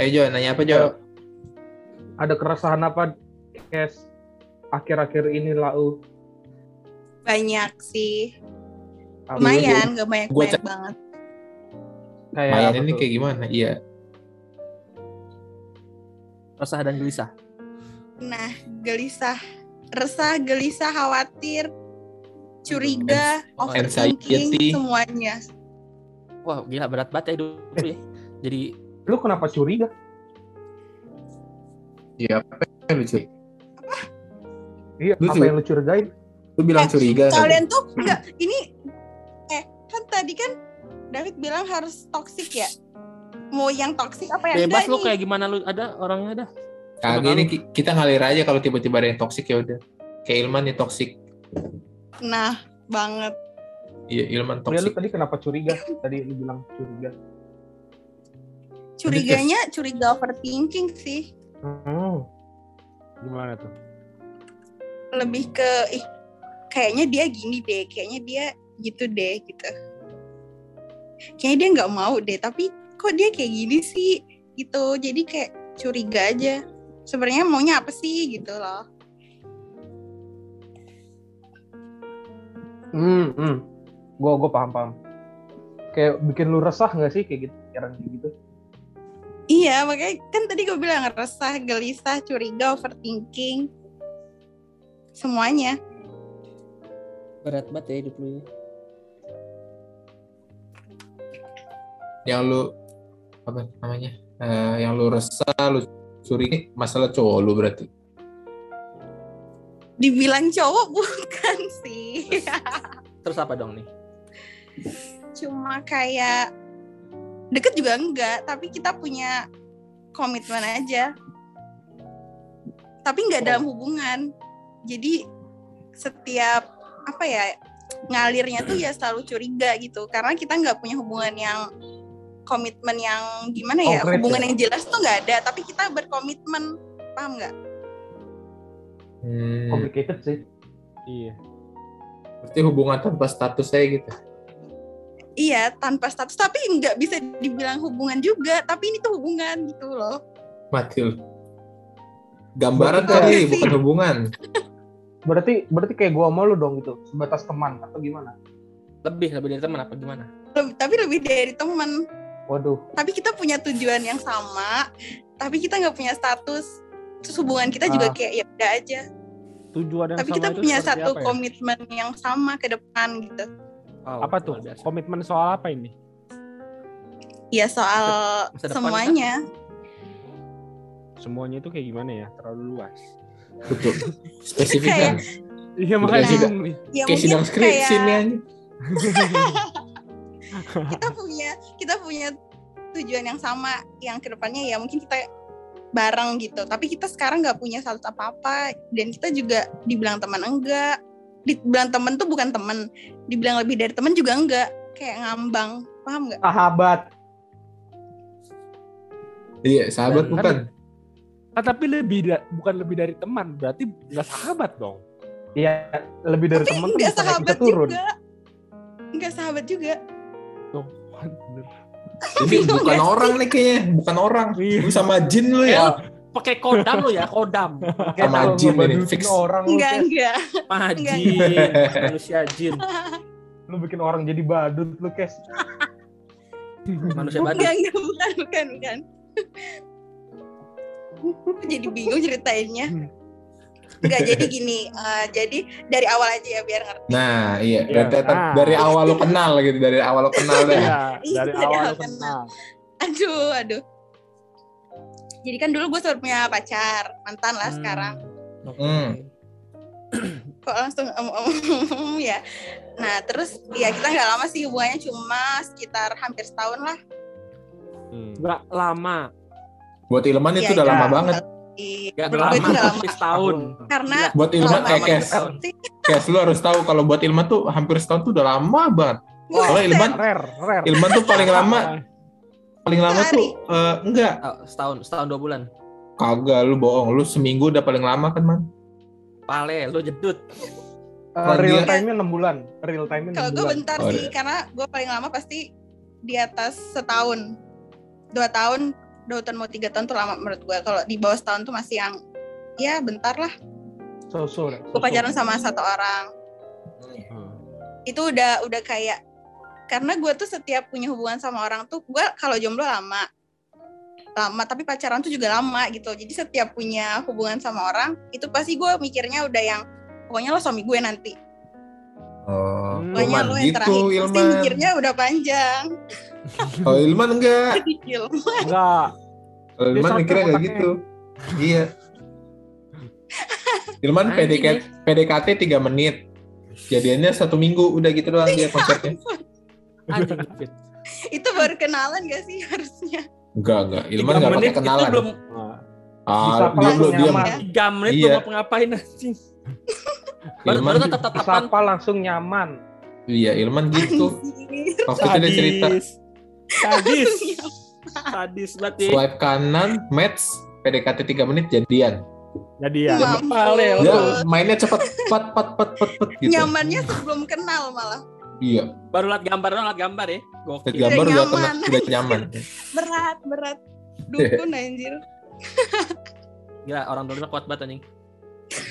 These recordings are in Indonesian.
Ayo Jo, nanya apa Jo? Ada keresahan apa Kes akhir-akhir ini lau? Banyak sih. Lumayan, gak banyak Gua banyak cek- banget. Kayak Mayan ini tuh? kayak gimana? Iya. Resah dan gelisah. Nah, gelisah, resah, gelisah, khawatir, curiga, Oh, overthinking, anxiety. semuanya. Wah, gila berat banget ya hidup ya. Jadi Lu kenapa curiga? Iya, apa yang lu cuy? Iya, Lu apa yang lu curigain? Lu bilang Eh, curiga tadi. Kalian tuh enggak ini eh kan tadi kan David bilang harus toxic ya. Mau yang toxic apa yang bebas lu nih? kayak gimana lu ada orangnya dah. Kagak ini ki- kita ngalir aja kalau tiba-tiba ada yang toksik ya udah. Kayak Ilman nih toksik. Nah, banget. Iya, Ilman Ya, lu toksik. tadi kenapa curiga? Tadi lu bilang curiga. Curiganya curiga overthinking sih. Hmm. Gimana tuh? Lebih ke ih kayaknya dia gini deh, kayaknya dia gitu deh gitu. Kayaknya dia nggak mau deh, tapi kok dia kayak gini sih gitu. Jadi kayak curiga aja. Sebenarnya maunya apa sih gitu loh. Hmm, hmm. Gua gua paham paham. Kayak bikin lu resah nggak sih kayak gitu, pikiran kayak gitu? Iya, makanya kan tadi gue bilang resah, gelisah, curiga, overthinking. Semuanya. Berat banget ya hidup lu ya. Yang lu apa namanya? Eh, yang lu resah, lu curiga masalah cowok lu berarti. Dibilang cowok bukan sih. Terus apa dong nih? Cuma kayak deket juga enggak, tapi kita punya komitmen aja. Tapi nggak dalam hubungan. Jadi setiap apa ya ngalirnya tuh ya selalu curiga gitu karena kita nggak punya hubungan yang komitmen yang gimana ya Konkret hubungan ya? yang jelas tuh nggak ada tapi kita berkomitmen paham nggak Hmm, Complicated sih. Iya. berarti hubungan tanpa status saya gitu. Iya tanpa status tapi nggak bisa dibilang hubungan juga tapi ini tuh hubungan gitu loh Mati. Gambaran Berarti kali, bukan hubungan. Berarti berarti kayak gua sama lu dong gitu, sebatas teman atau gimana? Lebih lebih dari teman apa gimana? Leb- tapi lebih dari teman Waduh, tapi kita punya tujuan yang sama tapi kita nggak punya status terus hubungan kita juga Ah. kayak ya udah aja Tujuan yang tapi sama kita itu punya satu ya? komitmen yang sama ke depan gitu Oh, Apa tuh? biasa. Komitmen soal apa ini? ya soal Masa depan semuanya Semuanya itu kayak gimana ya? Terlalu luas. Betul. Spesifik kan. Iya makanya juga. bingung nih. ya Kayak sidang skripsi kayak nih kita punya kita punya tujuan yang sama yang ke depannya ya mungkin kita bareng gitu tapi kita sekarang nggak punya status apa apa dan kita juga dibilang teman enggak dibilang temen tuh bukan temen dibilang lebih dari temen juga enggak kayak ngambang paham nggak sahabat. Iya, sahabat Dan- bukan. Ah, tapi lebih da- bukan lebih dari teman, berarti nggak sahabat dong. Iya, lebih dari tapi teman tuh nggak bisa naik, sahabat bisa turun. juga nggak sahabat juga Tuh, bener. Jadi Bingung bukan orang nih kayaknya, bukan orang. Iya. Lu sama jin lu ya. Pakai kodam lu ya, kodam. Kayak Sama kalau jin ini, fix. orang lu, enggak kayak enggak Mah Enggak. jin, manusia jin, lu bikin orang jadi badut lu, Kes. manusia badut. enggak enggak bukan bukan bukan jadi bingung ceritainnya enggak jadi gini eh, jadi dari awal aja ya biar ngerti Nah, iya. Iya. Dari, Ah. dari awal lu kenal gitu, dari awal lu kenal. Iya, Iya, dari dari awal awal lu kenal. aduh aduh jadi kan dulu gue sempat punya pacar mantan lah Hmm. sekarang Oke. Hmm. kok langsung om om ya nah terus ya kita nggak lama sih hubungannya cuma sekitar hampir setahun lah Hmm. Nggak lama, Buat Ilman itu Iya, udah iya. lama banget. Iya, nggak menurut lama, itu nggak lama setahun. karena Buat Ilman, lama eh Kes. Kes, lu harus tahu kalau buat Ilman tuh hampir setahun tuh udah lama banget. Buset. Ilman, Rare, rare. Ilman tuh paling lama, paling lama tuh eh, enggak. Oh, setahun, setahun dua bulan. Kagak, lu bohong. Lu seminggu udah paling lama kan, Man? Pale, lu jedut. Kalau real dia- time-nya 6 bulan. Real time-nya 6 Kalau gue bentar Oh, sih, iya. karena gue paling lama pasti di atas setahun, dua tahun dua tahun mau tiga tahun tuh lama menurut gue kalau di bawah setahun tuh masih yang ya bentar lah So-so. dah, gue so-so. pacaran sama satu orang Hmm. itu udah udah kayak karena gue tuh setiap punya hubungan sama orang tuh gue kalau jomblo lama lama tapi pacaran tuh juga lama gitu jadi setiap punya hubungan sama orang itu pasti gue mikirnya udah yang pokoknya lo suami gue nanti Oh, Hmm. pokoknya Ilman lo yang gitu, terakhir pasti Ilman. mikirnya udah panjang Kalau Ilman enggak. Ilman. Enggak. Kalau Dia Ilman mikirnya kayak gitu. Iya. Ilman Anjing, PDKT, PDKT 3 menit. Jadiannya satu minggu udah gitu doang dia konsepnya. Anjing, itu baru kenalan gak sih harusnya Enggak, enggak. Ilman Tiga enggak menit pakai kenalan. Itu belum Ah, Bisa dia belum diam. nyaman. tiga menit Iya. belum mau ngapain anjing. Baru Ilman, baru tatap tatapan. Disapa langsung nyaman. iya Ilman gitu. Waktu itu dia cerita Sadis. Sadis berarti. swipe kanan, match, PDKT 3 menit jadian. jadi ya. Mampus. Pale, Dia lo. mainnya cepet, pet, pet, pet, pet, pet gitu. nyamannya sebelum kenal malah Iya, Baru liat gambar doang, liat gambar ya. lihat Gokil. gambar udah nyaman. kena, udah nyaman. berat berat dukun anjir Gila, orang dulu kuat banget anjing.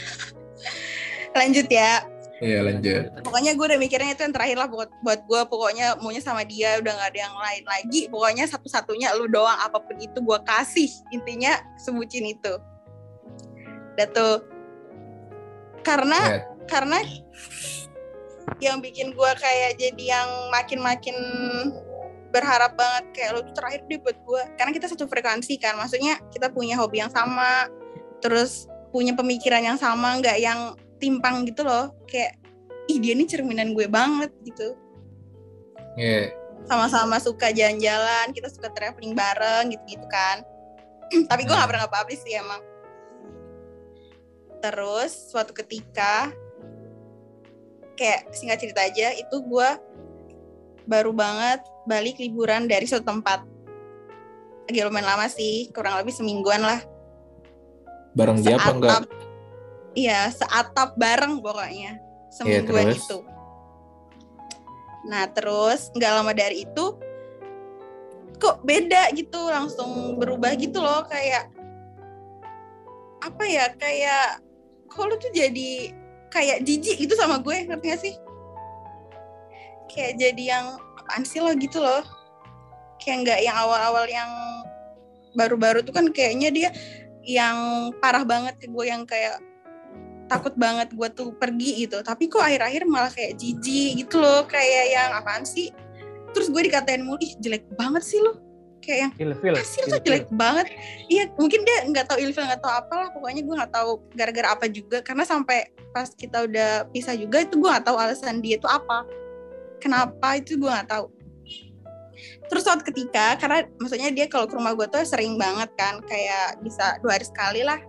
lanjut ya Iya lanjut. pokoknya gue udah mikirnya itu yang terakhir lah buat buat gue pokoknya maunya sama dia udah nggak ada yang lain lagi pokoknya satu-satunya lu doang apa pun itu gue kasih intinya sebutin itu udah tuh karena Ya, karena yang bikin gue kayak jadi yang makin-makin berharap banget kayak lu tuh terakhir deh buat gue karena kita satu frekuensi kan maksudnya kita punya hobi yang sama terus punya pemikiran yang sama nggak yang timpang gitu loh. Kayak ih dia nih cerminan gue banget gitu. Iya. sama-sama suka jalan-jalan kita suka traveling bareng gitu-gitu kan. Tapi gue nggak pernah nge-publish sih emang. Terus suatu ketika kayak singkat cerita aja itu gue baru banget balik liburan dari suatu tempat. Lagi lumayan lama sih kurang lebih semingguan lah. Bareng dia apa enggak? Iya seatap bareng pokoknya. Semingguan terus? itu. Nah terus nggak lama dari itu kok beda gitu langsung berubah gitu loh kayak apa ya kayak kok lu tuh jadi kayak jijik gitu sama gue ngerti gak sih? Kayak jadi yang apaan sih lo gitu loh. Kayak nggak yang awal-awal yang baru-baru tuh kan kayaknya dia yang parah banget ke gue yang kayak takut banget gue tuh pergi gitu. Tapi kok akhir-akhir malah kayak jijik gitu loh kayak yang apaan sih? Terus gue dikatain mulu ih jelek banget sih lo kayak yang Ilfil. hasil tuh jelek banget. Iya mungkin dia nggak tahu ilfil nggak tahu apalah pokoknya gue nggak tahu gara-gara apa juga. Karena sampai pas kita udah pisah juga itu gue nggak tahu alasan dia itu apa. Kenapa itu gue nggak tahu. Terus suatu ketika karena maksudnya dia kalau ke rumah gue tuh sering banget kan kayak bisa dua hari sekali lah.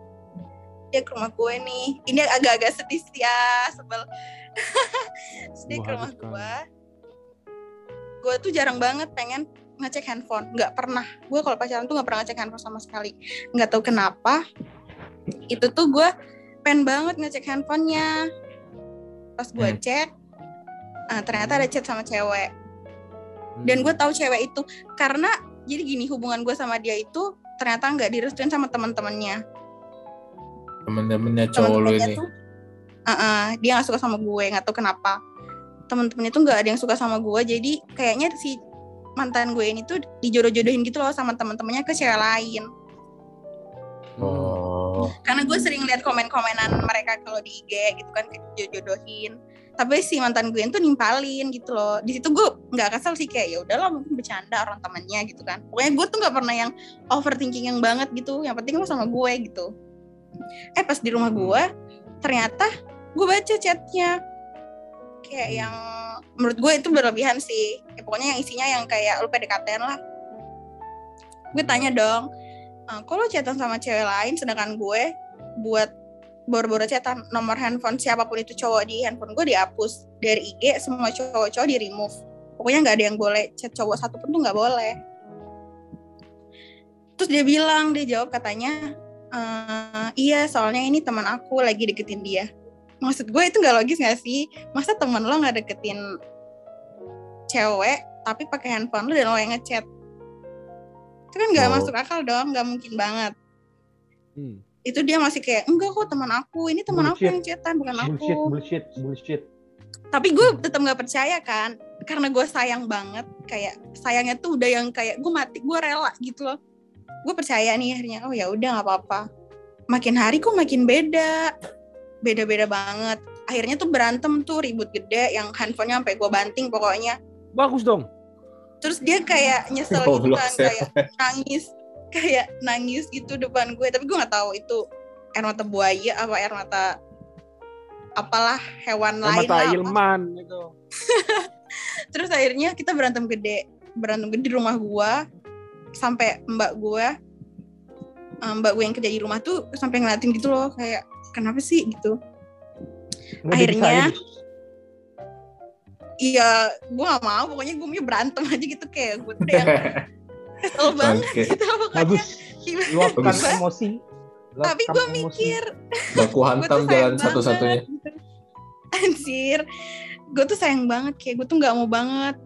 Dia ke rumah gue nih. Ini agak-agak sedih sih ya sebel. Terus dia ke rumah gue gue tuh jarang banget pengen ngecek handphone. Nggak pernah. Gue kalau pacaran tuh nggak pernah ngecek handphone sama sekali. Nggak tahu kenapa itu tuh gue pengen banget ngecek handphonenya. Pas gue Hmm. cek ah, ternyata ada chat sama cewek. Dan gue tahu cewek itu karena jadi gini hubungan gue sama dia itu ternyata nggak direstuin sama teman-temannya Temen-temennya cowok lu teman-temannya ini. tuh uh-uh, dia nggak suka sama gue nggak tahu kenapa. Teman-temannya tuh nggak ada yang suka sama gue jadi kayaknya si mantan gue ini tuh dijodoh-jodohin gitu loh sama teman-temannya ke cewek lain. Oh. karena gue sering lihat komen-komenan mereka kalau di IG gitu kan dijodoh-jodohin tapi si mantan gue itu nimpalin gitu loh. Di situ gue nggak kesel sih kayak ya udahlah mungkin bercanda orang temannya gitu kan. Pokoknya gue tuh nggak pernah yang overthinking yang banget gitu. Yang penting lo sama gue gitu. Eh pas di rumah gue ternyata gue baca chatnya. Kayak yang menurut gue itu berlebihan sih. Ya, pokoknya yang isinya yang kayak lu PDKT lah. Gue tanya dong "Eh, kok lo chatan sama cewek lain sedangkan gue buat boro-boro chatan? Nomor handphone siapa pun itu cowok di handphone gue dihapus. Dari IG semua cowok-cowok di remove pokoknya nggak ada yang boleh. Chat cowok satu pun tuh nggak boleh. Terus dia bilang dia jawab katanya "Eh, iya soalnya ini teman aku lagi deketin dia maksud gue itu nggak logis nggak sih? Masa temen lo nggak deketin cewek tapi pakai handphone lo dan lo yang ngechat? Itu kan nggak Oh. masuk akal dong nggak mungkin banget. Hmm. itu dia masih kayak enggak kok teman aku. Ini teman aku Bullshit. yang cetan bukan aku. Bullshit bullshit bullshit. Tapi gue tetap nggak percaya kan karena gue sayang banget kayak sayangnya tuh udah yang kayak gue mati gue rela gitu loh. Gue percaya nih akhirnya oh ya udah nggak apa-apa. Makin hari kok makin beda beda-beda banget. Akhirnya tuh berantem tuh ribut gede yang handphonenya sampai gue banting pokoknya. Bagus dong. terus dia kayak nyesel gitu Goblok, kan kayak nangis kayak nangis gitu depan gue. Tapi gue nggak tahu itu air mata buaya apa air mata apalah hewan lain Mata lah Ilman itu. terus akhirnya kita berantem gede berantem gede di rumah gua sampai mbak gua eh, mbak gue yang kerja di rumah tuh sampai ngeliatin gitu loh kayak kenapa sih gitu Nggak Akhirnya- iya gua gak mau pokoknya gue mau berantem aja gitu kayak gue tuh yang kesel banget Bangke. gitu pokoknya bagus luapkan Bagus. emosi tapi Luapkan gue emosi. mikir Baku gue hantam tuh sayang jalan banget satu-satunya. gitu. anjir gue tuh sayang banget kayak gue tuh nggak mau banget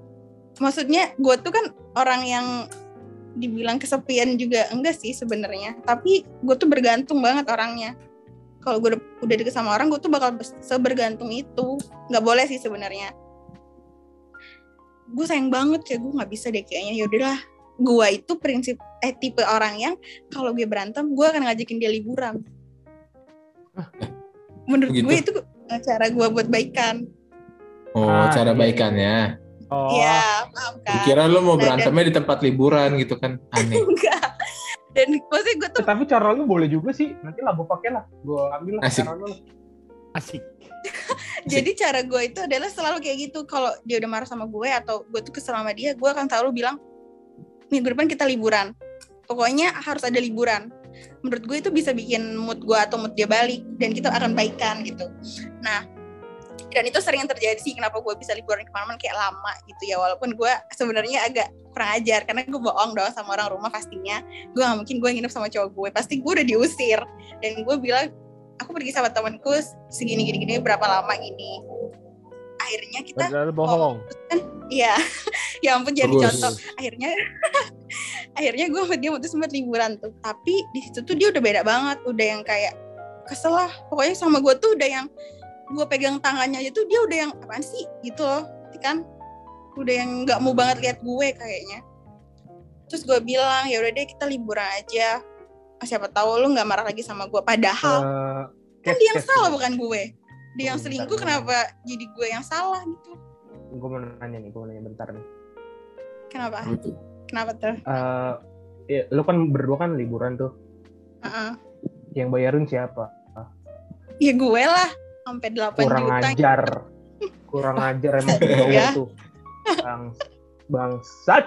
maksudnya gue tuh kan orang yang dibilang kesepian juga enggak sih sebenarnya tapi gue tuh bergantung banget orangnya kalau gue udah, deket sama orang gue tuh bakal sebergantung itu nggak boleh sih sebenarnya gue sayang banget ya gue nggak bisa deh kayaknya yaudahlah gue itu prinsip eh tipe orang yang kalau gue berantem gue akan ngajakin dia liburan menurut Gitu. gue itu cara gue buat baikan Oh, Ah, cara iya. baikannya. oh Iya, paham kan? Kira lu mau Nah, berantemnya di tempat liburan gitu kan. Aneh. Enggak. Dan maksudnya gue tuh Eh, tapi cara lu boleh juga sih nanti lah gue pakai lah gue ambil lah Asik. cara lu Asik. jadi cara gue itu adalah selalu kayak gitu. Kalau dia udah marah sama gue atau gue tuh kesel sama dia, gue akan selalu bilang minggu depan kita liburan. Pokoknya harus ada liburan. Menurut gue itu bisa bikin mood gue atau mood dia balik dan kita akan baikan gitu. Nah, dan itu sering terjadi sih kenapa gue bisa liburan ke mana-mana kayak lama gitu ya walaupun gue sebenarnya agak kurang ajar karena gue bohong dong sama orang rumah pastinya gue gak mungkin gue nginep sama cowok gue pasti gue udah diusir dan gue bilang aku pergi sama temanku segini gini gini berapa lama gini akhirnya kita Padahal bohong. Iya, ya ampun jadi Bagus. contoh. Akhirnya, akhirnya gue sama dia mutus sempat liburan tuh. Tapi di situ tuh dia udah beda banget, udah yang kayak kesel lah. Pokoknya sama gue tuh udah yang gue pegang tangannya aja tuh dia udah yang apaan sih gitu loh, kan? Udah yang nggak mau banget lihat gue kayaknya. Terus gue bilang ya udah deh kita liburan aja. Ah, Siapa tahu lu nggak marah lagi sama gue. Padahal Eh, kan dia yang salah bukan gue. Dia yang selingkuh kenapa jadi gue yang salah gitu? gue mau nanya nih gue mau nanya bentar nih Kenapa? Gitu. Kenapa tuh? Eh, ya, lu kan berdua kan liburan tuh Heeh. yang bayarin siapa Ya gue lah sampai 8 kurang juta. ajar kurang ajar emang Ya. tuh bang bangsat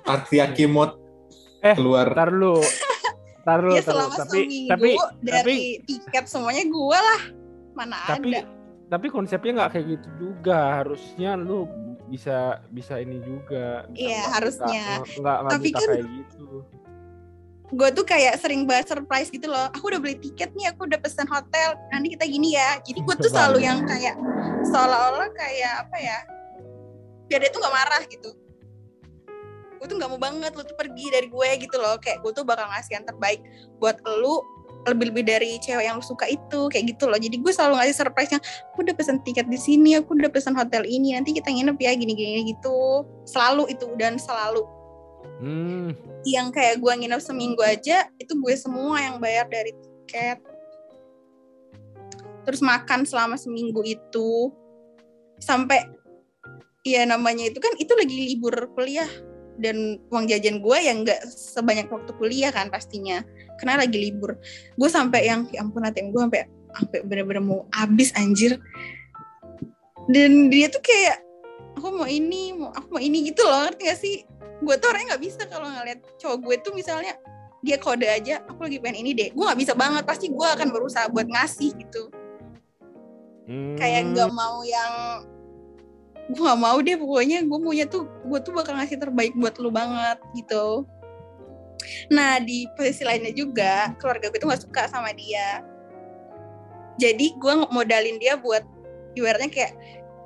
Takoyaki mod Eh, keluar. Ntar lu. Ntar lu, Ya ntar lu. Tapi, tapi, dari tiket semuanya gue lah. Mana tapi, ada. tapi konsepnya nggak kayak gitu juga. Harusnya lu bisa bisa ini juga. Iya, harusnya. nggak- Nggak Tapi bisa kan- kayak gitu. Gue tuh kayak sering banget surprise gitu loh. Aku udah beli tiket nih, aku udah pesan hotel. Nanti kita gini ya. Jadi gue tuh selalu yang kayak seolah-olah kayak apa ya? Biar dia tuh gak marah gitu. Gue tuh gak mau banget lu tuh pergi dari gue gitu loh. Kayak gue tuh bakal ngasih yang terbaik buat lu lebih-lebih dari cewek yang lu suka itu kayak gitu loh. Jadi gue selalu ngasih surprise yang aku udah pesan tiket di sini, aku udah pesan hotel ini, nanti kita nginep ya gini-gini gitu. Selalu itu dan selalu Hmm. yang kayak gue nginep seminggu aja itu gue semua yang bayar dari tiket. Terus makan selama seminggu itu. Sampai ya namanya itu kan itu lagi libur kuliah. Dan uang jajan gue yang nggak sebanyak waktu kuliah kan pastinya. Karena lagi libur. Gue sampai yang ya ampun ATM gue sampai sampai bener-bener mau habis anjir. Dan dia tuh kayak aku mau ini mau aku mau ini gitu loh ngerti gak sih gue tuh orangnya nggak bisa kalau ngeliat cowok gue tuh misalnya dia kode aja aku lagi pengen ini deh. Gue nggak bisa banget pasti gue akan berusaha buat ngasih gitu. Hmm. kayak nggak mau yang gue nggak mau deh pokoknya gue maunya tuh gue tuh bakal ngasih terbaik buat lu banget gitu. Nah di posisi lainnya juga keluarga gue tuh nggak suka sama dia. Jadi gue modalin dia buat ibaratnya kayak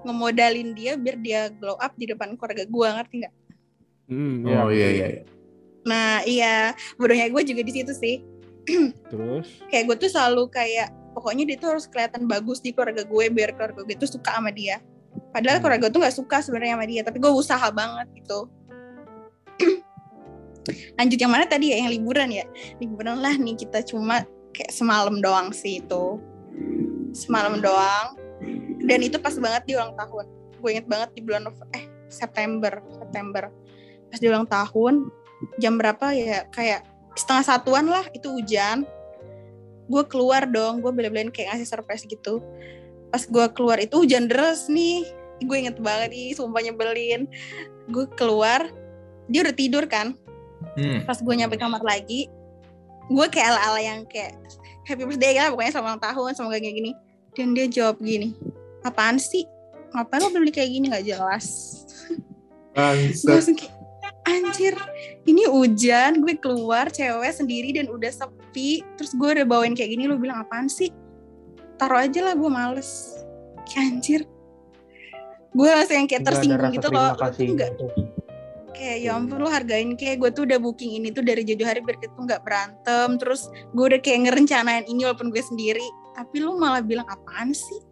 ngemodalin dia biar dia glow up di depan keluarga gue ngerti nggak Hmm, Oh ya. iya iya. iya. Nah iya, bodohnya gue juga di situ sih. Terus Kayak gue tuh selalu kayak pokoknya dia tuh harus kelihatan bagus di keluarga gue biar keluarga gue tuh suka sama dia. Padahal Hmm. keluarga gue tuh nggak suka sebenarnya sama dia, tapi gue usaha banget gitu. Lanjut yang mana tadi ya, yang liburan ya. Liburan lah nih kita cuma kayak semalam doang sih itu. Semalam doang. Dan itu pas banget di ulang tahun. Gue inget banget di bulan eh September, September. Pas di ulang tahun, jam berapa ya kayak setengah satuan lah itu hujan. Gue keluar dong gue bela-belain kayak ngasih surprise gitu. Pas gue keluar itu hujan deras nih. Gue inget banget nih sumpah nyebelin. Gue keluar dia udah tidur kan? Hmm. pas gue nyampe kamar lagi gue kayak ala-ala yang kayak happy birthday lah pokoknya selamat ulang tahun semoga kayak gini. Dan dia jawab gini apaan sih? Ngapain lo beli kayak gini? Nggak jelas. Gue Bangsat. langsung kayak anjir ini hujan gue keluar cewek sendiri dan udah sepi. Terus gue udah bawain kayak gini lu bilang apaan sih? Taruh aja lah gue males. Kayak anjir. Gue langsung yang kayak tersinggung gitu loh. lu tuh kasih. Nggak gitu. kayak ya ampun lu hargain kayak gue tuh udah booking ini tuh dari jauh hari biar kita tuh nggak berantem. Terus gue udah kayak ngerencanain ini walaupun gue sendiri. Tapi lu malah bilang apaan sih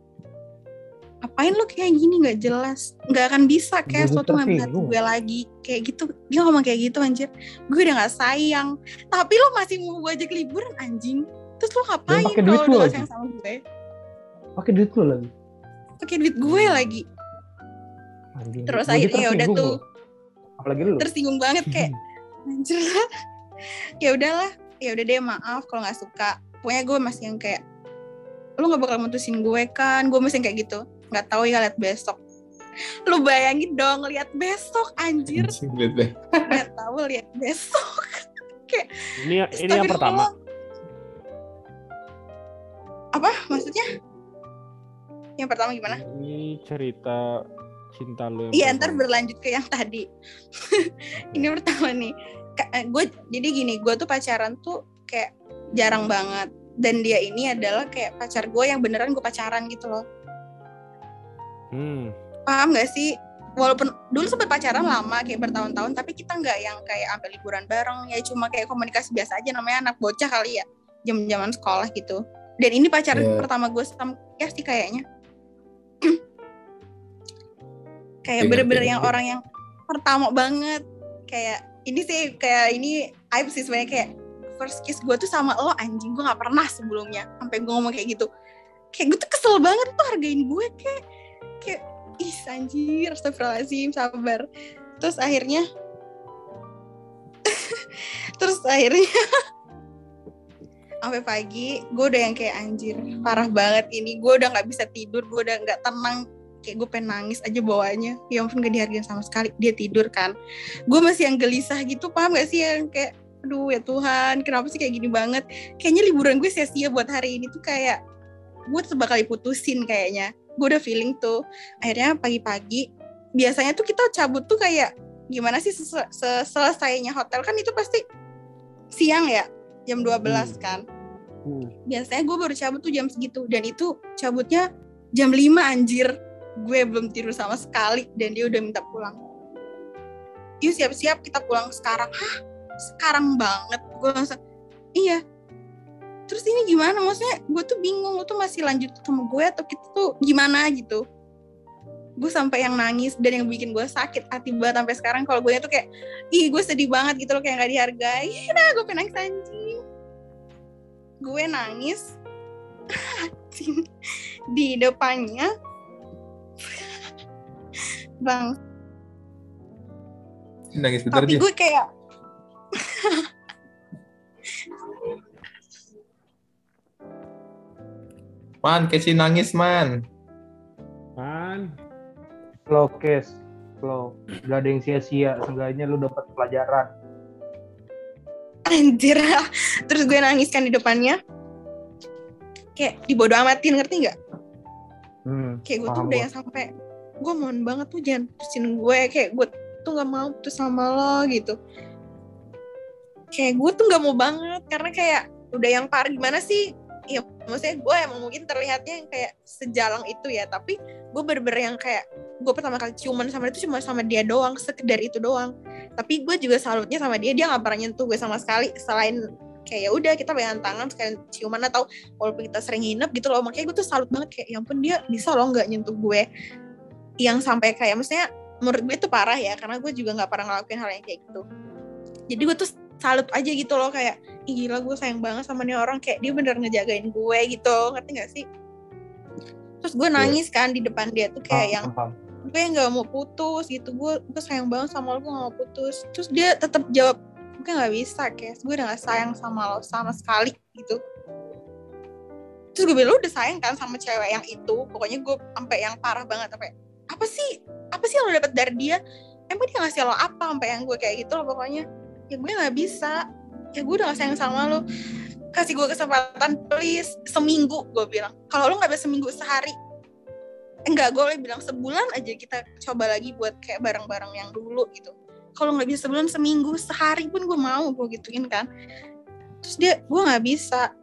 apain lu kayak gini? Nggak jelas. Nggak akan bisa kayak suatu tersinggung. gue lagi. Kayak gitu. Dia ngomong kayak gitu anjir. Gue udah nggak sayang. Tapi lu masih mau gue ajak liburan anjing. Terus lu ngapain kalau lu udah lagi. sayang sama gue? Pakai duit lu lagi? Pakai duit gue lagi. Anjing. terus akhirnya ya udah tuh. apalagi lu. Tersinggung banget kayak anjir lah. Ya udahlah. Ya udah deh maaf kalau nggak suka. Pokoknya gue masih yang kayak lu nggak bakal mutusin gue kan? Gue masih yang kayak gitu nggak tahu ya lihat besok lu bayangin dong lihat besok anjir nggak tahu lihat besok ini ini yang pertama. apa maksudnya yang pertama gimana Ini cerita cinta lu yang Iya, ntar berlanjut ke yang tadi. ini pertama nih. Gue jadi gini, gue tuh pacaran tuh kayak jarang banget. Dan dia ini adalah kayak pacar gue yang beneran gue pacaran gitu loh. Hmm. Paham gak sih? Walaupun dulu sempat pacaran lama kayak bertahun-tahun, tapi kita nggak yang kayak sampai liburan bareng. Ya cuma kayak komunikasi biasa aja namanya anak bocah kali ya, jam-jaman sekolah gitu. Dan ini pacaran Iya. pertama gue sama ya sih kayaknya. kayak Ngerti, bener-bener yang orang yang pertama banget kayak ini sih kayak ini aib sih sebenarnya kayak first kiss gue tuh sama lo anjing gue nggak pernah sebelumnya sampai gue ngomong kayak gitu kayak gue tuh kesel banget tuh hargain gue kayak kayak ih anjir astagfirullahaladzim sabar. Terus akhirnya terus akhirnya sampai pagi gue udah yang kayak anjir parah banget ini gue udah nggak bisa tidur gue udah nggak tenang. Kayak gue pengen nangis aja bawaannya. Ya ampun gak dihargain sama sekali dia tidur kan. Gue masih yang gelisah gitu paham gak sih yang kayak aduh ya Tuhan kenapa sih kayak gini banget? Kayaknya liburan gue sia-sia buat hari ini tuh kayak gue bakal diputusin kayaknya gue udah feeling tuh. Akhirnya pagi-pagi biasanya tuh kita cabut tuh kayak gimana sih selesainya hotel? Kan itu pasti siang ya jam 12 kan. Hmm. biasanya gue baru cabut tuh jam segitu. Dan itu cabutnya jam 5 anjir. Gue belum tidur sama sekali dan dia udah minta pulang. Yuk siap-siap kita pulang sekarang. Hah? Sekarang banget. Gue langsung iya terus ini gimana? Maksudnya gue tuh bingung lu tuh masih lanjut sama gue atau kita tuh gimana gitu? Gue sampai yang nangis dan yang bikin gue sakit hati banget sampai sekarang. Kalau gue tuh kayak ih gue sedih banget gitu loh kayak gak dihargai. Nah gue pengen nangis anjing. Gue nangis. Anjing, di depannya. Bang. Nangis bentar tapi gue kayak Man, Keci nangis, man. Man. Flow case, flow. Gak ada yang sia-sia. Seenggaknya lu dapat pelajaran. anjir terus gue nangis kan di depannya kayak dibodoh amatin ngerti nggak Hmm. kayak gue tuh udah yang sampai gue mohon banget tuh jangan putusin gue kayak gue tuh nggak mau putus sama lo gitu kayak gue tuh nggak mau banget karena kayak udah yang parah gimana sih ya maksudnya gue emang mungkin terlihatnya yang kayak sejalang itu ya tapi gue bener-bener yang kayak gue pertama kali ciuman sama dia itu cuma sama dia doang sekedar itu doang. Tapi gue juga salutnya sama dia dia nggak pernah nyentuh gue sama sekali selain kayak ya udah kita pegangan tangan sekalian ciuman atau walaupun kita sering nginep gitu loh makanya gue tuh salut banget kayak ya ampun dia bisa loh nggak nyentuh gue. Yang sampai kayak maksudnya menurut gue itu parah ya karena gue juga nggak pernah ngelakuin hal yang kayak gitu. Jadi gue tuh salut aja gitu loh kayak Ih, gila gue sayang banget sama nih orang kayak dia bener ngejagain gue gitu ngerti gak sih? Terus gue nangis kan di depan dia tuh kayak yang gue nggak mau putus gitu gue gue sayang banget sama lo gue gak mau putus. Terus dia tetap jawab gue nggak bisa kayak gue udah gak sayang sama lo sama sekali gitu. Terus gue bilang lu udah sayang kan sama cewek yang itu? Pokoknya gue sampai yang parah banget sampai apa sih? Apa sih yang lo dapet dari dia? Emang dia ngasih lo apa? Sampai yang gue kayak gitu loh pokoknya. Ya gue nggak bisa ya gue udah gak sayang sama lo. Kasih gue kesempatan please seminggu gue bilang. Kalau lo nggak bisa seminggu sehari. Enggak gue bilang sebulan aja kita coba lagi buat kayak bareng-bareng yang dulu gitu. Kalau nggak bisa sebulan seminggu sehari pun gue mau gue gituin kan. Terus dia gue nggak bisa.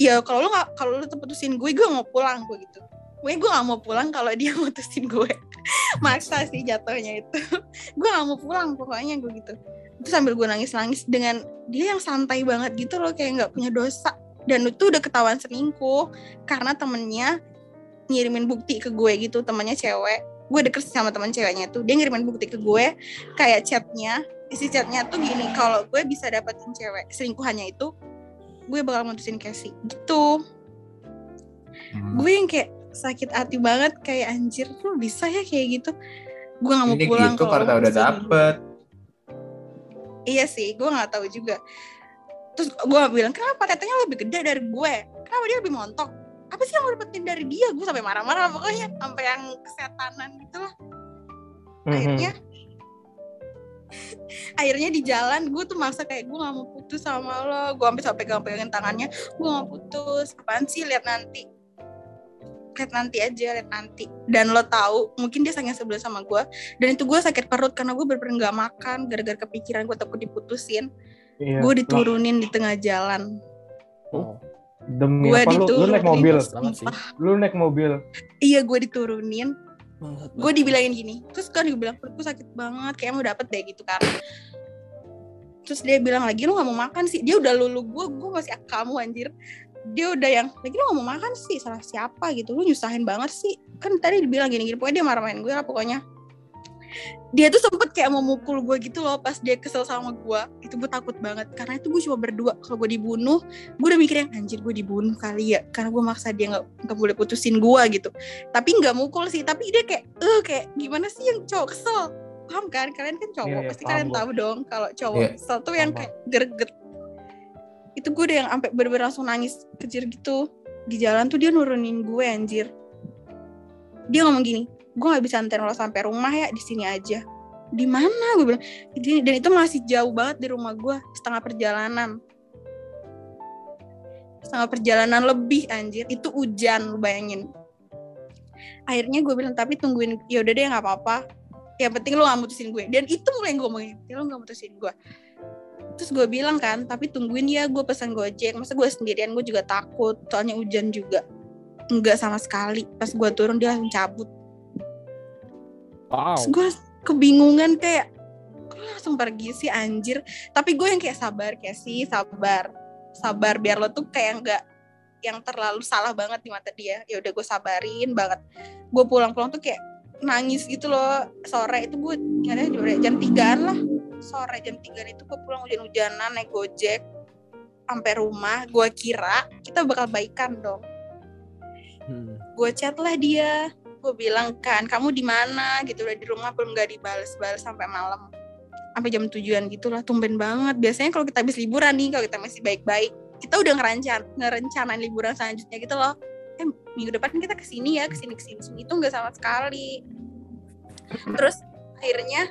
Ya kalau lo nggak kalau lo putusin gue gue mau pulang gue gitu. Gue gue nggak mau pulang kalau dia mutusin gue. Maksa sih jatuhnya itu. Gue nggak mau pulang pokoknya gue gitu itu sambil gue nangis-nangis dengan dia yang santai banget gitu loh kayak nggak punya dosa. Dan itu udah ketahuan selingkuh karena temennya ngirimin bukti ke gue gitu temannya cewek. Gue deket sama teman ceweknya tuh dia ngirimin bukti ke gue. Kayak chatnya isi chatnya tuh gini kalau gue bisa dapetin cewek selingkuhannya itu gue bakal mutusin Casey gitu. Hmm. gue yang kayak sakit hati banget kayak anjir lu bisa ya kayak gitu? Gue nggak mau Ini pulang gitu kalau udah dapet. Iya sih gue nggak tahu juga. Terus gue bilang kenapa tetenya lebih gede dari gue? Kenapa dia lebih montok? Apa sih yang lo dapetin dari dia? Gue sampai marah-marah pokoknya sampai yang kesetanan gitu lah Mhm. akhirnya akhirnya di jalan gue tuh maksa kayak gue gak mau putus sama lo. Gue sampai sampai pegang pegangin tangannya. Gue gak mau putus. Apaan sih lihat nanti lihat nanti aja lihat nanti. Dan lo tahu mungkin dia sangat sebelah sama gue dan itu gue sakit perut karena gue bener-bener gak makan gara-gara kepikiran gue takut diputusin. Iya. gue diturunin di tengah jalan. Demi gue apa? Lu? Lu diturunin. naik mobil. Lu naik mobil. iya gue diturunin. Gue dibilangin gini. Terus kan gue bilang perutku sakit banget kayak mau dapet deh gitu kan. Terus dia bilang lagi lu nggak mau makan sih. Dia udah lulu gue gue masih kamu anjir dia udah yang lagi lu nggak mau makan sih salah siapa gitu lu nyusahin banget sih. Kan tadi dibilang gini gini pokoknya dia marah-marahin gue lah pokoknya. Dia tuh sempet kayak mau mukul gue gitu loh pas dia kesel sama gue. Itu gue takut banget karena itu gue cuma berdua. Kalau gue dibunuh gue udah mikir yang anjir gue dibunuh kali ya karena gue maksa dia nggak nggak boleh putusin gue gitu. Tapi nggak mukul sih tapi dia kayak eh kayak gimana sih yang cowok kesel? Paham kan? Kalian kan cowok Iya, iya, pasti kalian tahu dong kalau cowok Iya. kesel tuh yang kayak greget itu gue udah yang sampai bener-bener langsung nangis kecil gitu. Di jalan tuh dia nurunin gue anjir. Dia ngomong gini gue nggak bisa anterin lo sampai rumah ya di sini aja. Di mana? Gue bilang. Dan itu masih jauh banget di rumah gue setengah perjalanan. Setengah perjalanan lebih anjir. Itu hujan lu bayangin. Akhirnya gue bilang tapi tungguin ya udah deh nggak apa-apa. Yang penting lu gak mutusin gue. Dan itu mulai gue ngomongin ya lu gak mutusin gue terus gue bilang kan tapi tungguin ya gue pesan gojek. Masa gue sendirian gue juga takut soalnya hujan juga. Enggak sama sekali. Pas gue turun dia langsung cabut. Wow. Terus gue kebingungan kayak kok lu langsung pergi sih anjir? Tapi gue yang kayak sabar kayak sih sabar. Sabar biar lo tuh kayak nggak yang terlalu salah banget di mata dia. Ya udah gue sabarin banget. Gue pulang-pulang tuh kayak nangis gitu loh. Sore itu gue ingatnya jam tigaan lah sore jam tigaan itu gue pulang hujan-hujanan naik gojek sampai rumah gue kira kita bakal baikan dong. Hmm. gue chat lah dia gue bilang kan kamu di mana? Gitu udah di rumah belum gak dibales-bales sampai malam. Sampai jam tujuan gitu lah tumben banget. Biasanya kalau kita habis liburan nih kalau kita masih baik-baik kita udah ngerencan ngerencanain liburan selanjutnya gitu loh. Eh minggu depan kita ke sini ya ke sini ke sini ke sini itu nggak sama sekali. Terus akhirnya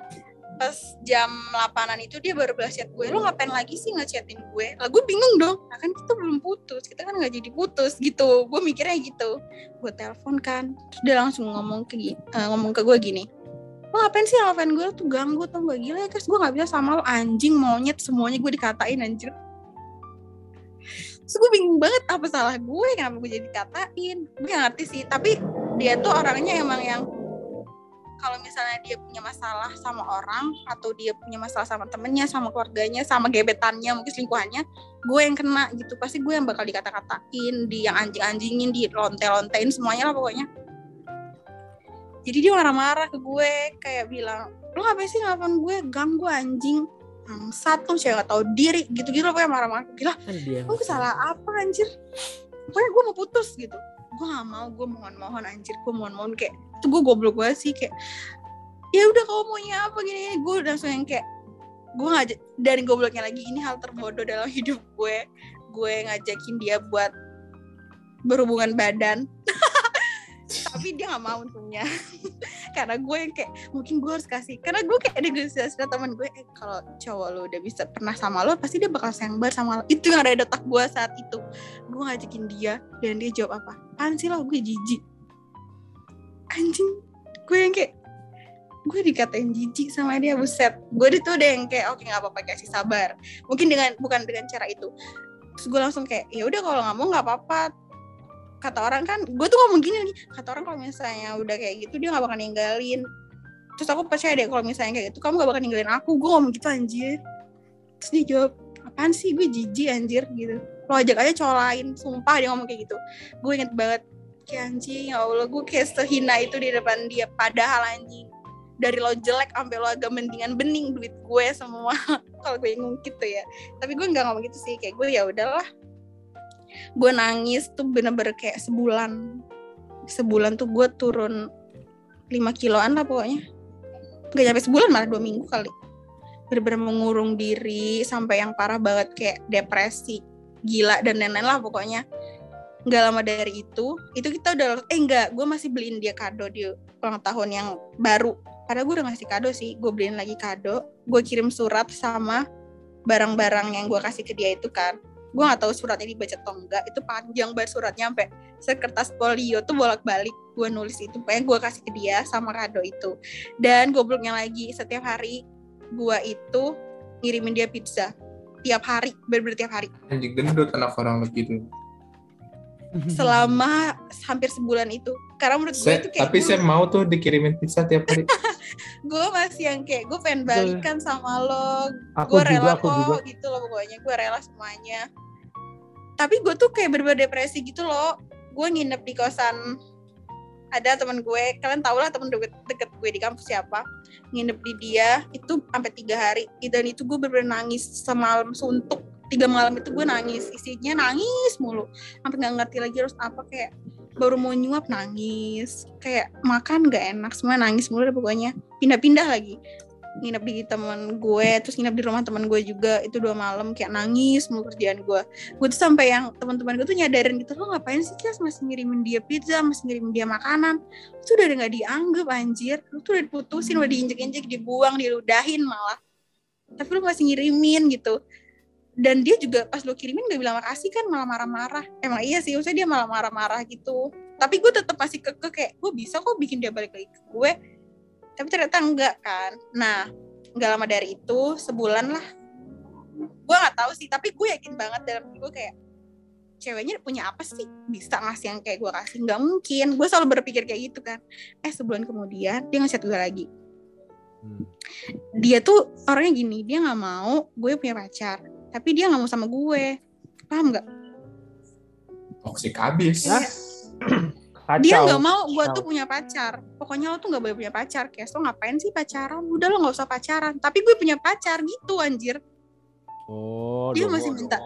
pas jam 8an itu dia baru balas chat gue lo ngapain lagi sih ngechatin gue? Lah gue bingung dong. Nah kan kita belum putus kita kan nggak jadi putus gitu. Gue mikirnya gitu. Gue telepon kan terus dia langsung ngomong ke eh, ngomong ke gue gini lo ngapain sih nelfon gue tuh ganggu tau gak gila ya terus gue gak bisa sama lo anjing monyet semuanya gue dikatain anjir. Terus gue bingung banget apa salah gue? Kenapa gue jadi dikatain? Gue gak ngerti sih tapi dia tuh orangnya emang yang kalau misalnya dia punya masalah sama orang atau dia punya masalah sama temennya sama keluarganya sama gebetannya mungkin selingkuhannya gue yang kena gitu. Pasti gue yang bakal dikata-katain di yang anjing-anjingin di lonte-lontein semuanya lah pokoknya. Jadi dia marah-marah ke gue kayak bilang lo ngapain sih ngapain gue? Ganggu anjing. Bangsat tuh cewek gak tahu diri gitu-gitu pokoknya marah-marah. Gila Kan gue salah apa anjir? Pokoknya gue mau putus gitu. Gue gak mau gue mohon-mohon anjir. Gue mohon-mohon kayak itu gue goblok banget sih kayak ya udah kamu maunya apa? Gini, gue langsung yang kayak gue ngajak dari gobloknya lagi ini hal terbodoh dalam hidup gue. Gue ngajakin dia buat berhubungan badan. Tapi dia nggak mau untungnya. Karena gue yang kayak mungkin gue harus kasih karena gue kayak negosiasi teman gue eh kalau cowok lo udah bisa pernah sama lo pasti dia bakal sayang banget sama lo. Itu yang ada di otak gue saat itu. Gue ngajakin dia dan dia jawab apa? Apaan sih lo? Gue jijik anjing gue yang kayak gue dikatain jijik sama dia buset. Gue itu udah yang kayak oke nggak apa-apa kasih sabar. Mungkin dengan bukan dengan cara itu. Terus gue langsung kayak ya udah kalau nggak mau nggak apa-apa. Kata orang kan gue tuh ngomong gini nih kata orang kalau misalnya udah kayak gitu dia nggak bakal ninggalin. Terus aku percaya deh kalau misalnya kayak gitu kamu gak bakal ninggalin aku. Gue ngomong gitu anjir. Terus dia jawab apaan sih? Gue jijik anjir gitu. Lo ajak aja cowok lain sumpah dia ngomong kayak gitu. Gue inget banget kayak anjing. Ya Allah gue kayak sehina itu di depan dia. Padahal anjing dari lo jelek sampai lo agak mendingan bening duit gue semua. Kalau gue ngomong gitu ya. Tapi gue nggak ngomong gitu sih. Kayak gue ya udahlah. Gue nangis tuh bener-bener kayak sebulan. Sebulan tuh gue turun 5 kiloan lah pokoknya. Nggak nyampe sebulan malah dua minggu kali. Bener-bener mengurung diri sampai yang parah banget kayak depresi gila dan lain-lain lah pokoknya nggak lama dari itu itu kita udah eh enggak gue masih beliin dia kado di ulang tahun yang baru. Padahal gue udah ngasih kado sih gue beliin lagi kado. Gue kirim surat sama barang-barang yang gue kasih ke dia itu kan. Gue nggak tahu suratnya dibaca atau enggak itu panjang banget suratnya sampai sekertas polio tuh bolak-balik gue nulis itu. Pokoknya gue kasih ke dia sama kado itu. Dan gobloknya lagi setiap hari gue itu ngirimin dia pizza. Tiap hari bener-bener tiap hari. Anjing gendut anak orang lo gitu. Selama hampir sebulan itu. Karena menurut gue Saya, itu kayak tapi gue, saya mau tuh dikirimin pizza tiap hari. gue masih yang kayak gue pengen balikan sama lo. Aku gue rela juga, aku kok juga. gitu loh pokoknya. Gue rela semuanya. Tapi gue tuh kayak bener-bener depresi gitu loh. Gue nginep di kosan ada teman gue. Kalian tau lah temen deket, deket gue di kampus siapa. Nginep di dia itu sampai tiga hari. Dan itu gue bener-bener nangis semalam suntuk tiga malam itu gue nangis isinya nangis mulu. Sampai nggak ngerti lagi harus apa kayak baru mau nyuap nangis. Kayak makan gak enak semua nangis mulu deh pokoknya. Pindah-pindah lagi. Nginep di temen gue terus nginep di rumah temen gue juga. Itu dua malam kayak nangis mulu kerjaan gue. Gue tuh sampai yang teman-teman gue tuh nyadarin gitu lo ngapain sih Kias masih ngirimin dia pizza masih ngirimin dia makanan. Tuh udah nggak dianggap anjir. Lu tuh udah diputusin udah diinjek-injek dibuang diludahin malah. Tapi lu masih ngirimin gitu dan dia juga pas lo kirimin gak bilang makasih kan malah marah-marah. Emang iya sih maksudnya dia malah marah-marah gitu. Tapi gue tetap masih keke kayak gue bisa kok bikin dia balik lagi ke gue? Tapi ternyata enggak kan. Nah nggak lama dari itu sebulan lah. Gue nggak tahu sih tapi gue yakin banget dalam diri gue kayak ceweknya punya apa sih? Bisa ngasih yang kayak gue kasih? Nggak mungkin. Gue selalu berpikir kayak gitu kan. Eh sebulan kemudian dia ngasih gue lagi. Hmm. dia tuh orangnya gini dia nggak mau gue punya pacar tapi dia nggak mau sama gue. Paham nggak? Toxic abis. Hah? Kacau. dia nggak mau gue tuh punya pacar. Pokoknya lo tuh nggak boleh punya pacar kayak lo ngapain sih pacaran? Udah lo nggak usah pacaran. Tapi gue punya pacar gitu anjir. Oh, Dia masih minta.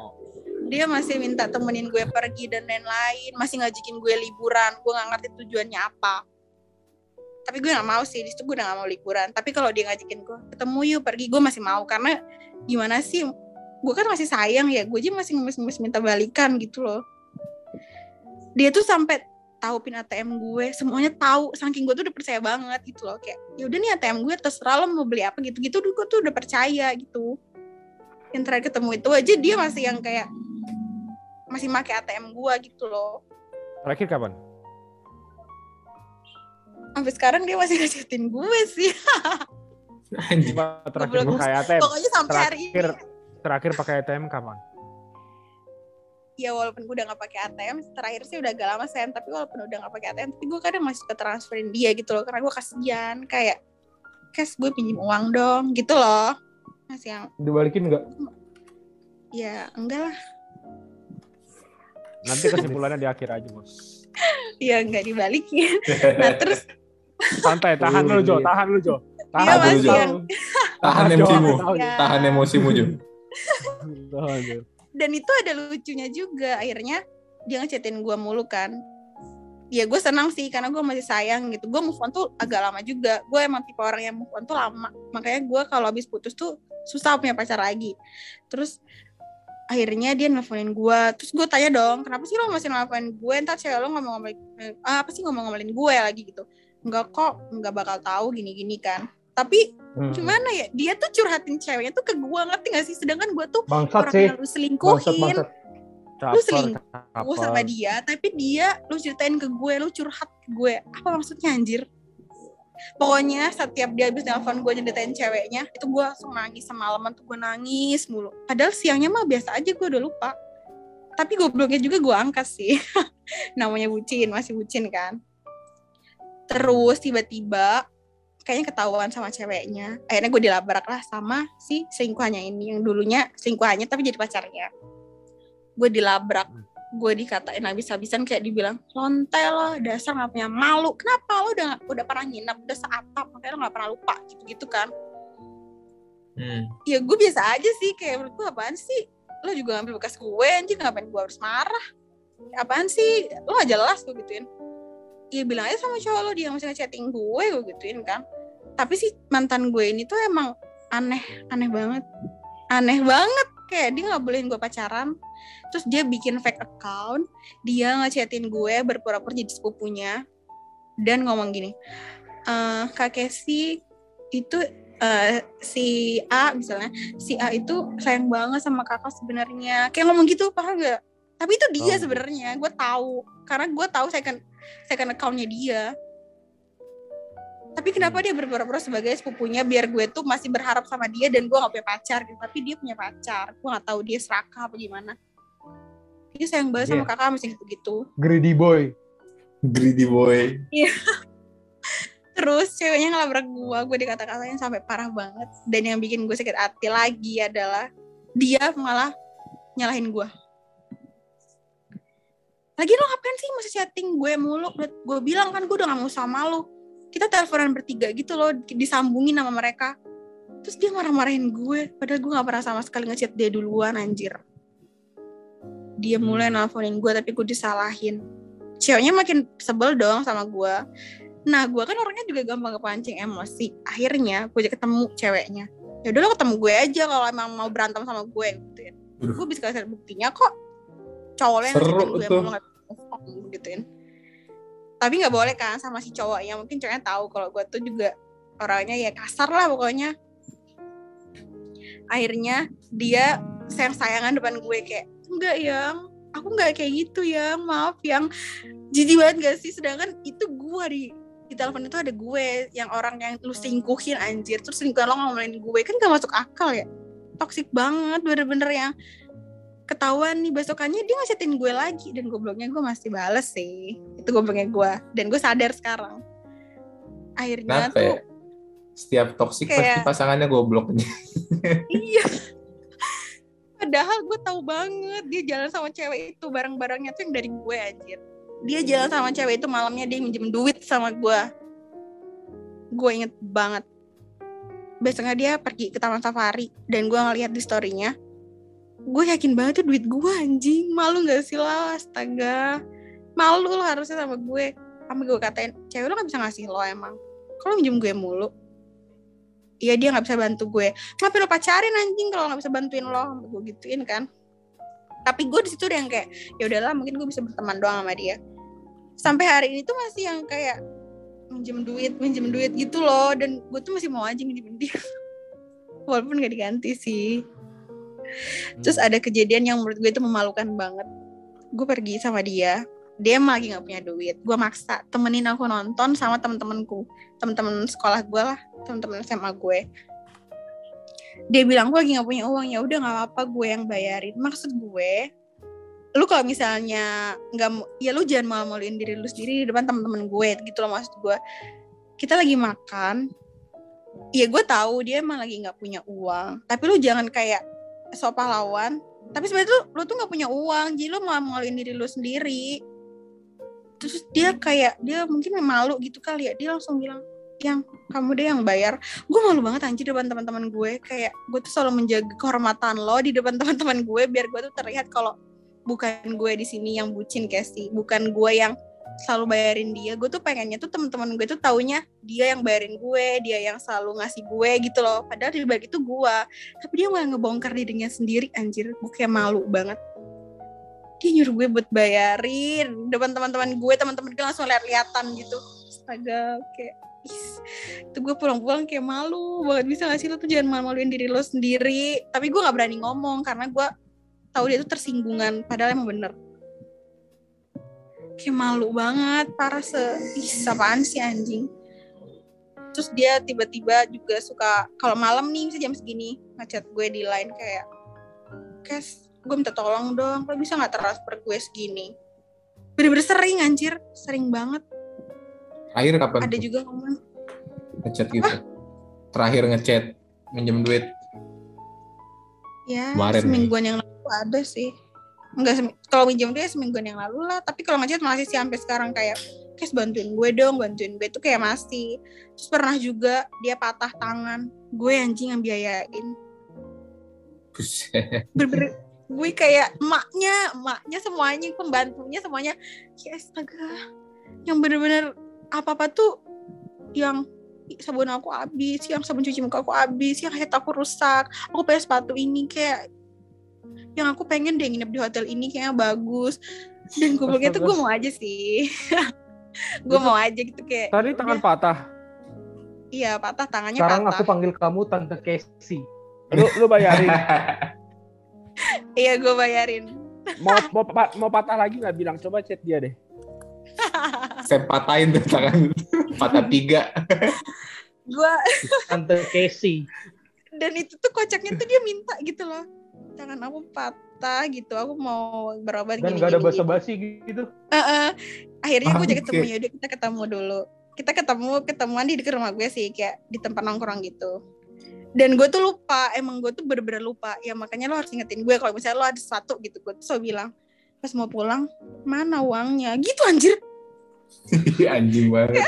dia masih minta temenin gue pergi dan lain-lain masih ngajakin gue liburan. Gue nggak ngerti tujuannya apa. Tapi gue nggak mau sih di situ gue udah nggak mau liburan. Tapi kalau dia ngajakin gue ketemu yuk pergi. Gue masih mau karena gimana sih gue kan masih sayang ya gue aja masih ngemis-ngemis minta balikan gitu loh. Dia tuh sampai tahu pin ATM gue semuanya tahu saking gue tuh udah percaya banget gitu loh. Kayak ya udah nih ATM gue terserah lo mau beli apa gitu gitu gue tuh udah percaya gitu. Yang terakhir ketemu itu aja dia masih yang kayak masih pakai ATM gue gitu loh. Terakhir kapan? sampai sekarang dia masih ngajakin gue sih. Terakhir Goblok. pakai ATM. pokoknya sampai hari ini Terakhir pakai ATM kapan? ya walaupun gue udah nggak pakai ATM terakhir sih udah agak lama sen tapi walaupun udah nggak pakai ATM tapi gue kadang masih suka transferin dia gitu loh karena gue kasihan kayak kes gue pinjam uang dong gitu loh masih yang Dibalikin nggak? ya enggak lah Nanti kesimpulannya di akhir aja, Bos. ya nggak dibalikin nah terus Santai, tahan lu, Jo. Tahan lu, Jo. Tahan Iya, dulu, Jo. yang- Tahan emosimu. Ya. Tahan emosimu Jo. Dan itu ada lucunya juga akhirnya dia ngechatin gue mulu kan. Ya gue senang sih karena gue masih sayang gitu. Gue move on tuh agak lama juga. Gue emang tipe orang yang move on tuh lama. Makanya gue kalau habis putus tuh susah punya pacar lagi. Terus akhirnya dia nelfonin gue terus gue tanya dong kenapa sih lo masih nelfonin gue? Ntar cewek lo ngomong-ngomongin eh, apa sih ngomong-ngomongin gue lagi? Gitu. Enggak kok nggak bakal tahu gini-gini kan tapi Hmm. gimana ya dia tuh curhatin ceweknya tuh ke gue ngerti gak sih sedangkan gue tuh Bangsat orang sih. yang lu Bangsat selingkuhin bangsat. Caper, selingkuh gue sama caper. dia tapi dia lu ceritain ke gue lu curhat ke gue apa maksudnya anjir pokoknya setiap dia habis nelfon gue nyeritain ceweknya itu gue langsung nangis semalaman tuh gue nangis mulu padahal siangnya mah biasa aja gue udah lupa tapi gobloknya juga gue angkat sih namanya bucin masih bucin kan terus tiba-tiba kayaknya ketahuan sama ceweknya. Akhirnya gue dilabrak lah sama si selingkuhannya ini yang dulunya selingkuhannya tapi jadi pacarnya. Gue dilabrak gue dikatain habis-habisan kayak dibilang lonte lo dasar nggak punya malu. Kenapa lo udah udah pernah nginep udah seatap makanya lo nggak pernah lupa gitu gitu kan. Hmm. ya gue biasa aja sih kayak menurut gue apaan sih? Lo juga ngambil bekas gue anjing ngapain gue harus marah? Apaan sih? Lo gak jelas gue gituin Iya bilang aja sama cowok lo dia masih ngechatting gue gue gituin kan. Tapi sih mantan gue ini tuh emang aneh aneh banget. Aneh banget kayak dia nggak bolehin gue pacaran. Terus dia bikin fake account dia ngechatin gue berpura-pura jadi sepupunya. Dan ngomong gini eh kak Kesi itu eh, si A misalnya si A itu sayang banget sama kakak sebenarnya. Kayak ngomong gitu paham gak tapi itu dia Oh. sebenarnya gue tahu. Karena gue tahu second second accountnya dia. Tapi kenapa dia berpura-pura sebagai sepupunya biar gue tuh masih berharap sama dia dan gue gak punya pacar gitu. Tapi dia punya pacar. Gue gak tahu dia serakah apa gimana. Dia sayang banget sama Iya. kakak masih gitu-gitu. Greedy boy. Greedy boy. terus ceweknya ngelabrak gue gue dikata-katain sampai parah banget. Dan yang bikin gue sakit hati lagi adalah dia malah nyalahin gue lagi lo ngapain sih? Masih chatting gue mulu. Gue bilang kan gue udah gak mau sama lo. Kita teleponan bertiga gitu loh disambungin sama mereka. Terus dia marah-marahin gue padahal gue gak pernah sama sekali ngechat dia duluan anjir. Dia mulai nelfonin gue tapi gue disalahin. Ceweknya makin sebel dong sama gue. Nah gue kan orangnya juga gampang kepancing emosi. Akhirnya gue aja ketemu ceweknya. Ya udah lo ketemu gue aja kalau emang mau berantem sama gue gitu ya. Gue bisa kasih buktinya kok. Cowoknya Seru ngechatin gue tuh. On, gituin. Tapi nggak boleh kan sama si cowoknya. Mungkin cowoknya tahu kalau gue tuh juga orangnya ya kasar lah pokoknya. Akhirnya dia sayang sayangan depan gue kayak enggak yang. Aku nggak kayak gitu yang. Maaf yang. Jijik banget gak sih? Sedangkan itu gue di di telepon itu ada gue yang orang yang lu selingkuhin anjir. Terus selingkuhan lo ngomongin gue. Kan gak masuk akal ya? Toksik banget bener-bener yang ketahuan nih besokannya dia ngacetin gue lagi. Dan gobloknya gue masih bales sih. Itu gobloknya gue. Dan gue sadar sekarang. Akhirnya Kenapa tuh ya? Setiap toksik pasti Kayak- pasangannya gobloknya. iya. Padahal gue tahu banget dia jalan sama cewek itu barang-barangnya tuh yang dari gue anjir. Dia jalan sama cewek itu malamnya dia minjem duit sama gue. Gue inget banget. Besoknya dia pergi ke taman safari dan gue ngeliat di storynya gue yakin banget tuh duit gue anjing. Malu gak sih lo? Astaga. Malu lo harusnya sama gue. Sampai gue katain cewek lo gak bisa ngasih lo emang. Kalau minjem gue mulu. Iya dia nggak bisa bantu gue. Ngapain lo pacarin anjing kalau nggak bisa bantuin lo? Gue gituin kan? Tapi gue di situ udah yang kayak ya udahlah mungkin gue bisa berteman doang sama dia. Sampai hari ini tuh masih yang kayak minjem duit minjem duit gitu loh. Dan gue tuh masih mau aja minjem dia. Walaupun gak diganti sih terus ada kejadian yang menurut gue itu memalukan banget. Gue pergi sama dia dia emang lagi nggak punya duit. Gue maksa temenin aku nonton sama temen-temenku temen-temen sekolah gue lah temen-temen SMA gue. Dia bilang gue lagi nggak punya uang. Ya udah nggak apa-apa gue yang bayarin. Maksud gue lu kalau misalnya nggak mau- ya lu jangan malu-maluin diri lu sendiri di depan teman-teman gue gitu loh maksud gue. Kita lagi makan ya gue tahu dia emang lagi nggak punya uang. Tapi lu jangan kayak sok pahlawan. Tapi sebenarnya tuh lu tuh nggak punya uang jadi lu malu maluin diri lu sendiri. Terus dia kayak dia mungkin malu gitu kali ya. Dia langsung bilang yang kamu deh yang bayar. Gue malu banget anjir depan teman-teman gue. Kayak gue tuh selalu menjaga kehormatan lo di depan teman-teman gue biar gue tuh terlihat kalau bukan gue di sini yang bucin Casey. Bukan gue yang selalu bayarin dia gue tuh pengennya tuh teman-teman gue tuh taunya dia yang bayarin gue dia yang selalu ngasih gue gitu loh. Padahal di balik itu gue. Tapi dia malah ngebongkar dirinya sendiri anjir. Gue kayak malu banget. Dia nyuruh gue buat bayarin. Depan teman-teman gue teman-teman gue langsung lihat-lihatan gitu. Astaga kayak itu gue pulang-pulang kayak malu banget. Bisa gak sih lo tuh jangan malu-maluin diri lo sendiri? Tapi gue nggak berani ngomong karena gue tahu dia tuh tersinggungan. Padahal emang bener kayak malu banget parah se Ih, apaan sih anjing? Terus dia tiba-tiba juga suka kalau malam nih bisa jam segini ngechat gue di line kayak kes gue minta tolong dong lo bisa nggak transfer gue segini? Bener-bener sering anjir. Sering banget. Terakhir kapan? ada juga ngomong ngechat gitu. Terakhir ngechat minjem duit. ya Kemarin. semingguan yang lalu ada sih Enggak kalau minjem dia semingguan yang lalu lah. Tapi kalau ngechat masih sih sampai sekarang kayak kes bantuin gue dong bantuin gue. Tuh kayak masih. Terus pernah juga dia patah tangan. Gue anjing yang biayain. Buset. bener gue kayak emaknya emaknya semuanya pembantunya semuanya. Ya astaga. Yang bener-bener apa-apa tuh yang sabun aku habis yang sabun cuci muka aku habis yang head aku rusak. Aku pengen sepatu ini kayak yang aku pengen deh nginep di hotel ini kayaknya bagus dan gue bilang itu gue mau aja sih gue mau aja gitu kayak Tadi tangan patah. iya patah tangannya Sekarang patah aku panggil kamu Tante Casey. Lu lu bayarin. iya gue bayarin Mau mau mau patah lagi nggak bilang coba chat dia deh. Saya patahin tuh tangan patah tiga. gue Tante Casey. dan itu tuh kocaknya tuh dia minta gitu loh tangan aku patah gitu aku mau berobat Dan gini, gak ada basa-basi gitu. Heeh. akhirnya gue ajak Oke. ketemu yaudah kita ketemu dulu kita ketemu ketemuan di dekat rumah gue sih kayak di tempat nongkrong gitu dan gue tuh lupa emang gue tuh bener-bener lupa ya makanya lo harus ingetin gue kalau misalnya lo ada sesuatu gitu gue tuh selalu bilang pas mau pulang mana uangnya gitu anjir Anjing banget.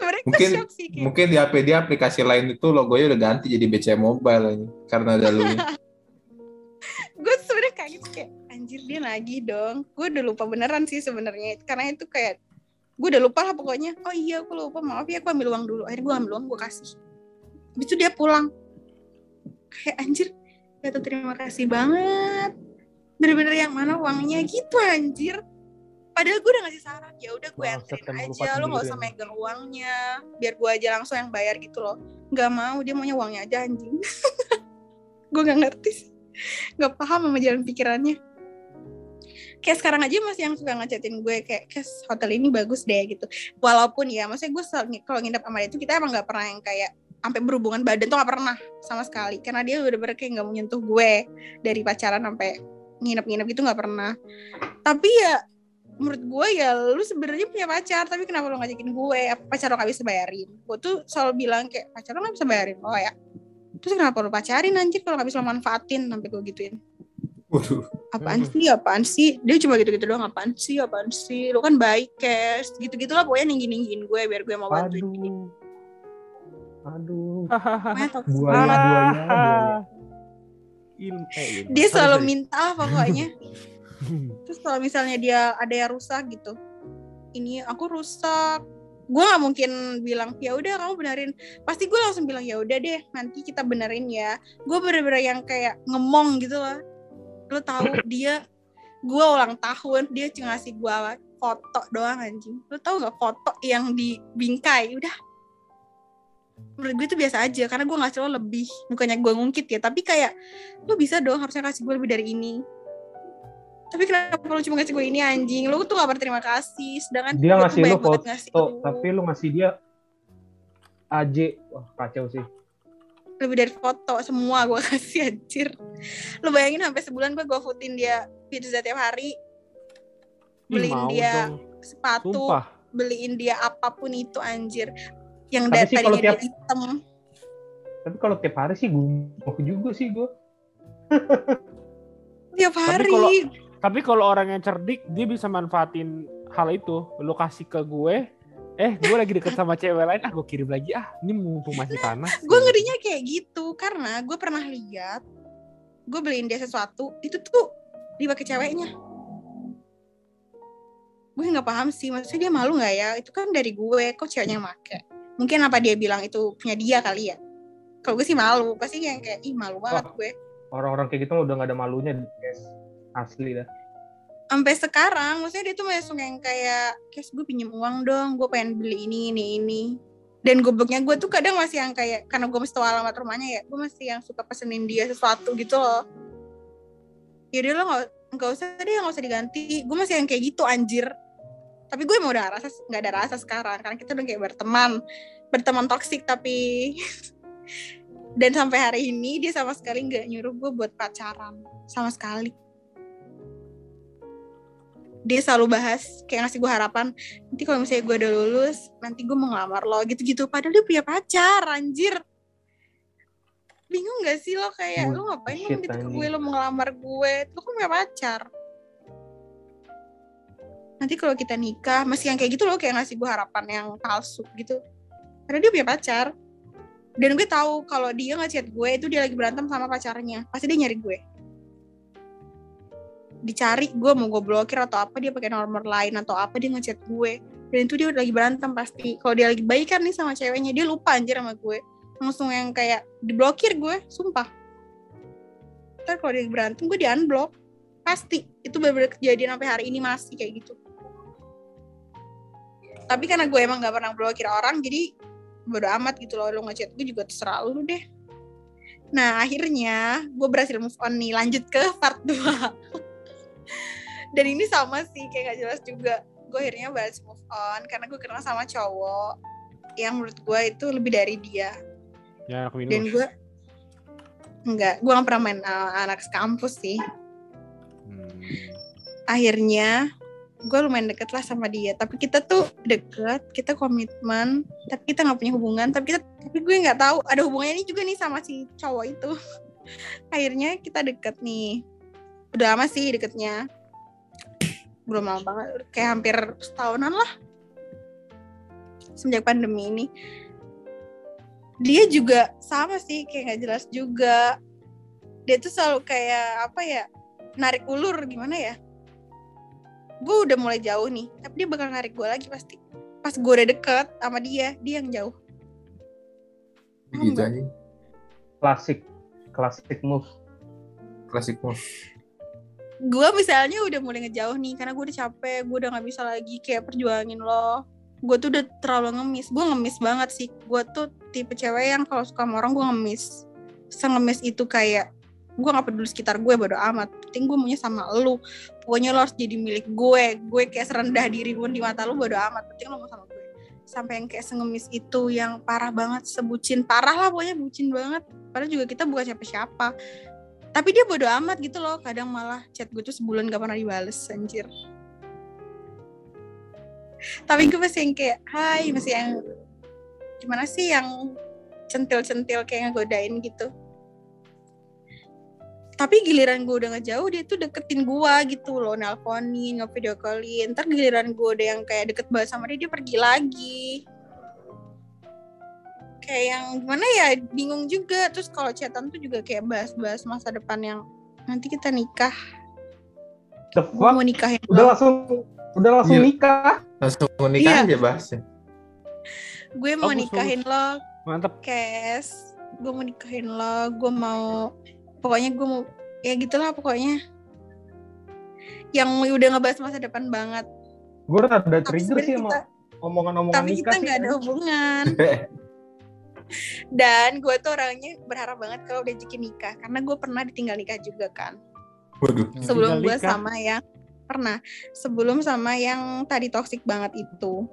Gue Mungkin- shock sih kayak Mungkin di HP dia aplikasi lain itu logonya udah ganti jadi BC Mobile ini karena ada lu. gue sebenarnya kayak gitu kayak anjir dia lagi dong. Gue udah lupa beneran sih sebenarnya karena itu kayak gue udah lupa lah pokoknya. Oh iya aku lupa maaf ya aku ambil uang dulu. Akhirnya gue ambil uang gue kasih. Habis itu dia pulang. Kayak anjir ya tuh terima kasih banget. Bener-bener yang mana uangnya gitu anjir padahal gue udah ngasih saran ya udah gue anterin aja lo nggak usah megang uangnya biar gue aja langsung yang bayar gitu loh. Nggak mau dia maunya uangnya aja anjing. Gue nggak ngerti sih. Nggak paham sama jalan pikirannya. Kayak sekarang aja masih yang suka ngechatin gue kayak kes hotel ini bagus deh gitu. Walaupun ya maksudnya gue kalau nginep sama dia itu kita emang nggak pernah yang kayak sampai berhubungan badan tuh nggak pernah sama sekali. Karena dia bener-bener kayak nggak mau nyentuh gue dari pacaran sampai nginep-nginep gitu nggak pernah. Tapi ya menurut gue ya lu sebenarnya punya pacar tapi kenapa lu ngajakin gue? Apa pacar lo gak bisa bayarin. Gue tuh selalu bilang kayak pacar lo gak bisa bayarin lo ya. Terus kenapa lu pacarin anjir? Kalau gak bisa lo manfaatin sampai gue gituin. Waduh. apaan sih? Apaan sih? Dia cuma gitu-gitu doang apaan sih? Apaan sih? Lu kan baik cash gitu-gitu lah pokoknya ninggi-ninggiin gue biar gue mau bantuin. Ini Aduh. Aduh. Buaya, banget. buaya, buaya. Eh, dia selalu minta lah pokoknya terus kalau misalnya dia ada yang rusak gitu ini aku rusak. Gue nggak mungkin bilang ya udah kamu benerin. Pasti gue langsung bilang ya udah deh nanti kita benerin ya. Gue bener-bener yang kayak ngemong gitu loh. Lo tahu dia gue ulang tahun dia cuma ngasih gue foto doang anjing. Lo tahu nggak foto yang di bingkai udah. Menurut gue itu biasa aja karena gue ngasih lo lebih. Bukannya gue ngungkit ya tapi kayak lo bisa dong harusnya kasih gue lebih dari ini tapi kenapa lo cuma ngasih gue ini anjing lo tuh gak berterima kasih sedangkan Dia gue ngasih lu foto, ngasih lu. tapi lu ngasih dia AJ. Wah, kacau sih. lebih dari foto semua gue kasih anjir lu bayangin sampai sebulan gue gofoodin dia pizza tiap hari beliin dia dong. sepatu Sumpah. beliin dia apa pun itu anjir yang Tapi dari dia tiap- hitam Tapi kalau tiap hari sih gue juga sih gue. tiap hari kalau- Tapi kalau orang yang cerdik, dia bisa manfaatin hal itu. Lu kasih ke gue, eh gue lagi deket sama cewek lain, ah gue kirim lagi ah. Ini mumpung masih panas. gue ngerinya kayak gitu karena gue pernah lihat gue beliin dia sesuatu itu tuh dipakai ceweknya gue nggak paham sih maksudnya dia malu nggak ya itu kan dari gue kok ceweknya yang make mungkin apa dia bilang itu punya dia kali ya kalau gue sih malu pasti yang kayak ih malu banget Wah. gue Orang-orang kayak gitu udah gak ada malunya guys. Asli dah. sampai sekarang maksudnya dia tuh langsung yang kayak kes gue pinjem uang dong gue pengen beli ini ini ini. Dan gobloknya gue tuh kadang masih yang kayak karena gue mesti tahu alamat rumahnya ya gue masih yang suka pesenin dia sesuatu gitu loh. Yaudah lo nggak nggak usah deh nggak usah diganti. Gue masih yang kayak gitu anjir. Tapi gue mau udah rasa nggak ada rasa sekarang karena kita udah kayak berteman. Berteman toksik tapi dan sampai hari ini dia sama sekali nggak nyuruh gue buat pacaran sama sekali dia selalu bahas kayak ngasih gue harapan nanti kalau misalnya gue udah lulus nanti gue mau ngelamar lo gitu-gitu. Padahal dia punya pacar anjir. Bingung gak sih lo? Kayak lo ngapain lo gitu ke gue? Lo mau ngelamar gue? Lo kan punya pacar. Nanti kalau kita nikah masih yang kayak gitu loh kayak ngasih gue harapan yang palsu gitu. Karena dia punya pacar. Dan gue tahu kalau dia ngechat gue itu dia lagi berantem sama pacarnya. Pasti dia nyari gue dicari gue mau gue blokir atau apa dia pakai nomor lain atau apa dia ngechat gue. Dan itu dia udah lagi berantem pasti. Kalau dia lagi baikan nih sama ceweknya dia lupa anjir sama gue. Langsung yang kayak diblokir gue sumpah. Ntar kalau dia berantem gue di unblock pasti. Itu bener-bener kejadian sampai hari ini masih kayak gitu. Tapi karena gue emang gak pernah blokir orang jadi bodo amat gitu loh. Lo ngechat gue juga terserah lu deh. Nah akhirnya gue berhasil move on nih. Lanjut ke part 2 dan ini sama sih kayak gak jelas juga. Gue akhirnya berhasil move on karena gue kenal sama cowok yang menurut gue itu lebih dari dia. Ya anak dan minus. gue enggak gue gak pernah main uh, anak kampus sih. Hmm. akhirnya gue lumayan deket lah sama dia. Tapi kita tuh deket kita komitmen tapi kita nggak punya hubungan. Tapi kita tapi gue nggak tahu ada hubungannya ini juga nih sama si cowok itu. Akhirnya kita deket nih udah lama sih deketnya. Belum lama banget kayak hampir setahunan lah. Semenjak pandemi ini. Dia juga sama sih kayak nggak jelas juga. Dia tuh selalu kayak apa ya narik ulur gimana ya? Gue udah mulai jauh nih tapi dia bakal narik gue lagi pasti. Pas gue udah deket sama dia dia yang jauh. Gitu Klasik. Klasik move. klasik move gue misalnya udah mulai ngejauh nih karena gue udah capek gue udah nggak bisa lagi kayak perjuangin lo. Gue tuh udah terlalu ngemis gue ngemis banget sih. Gue tuh tipe cewek yang kalau suka sama orang gue ngemis. Sengemis itu kayak gue nggak peduli sekitar gue bodo amat. Penting gue maunya sama lu. Pokoknya lo harus jadi milik gue. Gue kayak serendah diri pun di mata lu bodo amat. Penting lo mau sama gue. Sampai yang kayak sengemis itu yang parah banget sebucin. Parah lah pokoknya bucin banget. Padahal juga kita bukan siapa-siapa tapi dia bodo amat gitu loh kadang malah chat gue tuh sebulan gak pernah dibales anjir. Tapi gue masih yang kayak hai masih yang gimana sih yang centil-centil kayak ngegodain gitu? Tapi giliran gue udah ngejauh dia tuh deketin gue gitu loh nelponin nge-video callin. Ntar giliran gue udah yang kayak deket banget sama dia dia pergi lagi kayak yang gimana ya bingung juga terus kalau chatan tuh juga kayak bahas-bahas masa depan yang nanti kita nikah fuck? mau nikahin Udah lo langsung udah langsung Iya. nikah. langsung menikah Iya. aja bahasnya gue mau Bagus, nikahin lo Mantap. Kes gue mau nikahin lo gue mau pokoknya gue mau ya gitulah pokoknya yang udah ngebahas masa depan banget Gue udah trigger sih sama kita omongan-omongan tapi nikah kita nggak ada hubungan dan gue tuh orangnya berharap banget kalau udah jadi nikah karena gue pernah ditinggal nikah juga kan. Waduh. Sebelum gue sama yang pernah. Sebelum sama yang tadi toksik banget itu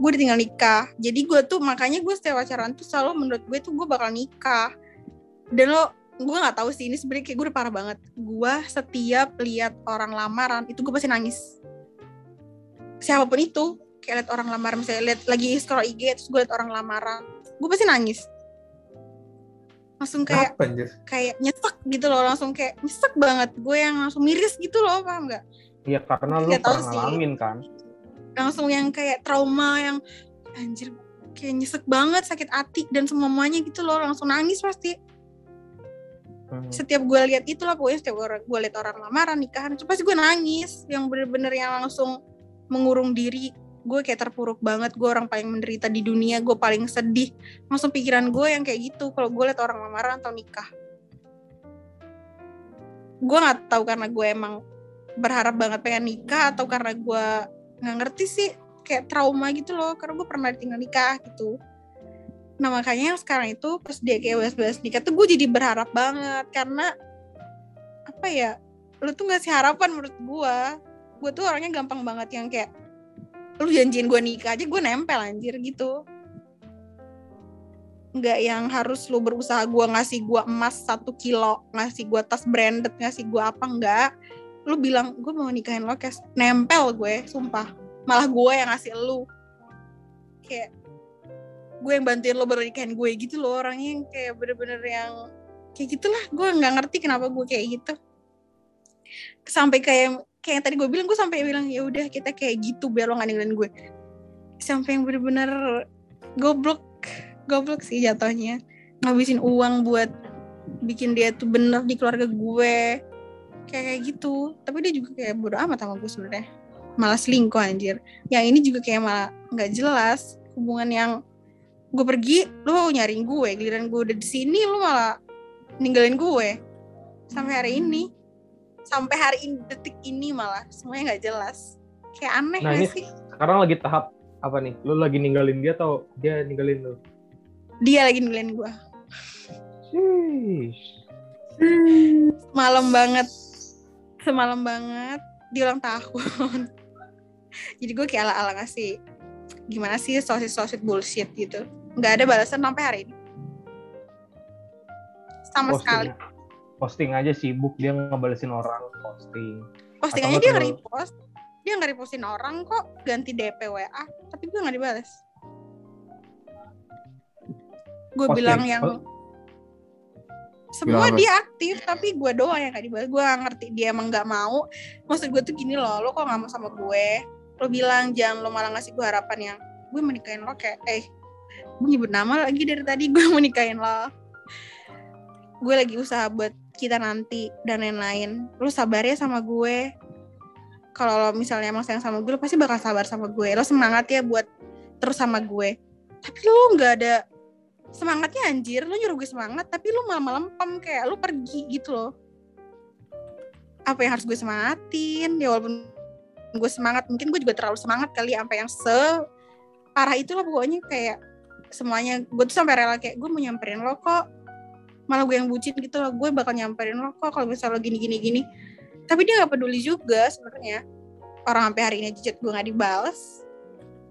gue udah tinggal nikah. Jadi gue tuh makanya gue setiap pacaran tuh selalu menurut gue tuh gue bakal nikah. Dan lo gue nggak tahu sih ini sebenarnya kayak gue udah parah banget. Gue setiap lihat orang lamaran itu gue pasti nangis. Siapa pun itu kayak lihat orang lamaran misalnya lihat lagi scroll IG terus gue lihat orang lamaran gue pasti nangis langsung kayak Kenapa anjir? kayak nyesek gitu loh langsung kayak nyesek banget gue yang langsung miris gitu loh paham nggak Iya karena lu pernah sih. ngalamin kan. langsung yang kayak trauma yang anjir kayak nyesek banget sakit hati dan semuanya gitu loh langsung nangis pasti Hmm. setiap gue lihat itu lah pokoknya setiap orang gue lihat orang lamaran nikahan itu pasti gue nangis yang bener-bener yang langsung mengurung diri gue kayak terpuruk banget gue orang paling menderita di dunia gue paling sedih. Langsung pikiran gue yang kayak gitu kalau gue lihat orang lamaran atau nikah. Gue nggak tahu karena gue emang berharap banget pengen nikah atau karena gue nggak ngerti sih kayak trauma gitu loh karena gue pernah ditinggal nikah gitu. Nah makanya yang sekarang itu pas dia kayak bahas-bahas nikah tuh gue jadi berharap banget karena apa ya lu tuh ngasih harapan menurut gue? Gue tuh orangnya gampang banget yang kayak lu janjiin gue nikah aja gue nempel anjir gitu. Nggak yang harus lu berusaha gue ngasih gue emas satu kilo ngasih gue tas branded ngasih gue apa enggak lu bilang gue mau nikahin lo kes. Nempel gue sumpah. Malah gue yang ngasih lu. Kayak gue yang bantuin lo baru nikahin gue gitu loh orangnya yang kayak bener-bener yang kayak gitulah. Gue nggak ngerti kenapa gue kayak gitu. Sampai kayak kayak yang tadi gue bilang gue sampai bilang ya udah kita kayak gitu biar lo nggak gue. Sampai yang bener-bener goblok goblok sih jatuhnya. Ngabisin uang buat bikin dia tuh bener di keluarga gue. Kayak kayak gitu. Tapi dia juga kayak bodo amat sama gue sebenarnya. Malah selingkuh anjir. Yang ini juga kayak malah nggak jelas hubungan yang gue pergi lu nyariin gue. Giliran gue udah di sini lu malah ninggalin gue. Sampai hari ini sampai hari ini detik ini malah semuanya nggak jelas. Kayak aneh Nah, ini- sih? Sekarang lagi tahap apa nih? Lu lagi ninggalin dia atau dia ninggalin lu? dia lagi ninggalin gue malam banget. Semalam banget. Di ulang tahun. Jadi gue kayak ala-ala ngasih gimana sih sosit-sosit bullshit gitu? Nggak ada balasan sampai hari ini. Sama sekali Posting, posting aja sibuk dia ngebalesin orang posting. postingannya Atau dia nggak nge-repost dia nggak repostin orang kok ganti DP WA tapi gue nggak dibales gue Posting. bilang yang Oh. semua Bilang apa? dia aktif tapi gue doang yang gak dibales gue gak ngerti dia emang nggak mau maksud gue tuh gini loh lo kok nggak mau sama gue lo bilang jangan lo malah ngasih gue harapan yang gue mau nikahin lo kayak eh gue nyebut nama lagi dari tadi gue mau nikahin lo gue lagi usaha buat kita nanti dan lain-lain. Lo sabar ya sama gue. Kalau lo misalnya emang sayang sama gue lo pasti bakal sabar sama gue. Lo semangat ya buat terus sama gue. Tapi lo nggak ada semangatnya anjir. Lo nyuruh gue semangat tapi malam-malam pam kayak lo pergi gitu loh. Apa yang harus gue semangatin? Ya walaupun gue semangat mungkin gue juga terlalu semangat kali sampai yang se parah itu lah pokoknya kayak semuanya. Gue tuh sampai rela kayak gue mau nyamperin lo kok malah gue yang bucin gitu loh. Gue bakal nyamperin lo kok kalau misalnya lo gini gini. Gini tapi dia nggak peduli juga sebenarnya. Orang sampai hari ini chat gue nggak dibales.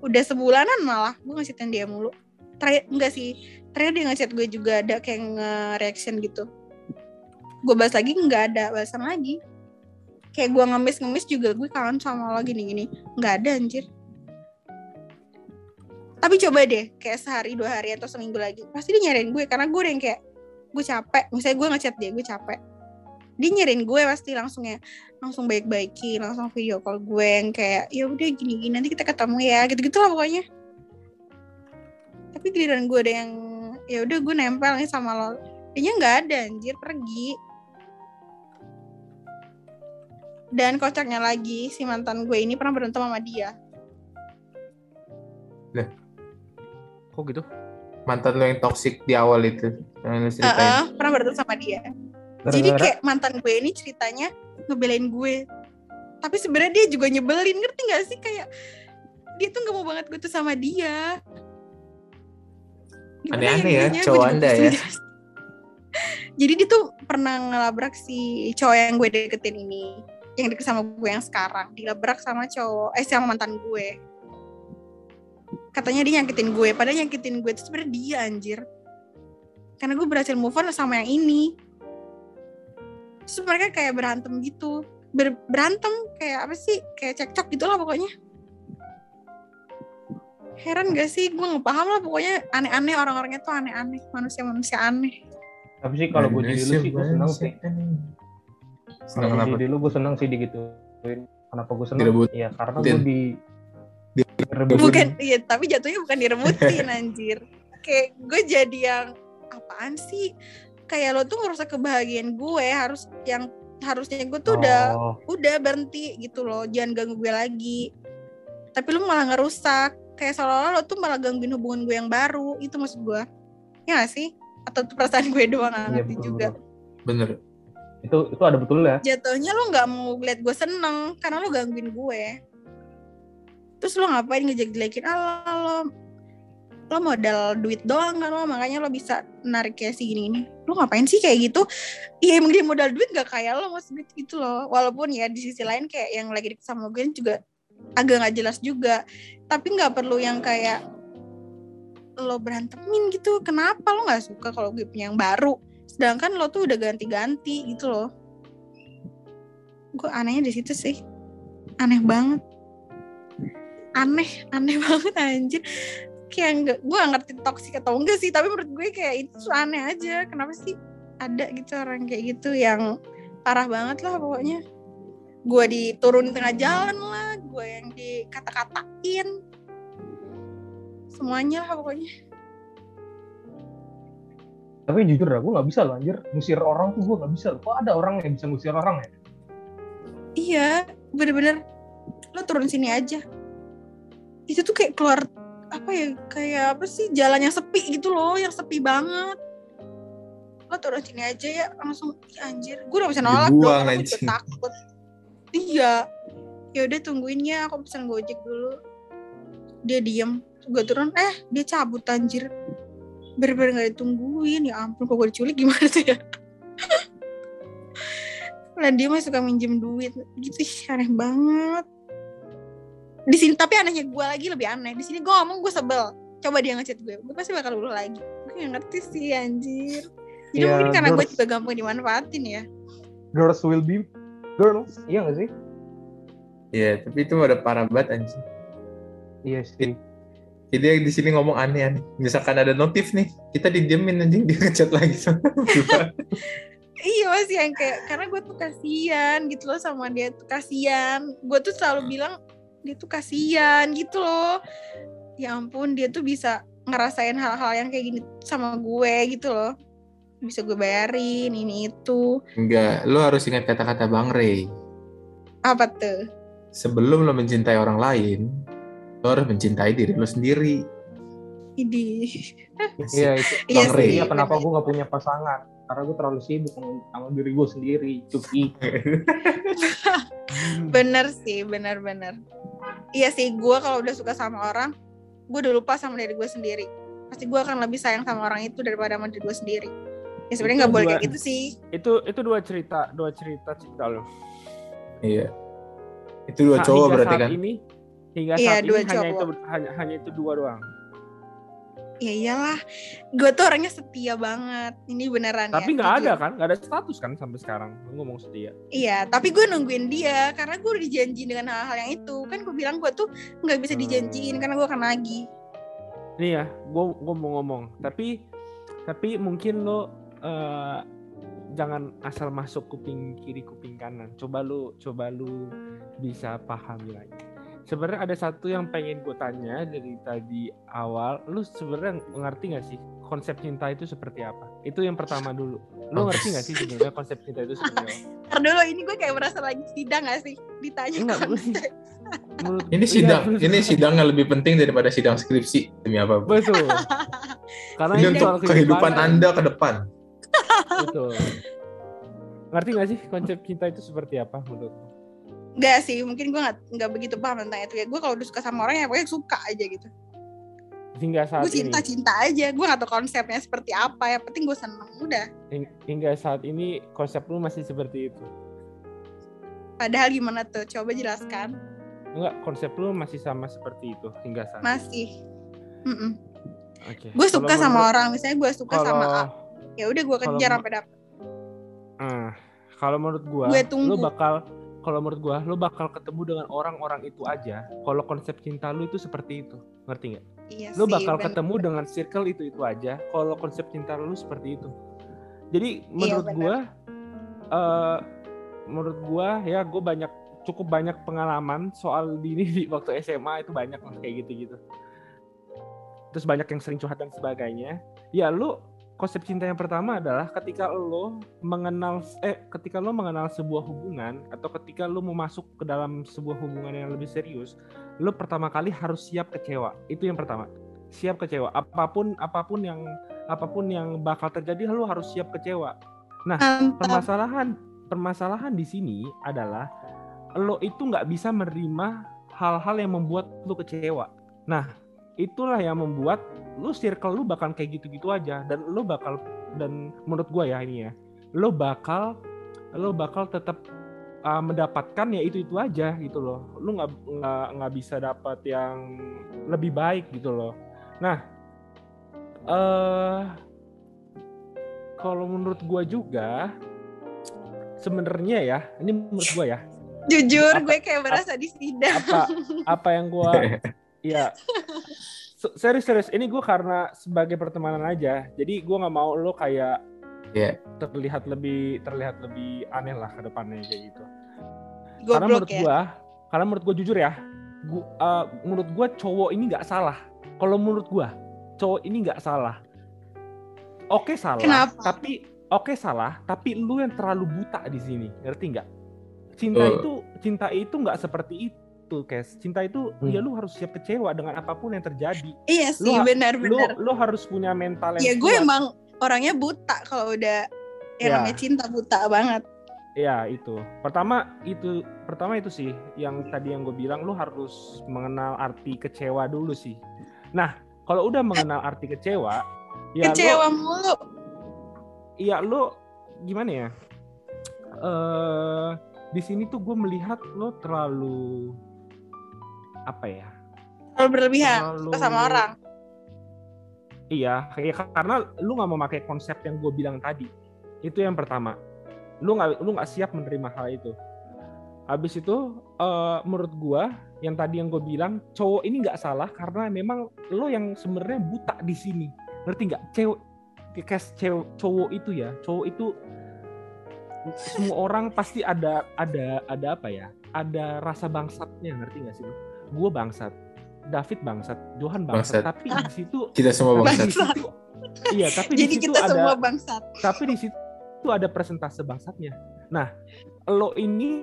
Udah sebulanan malah gue ngasih dia mulu. Terakhir enggak sih. Terakhir dia ngechat gue juga ada kayak nge-reaction gitu. Gue balas lagi nggak ada balasan lagi. Kayak gue ngemis-ngemis juga gue kangen sama lo gini-gini. Nggak ada anjir. Tapi coba deh kayak sehari dua hari atau seminggu lagi pasti dia nyariin gue. Karena gue yang kayak gue capek. Misalnya gue ngechat dia gue capek. Dia nyariin gue pasti langsung ya langsung baik-baikin langsung video call gue yang kayak ya udah gini-gini nanti kita ketemu ya gitu-gitu lah pokoknya. Tapi giliran gue ada yang ya udah gue nempel nih sama lo. Dia nggak ada anjir pergi. Dan kocaknya lagi si mantan gue ini pernah berantem sama dia. Kok gitu? Mantan lo yang toxic di awal itu. Yang lu ceritain. Heeh, pernah berantem sama dia. Jadi kayak mantan gue ini ceritanya ngebelain gue. Tapi sebenarnya dia juga nyebelin ngerti gak sih? Kayak dia tuh nggak mau banget gue tuh sama dia. Gimana Aneh-aneh ya, cowok Anda ya. jadi dia tuh pernah ngelabrak si cowok yang gue deketin ini yang deket sama gue yang sekarang. Dilabrak sama cowok eh sama mantan gue katanya dia nyakitin gue padahal nyakitin gue itu sebenarnya dia anjir karena gue berhasil move on sama yang ini terus mereka kayak berantem gitu Ber- berantem kayak apa sih kayak cekcok gitu lah pokoknya heran gak sih gue nggak paham lah pokoknya aneh-aneh orang-orangnya tuh aneh-aneh manusia-manusia aneh Tapi sih kalau gue jadi lu sih gue seneng sih. Kalau kenapa? gue jadi lu gue seneng sih digituin. Kenapa gue seneng? Direbut- Iya karena gue di direbutin. bukan iya tapi jatuhnya bukan direbutin anjir. Kayak gue jadi yang apaan sih? Kayak lo tuh ngerusak kebahagiaan gue harus yang harusnya gue tuh udah Oh, udah berhenti gitu loh jangan ganggu gue lagi. Tapi lu malah ngerusak. Kayak seolah-olah lo tuh malah gangguin hubungan gue yang baru itu maksud gue. Ya gak sih? Atau itu perasaan gue doang gak iya ngerti betul, juga. Bener. Itu itu ada betul ya. jatuhnya lo nggak mau lihat gue seneng karena lo gangguin gue terus lo ngapain ngejek-jelekin? Ah lo lo modal duit doang kan lo makanya lo bisa narik kayak si gini ini lo ngapain sih kayak gitu? Iya emang dia modal duit gak kayak lo mas duit gitu loh. Walaupun ya di sisi lain kayak yang lagi deket sama gue juga agak nggak jelas juga. Tapi nggak perlu yang kayak lo berantemin gitu. Kenapa lo nggak suka kalau gue punya yang baru? Sedangkan lo tuh udah ganti-ganti gitu loh. Gue anehnya di situ sih. Aneh banget aneh aneh banget anjir kayak enggak gue gak ngerti toksik atau enggak sih tapi menurut gue kayak itu aneh aja kenapa sih ada gitu orang kayak gitu yang parah banget lah pokoknya gue diturunin tengah jalan lah gue yang dikata-katain semuanya lah pokoknya Tapi jujur gue nggak bisa loh anjir. Ngusir orang tuh gue nggak bisa. loh. Kok ada orang yang bisa ngusir orang ya? iya bener-bener lo turun sini aja itu tuh kayak keluar apa ya kayak apa sih jalan yang sepi gitu loh yang sepi banget. Lo turun sini aja ya langsung "Ih, anjir gue udah bisa nolak Dibuang, dong gue takut. Iya. Ya udah tungguin ya aku pesan gojek dulu. Dia diem gue turun eh dia cabut anjir. Bener-bener gak ditungguin ya ampun kok gue diculik gimana tuh ya? Lah dia mah suka minjem duit. Gitu ih, aneh banget di sini tapi anehnya gue lagi lebih aneh. Di sini gue ngomong gue sebel. Coba dia ngechat gue. Gue pasti bakal dulu lagi. Gue gak ngerti sih anjir. Jadi Ya, mungkin karena gue juga gampang dimanfaatin ya. Girls will be girls. Iya gak sih? Iya, tapi itu udah parah banget anjing. Iya sih. Jadi yang di sini ngomong aneh-aneh. Misalkan ada notif nih, kita didiemin anjing. Dia ngechat lagi sama iya masih yang kayak karena gue tuh kasihan gitu loh sama dia tuh. Kasihan. Gue tuh selalu bilang dia tuh kasihan gitu loh ya ampun dia tuh bisa ngerasain hal-hal yang kayak gini sama gue gitu loh bisa gue bayarin ini itu Enggak, lo harus ingat kata-kata Bang Ray. apa tuh Sebelum lo mencintai orang lain, lo harus mencintai diri lo sendiri. ini Iya itu. Iya Bang Ray. Iya kenapa gue nggak punya pasangan? Karena gue terlalu sibuk sama, sama diri gue sendiri. Cuki. bener sih bener-bener iya sih gue kalau udah suka sama orang gue udah lupa sama diri gue sendiri pasti gue akan lebih sayang sama orang itu daripada sama diri gue sendiri ya sebenarnya nggak boleh kayak gitu sih itu itu dua cerita dua cerita cinta lo Iya. Itu dua cowok berarti saat kan? ini hingga Iya, saat dua ini hanya cowok. itu hanya, hanya itu dua doang ya iyalah gue tuh orangnya setia banget ini beneran tapi ya nggak ada jujur. kan nggak ada status kan sampai sekarang Lu ngomong setia iya tapi gue nungguin dia karena gue udah dijanjiin dengan hal-hal yang itu kan gue bilang gue tuh nggak bisa dijanjiin karena gue akan nagih Nih ya, gue gue mau ngomong, tapi tapi mungkin lo eh, jangan asal masuk kuping kiri kuping kanan. Coba lu coba lu bisa pahami lagi. Sebenarnya ada satu yang pengen gue tanya dari tadi awal, lu sebenarnya ngerti gak sih konsep cinta itu seperti apa? Itu yang pertama dulu. Lu ngerti gak sih sebenarnya konsep cinta itu seperti apa? Ntar dulu ini gue kayak merasa lagi sidang gak sih ditanya Enggak. Menurut- Ini sidang, menurut- ini sidangnya lebih penting daripada sidang skripsi demi apa? Betul. Karena Ini ini untuk kehidupan. Anda ke depan. Betul. Ngerti gak sih konsep cinta itu seperti apa menurut Enggak sih mungkin gue nggak nggak begitu paham tentang itu. Ya gue kalau udah suka sama orang ya pokoknya suka aja gitu. Hingga saat gue ini. cinta cinta aja gue nggak tahu konsepnya seperti apa. Ya penting gue seneng udah. Hing- hingga saat ini konsep lu masih seperti itu? Padahal gimana tuh? Coba jelaskan. Enggak konsep lu masih sama seperti itu hingga saat ini. masih. Mm-mm. Oke. gue suka Kalau sama menurut- orang misalnya gue suka sama A. Ya udah gue kejar sampai dapet. Ah, kalau menurut gua, Gue lu bakal kalau menurut gua, lu bakal ketemu dengan orang-orang itu aja. Kalau konsep cinta lu itu seperti itu, ngerti nggak? iya sih, bakal bener. ketemu dengan circle itu itu aja. Kalau konsep cinta lu seperti itu. Jadi menurut benar. gua, eh menurut gua ya gue banyak cukup banyak pengalaman soal ini di waktu SMA itu banyak lah kayak gitu-gitu. Terus banyak yang sering curhat dan sebagainya. Ya lu konsep cinta yang pertama adalah ketika lo mengenal eh ketika lo mengenal sebuah hubungan atau ketika lo mau masuk ke dalam sebuah hubungan yang lebih serius, lo pertama kali harus siap kecewa. Itu yang pertama. Siap kecewa. Apa pun apa pun yang apa pun yang bakal terjadi lo harus siap kecewa. Mantap. Permasalahan permasalahan di sini adalah lo itu nggak bisa menerima hal-hal yang membuat lo kecewa. Nah, itulah yang membuat lu circle lu bakal kayak gitu-gitu aja. Dan lu bakal dan menurut gua ya ini ya lu bakal lu bakal tetap uh, mendapatkan ya itu itu aja gitu loh. Lu nggak nggak nggak bisa dapat yang lebih baik gitu loh. Nah eh kalau menurut gua juga sebenarnya ya ini menurut gua ya. Jujur Apa- gue kayak berasa di sidang. apa apa yang gua ya se- serius serius. Ini gue karena sebagai pertemanan aja jadi gue nggak mau lo kayak Iya. terlihat lebih terlihat lebih aneh lah ke depannya kayak gitu. Karena menurut ya? gua karena menurut gua jujur ya gua, eh, menurut gua cowok ini nggak salah. Kalau menurut gua cowok ini nggak salah. Oke salah Kenapa? tapi oke salah tapi lu yang terlalu buta di sini. Ngerti nggak? Cinta Betul. itu cinta itu nggak seperti itu Kes cinta itu Hmm. ya lu harus siap kecewa dengan apa pun yang terjadi iya sih Lu- lu benar-benar lu harus punya mental yang ya gue kuat. emang orangnya buta kalau udah ya Ya. namanya cinta buta banget Ya itu. Pertama itu pertama itu sih yang tadi yang gue bilang lu harus mengenal arti kecewa dulu sih. Nah kalau udah mengenal arti kecewa, ya kecewa lu, mulu ya lu gimana ya? Eh di sini tuh gue melihat lo terlalu apa ya? terlalu berlebihan Terlalu- suka sama orang Iya, ya karena lu nggak memakai konsep yang gue bilang tadi. Itu yang pertama. Lu nggak lu nggak siap menerima hal itu. Habis itu eh, menurut gua yang tadi yang gue bilang cowok ini nggak salah karena memang lo yang sebenarnya buta di sini. Ngerti nggak? Cewek kayak cewek cowok itu ya, cowok itu semua orang pasti ada ada ada apa ya? Ada rasa bangsatnya, ngerti nggak sih lo? Gue bangsat, David bangsat, Johan bangsat, Bangsat. tapi di situ Kita semua tapi bangsat. di situ iya tapi jadi di situ kita ada semua bangsat tapi di situ ada persentase bangsatnya nah lo ini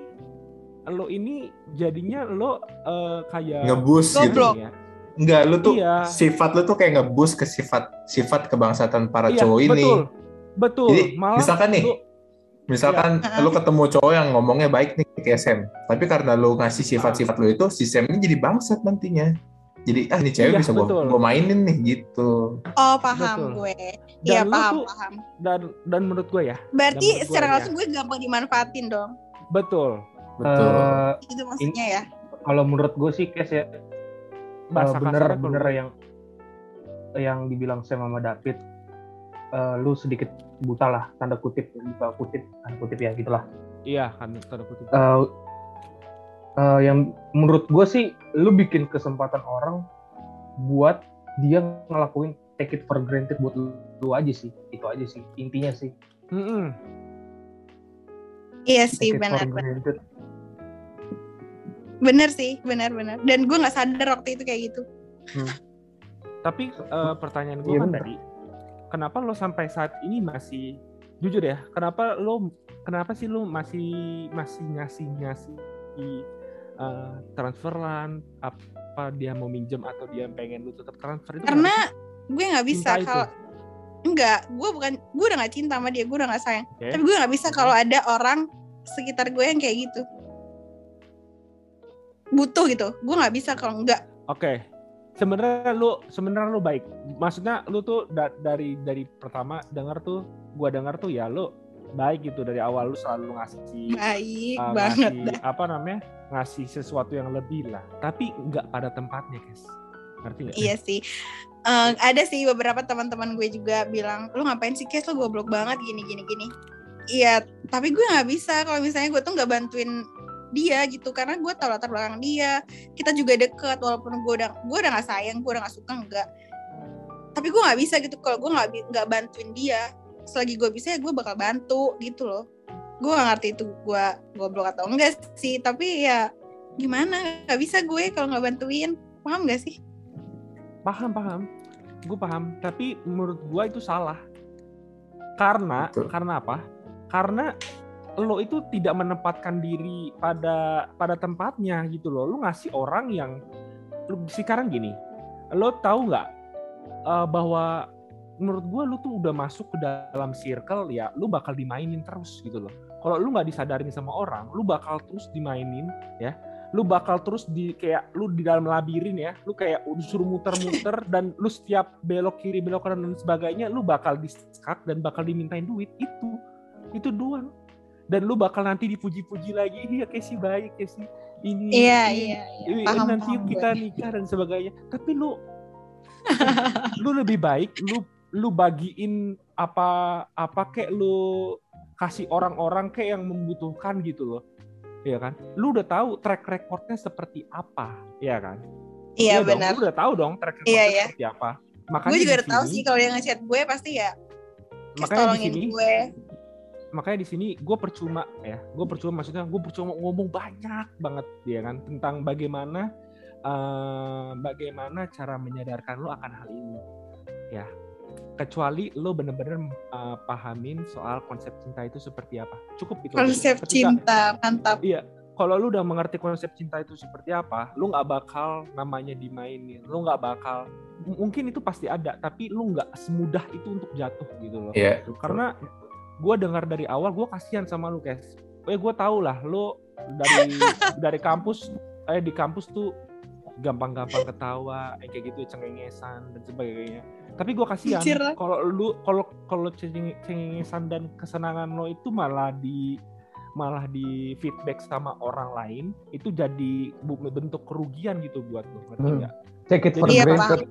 lo ini jadinya lo eh, kayak Ngebus gitu. Ya Enggak, lu tuh Iya. sifat lu tuh kayak ngebus ke sifat sifat kebangsatan para iya, cowok ini. betul betul Jadi, malah misalkan nih, lo- Misalkan Iya. lu ketemu cowok yang ngomongnya baik nih ke Sam, tapi karena lu ngasih sifat-sifat lu itu, si Sam ini jadi bangsat nantinya. Jadi ah ini cewek Iya, bisa gua, betul. gua mainin nih gitu. oh paham Betul. gue Dan iya paham tuh- paham dan dan menurut gue ya berarti gue secara ya. langsung gue gampang dimanfaatin dong betul Betul. Eh, itu maksudnya ya kalau menurut gue sih Kes ya Eh, bener kasarnya bener yang yang dibilang Sam sama David eh, lu sedikit buta lah tanda kutip buka kutip tanda kutip ya gitulah. Iya kan tanda kutip. Eh, eh, yang menurut gue sih lu bikin kesempatan orang buat dia ngelakuin take it for granted buat lu, lu aja sih itu aja sih intinya sih. Mm-mm. iya sih benar bener sih benar benar. Dan gue nggak sadar waktu itu kayak gitu. Tapi eh, pertanyaan gue Iya, kan bener. tadi, kenapa lo sampai saat ini masih jujur ya? Kenapa lo kenapa sih lo masih masih ngasih ngasih eh, transferan? Apa dia mau minjem atau dia pengen lu tetap transfer itu? karena gue nggak bisa kalau enggak gue bukan gue udah nggak cinta sama dia gue udah nggak sayang Oke. tapi gue nggak bisa kalau ada orang sekitar gue yang kayak gitu butuh gitu gue nggak bisa kalau enggak Oke. Sebenarnya lu sebenarnya lu baik. Maksudnya lu tuh da- dari dari pertama dengar tuh gua dengar tuh ya lu baik gitu dari awal lu selalu ngasih baik uh, banget ngasih dah. apa namanya ngasih sesuatu yang lebih lah tapi nggak pada tempatnya guys ngerti nggak Iya sih. Eh, ada sih beberapa teman-teman gue juga bilang, lu ngapain sih Kes, lu goblok banget gini gini gini. Iya, tapi gue nggak bisa kalau misalnya gue tuh nggak bantuin dia gitu karena gue tahu latar belakang dia. Kita juga deket walaupun gue udah gue udah nggak sayang gue udah nggak suka enggak. Tapi gue nggak bisa gitu kalau gue nggak nggak bantuin dia selagi gue bisa ya gue bakal bantu gitu loh. Gue gak ngerti itu gue goblok atau enggak sih tapi ya gimana nggak bisa gue kalau nggak bantuin. Paham gak sih? Paham paham. Gue paham tapi menurut gue itu salah. Karena Betul. karena apa? Karena lo itu tidak menempatkan diri pada pada tempatnya gitu loh. Lo ngasih orang yang lu sekarang gini lo tahu nggak eh, bahwa menurut gue lu tuh udah masuk ke dalam circle ya lu bakal dimainin terus gitu loh. Kalau lu nggak disadarin sama orang lu bakal terus dimainin ya. Lu bakal terus di kayak lu di dalam labirin ya. Lu kayak disuruh muter-muter dan lu setiap belok kiri belok kanan dan sebagainya lu bakal di dan bakal dimintain duit. Itu itu doang dan lu bakal nanti dipuji-puji lagi. Iya Casey baik Casey ini iya ini, iya ini, iya paham nanti paham gue. kita nikah dan sebagainya. Tapi lu lu lebih baik lu lu bagiin apa apa kayak lu kasih orang-orang kayak yang membutuhkan gitu loh. Ya kan? Lu udah tahu track recordnya seperti apa ya kan? Iya dong, benar. lu udah tahu dong track recordnya Iya, iya. seperti apa. Makanya gue juga udah tahu sih kalau dia ngechat gue pasti ya. Makanya di tolongin sini gue makanya di sini gue percuma ya gue percuma maksudnya gue percuma ngomong banyak banget ya kan? Tentang bagaimana eh, bagaimana cara menyadarkan lo akan hal ini ya. Kecuali lo bener-bener eh, pahamin soal konsep cinta itu seperti apa. Cukup itu konsep Ketika- cinta mantap. Iya, kalau lu udah mengerti konsep cinta itu seperti apa, lu nggak bakal namanya dimainin, lu nggak bakal mungkin itu pasti ada, tapi lu nggak semudah itu untuk jatuh gitu loh. Iya. Karena gue dengar dari awal, gue kasihan sama lu, Kes. Eh, gue tau lah, lu dari dari kampus, eh di kampus tuh gampang-gampang ketawa, eh, kayak gitu cengengesan dan sebagainya. Tapi gue kasihan kalau lu kalau kalau cengeng- cengengesan dan kesenangan lo itu malah di malah di feedback sama orang lain itu jadi bentuk kerugian gitu buat lo ngerti Hmm. nggak? Take it for Iya, granted.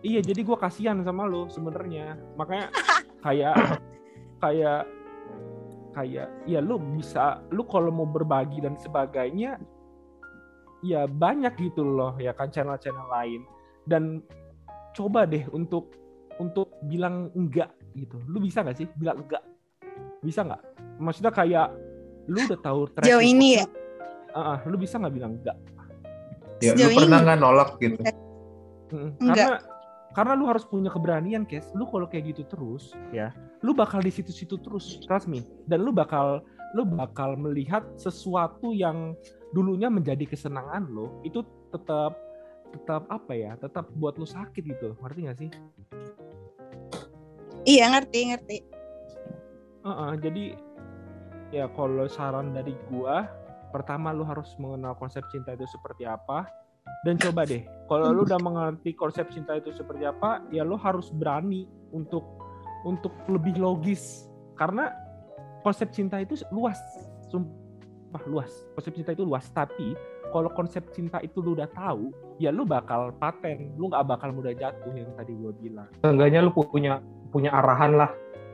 Iya jadi gue kasihan sama lo sebenarnya makanya kayak kayak kayak ya lu bisa lu kalau mau berbagi dan sebagainya ya banyak gitu loh ya kan channel-channel lain. Dan coba deh untuk untuk bilang enggak gitu. Lu bisa nggak sih bilang enggak? Bisa nggak? Maksudnya kayak lu udah tahu track Jauh ini ya? Ah, ah, lu bisa nggak bilang enggak? Ya, lu pernah nggak nolak gitu? Enggak. Karena karena lu harus punya keberanian, Kes. Lu kalau kayak gitu terus, ya, lu bakal di situ-situ terus, trust me. Dan lu bakal lu bakal melihat sesuatu yang dulunya menjadi kesenangan lo, itu tetap tetap apa ya? Tetap buat lu sakit gitu. Ngerti gak sih? iya ngerti ngerti Heeh, jadi ya kalau saran dari gua, pertama lu harus mengenal konsep cinta itu seperti apa dan coba deh kalau lu udah mengerti konsep cinta itu seperti apa, ya lu harus berani untuk untuk lebih logis karena konsep cinta itu luas, sumpah luas. Konsep cinta itu luas, tapi kalau konsep cinta itu lu udah tahu, ya lu bakal paten, lu nggak bakal mudah jatuh yang tadi gua bilang. Seenggaknya lu punya punya arahan lah.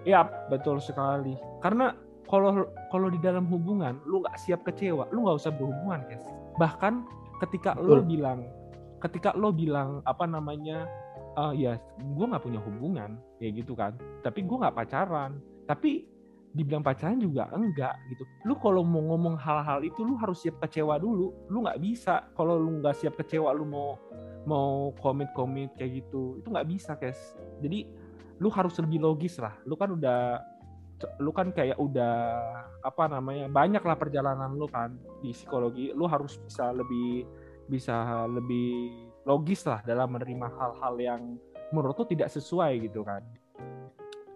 Ya, betul sekali. Karena kalau kalau di dalam hubungan lu nggak siap kecewa, lu nggak usah berhubungan, guys. Bahkan ketika lo Betul. bilang, ketika lo bilang apa namanya, "Ah, ya, gue nggak punya hubungan, ya gitu kan. Tapi gue nggak pacaran. Tapi dibilang pacaran juga enggak gitu. Lu kalau mau ngomong hal-hal itu lu harus siap kecewa dulu. Lu nggak bisa kalau lu nggak siap kecewa lu mau mau komit-komit kayak gitu. Itu nggak bisa, guys. Jadi lu harus lebih logis lah. Lu kan udah lu kan kayak udah apa namanya banyak lah perjalanan lu kan di psikologi lu harus bisa lebih bisa lebih logis lah dalam menerima hal-hal yang menurut lu tidak sesuai gitu kan.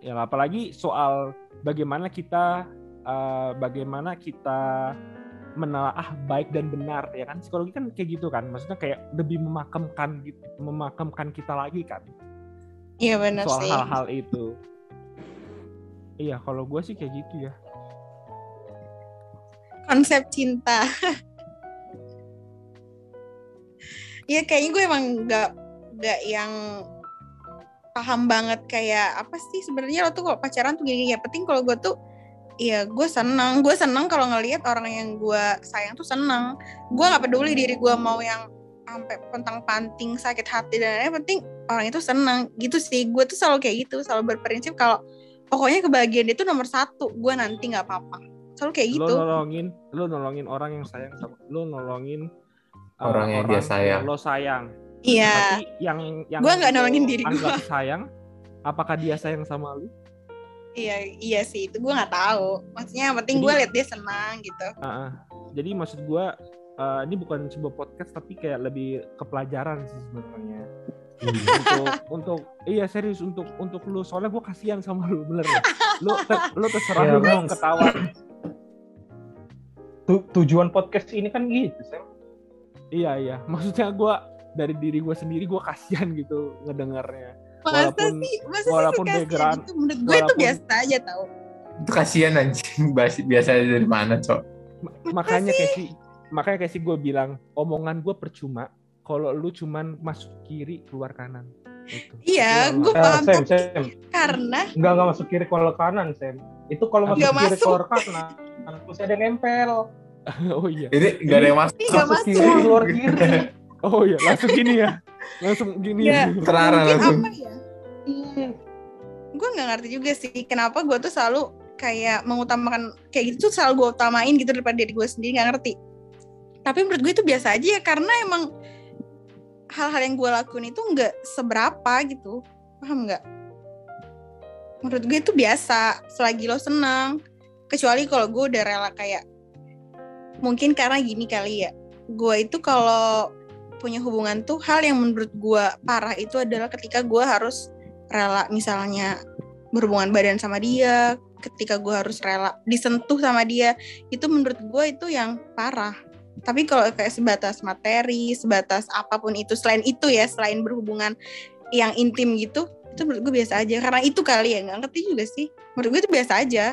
Ya apalagi soal bagaimana kita eh, bagaimana kita menelaah baik dan benar ya kan? Psikologi kan kayak gitu kan maksudnya kayak lebih memakamkan gitu memakamkan kita lagi kan. Iya benar soal hal-hal itu. Iya, kalau gue sih kayak gitu ya. konsep cinta Iya kayaknya gue emang nggak nggak yang paham banget kayak apa sih sebenarnya lo tuh kalau pacaran tuh gini ya penting kalau gue tuh Iya, gue seneng. Gue seneng kalau ngelihat orang yang gue sayang tuh seneng. Gue nggak peduli diri gue mau yang sampai pentang panting sakit hati dan lain-lain. Penting orang itu seneng. Gitu sih. Gue tuh selalu kayak gitu. Selalu berprinsip kalau pokoknya kebahagiaan itu nomor satu. Gue nanti nggak apa-apa. Selalu kayak gitu. Lo nolongin, lo nolongin orang yang sayang sama lo nolongin uh, Orang yang dia sayang. lo sayang. Iya. Tapi yang yang Gua nggak lo nolongin diri gua. anggap sayang, apakah dia sayang sama lu? Iya, iya sih. Itu gue nggak tahu. Maksudnya yang penting gue liat dia senang gitu. Ah, ah. Jadi maksud gua uh, ini bukan sebuah podcast tapi kayak lebih ke pelajaran sih sebenarnya. Untuk untuk iya serius untuk untuk lu soalnya gua kasihan sama lu bener ya. Lu ter- lu terserah Iya, lu mau ketawa. Tu- tujuan podcast ini kan gitu, Sam. Iya iya. Maksudnya gua dari diri gua sendiri gua kasihan gitu ngedengarnya. Masa Walaupun- sih, masa walaupun sih background- gitu? Menurut gue itu walaupun- biasa aja tau. Itu kasihan anjing. Biasa dari mana, Cok? Ma- makanya kayak makanya kayak gue bilang omongan gue percuma kalau lu cuman masuk kiri keluar kanan. Gitu. Iya, gue paham Sam, tapi Sam. karena Nggak nggak masuk kiri keluar kanan, Sam. Itu kalau masuk kiri masuk. keluar kanan, terus ada nempel. oh iya. Jadi nggak ada yang masuk. ini nggak Masuk masuk. kiri keluar kiri. Oh iya, langsung gini ya. Langsung gini. Iya. Terarah Mungkin langsung. apa ya? Gue nggak ngerti juga sih kenapa gue tuh selalu kayak mengutamakan kayak gitu tuh selalu gue utamain gitu daripada diri gue sendiri nggak ngerti. Tapi menurut gue itu biasa aja ya karena emang hal-hal yang gue lakuin itu nggak seberapa gitu, paham nggak? Menurut gue itu biasa selagi lo senang. Kecuali kalau gue udah rela kayak mungkin karena gini kali ya. Gue itu kalau punya hubungan tuh hal yang menurut gue parah itu adalah ketika gue harus rela misalnya berhubungan badan sama dia ketika gue harus rela disentuh sama dia itu menurut gue itu yang parah tapi kalau kayak sebatas materi sebatas apa pun itu selain itu ya selain berhubungan yang intim gitu itu menurut gue biasa aja karena itu kali ya nggak ngerti juga sih menurut gue itu biasa aja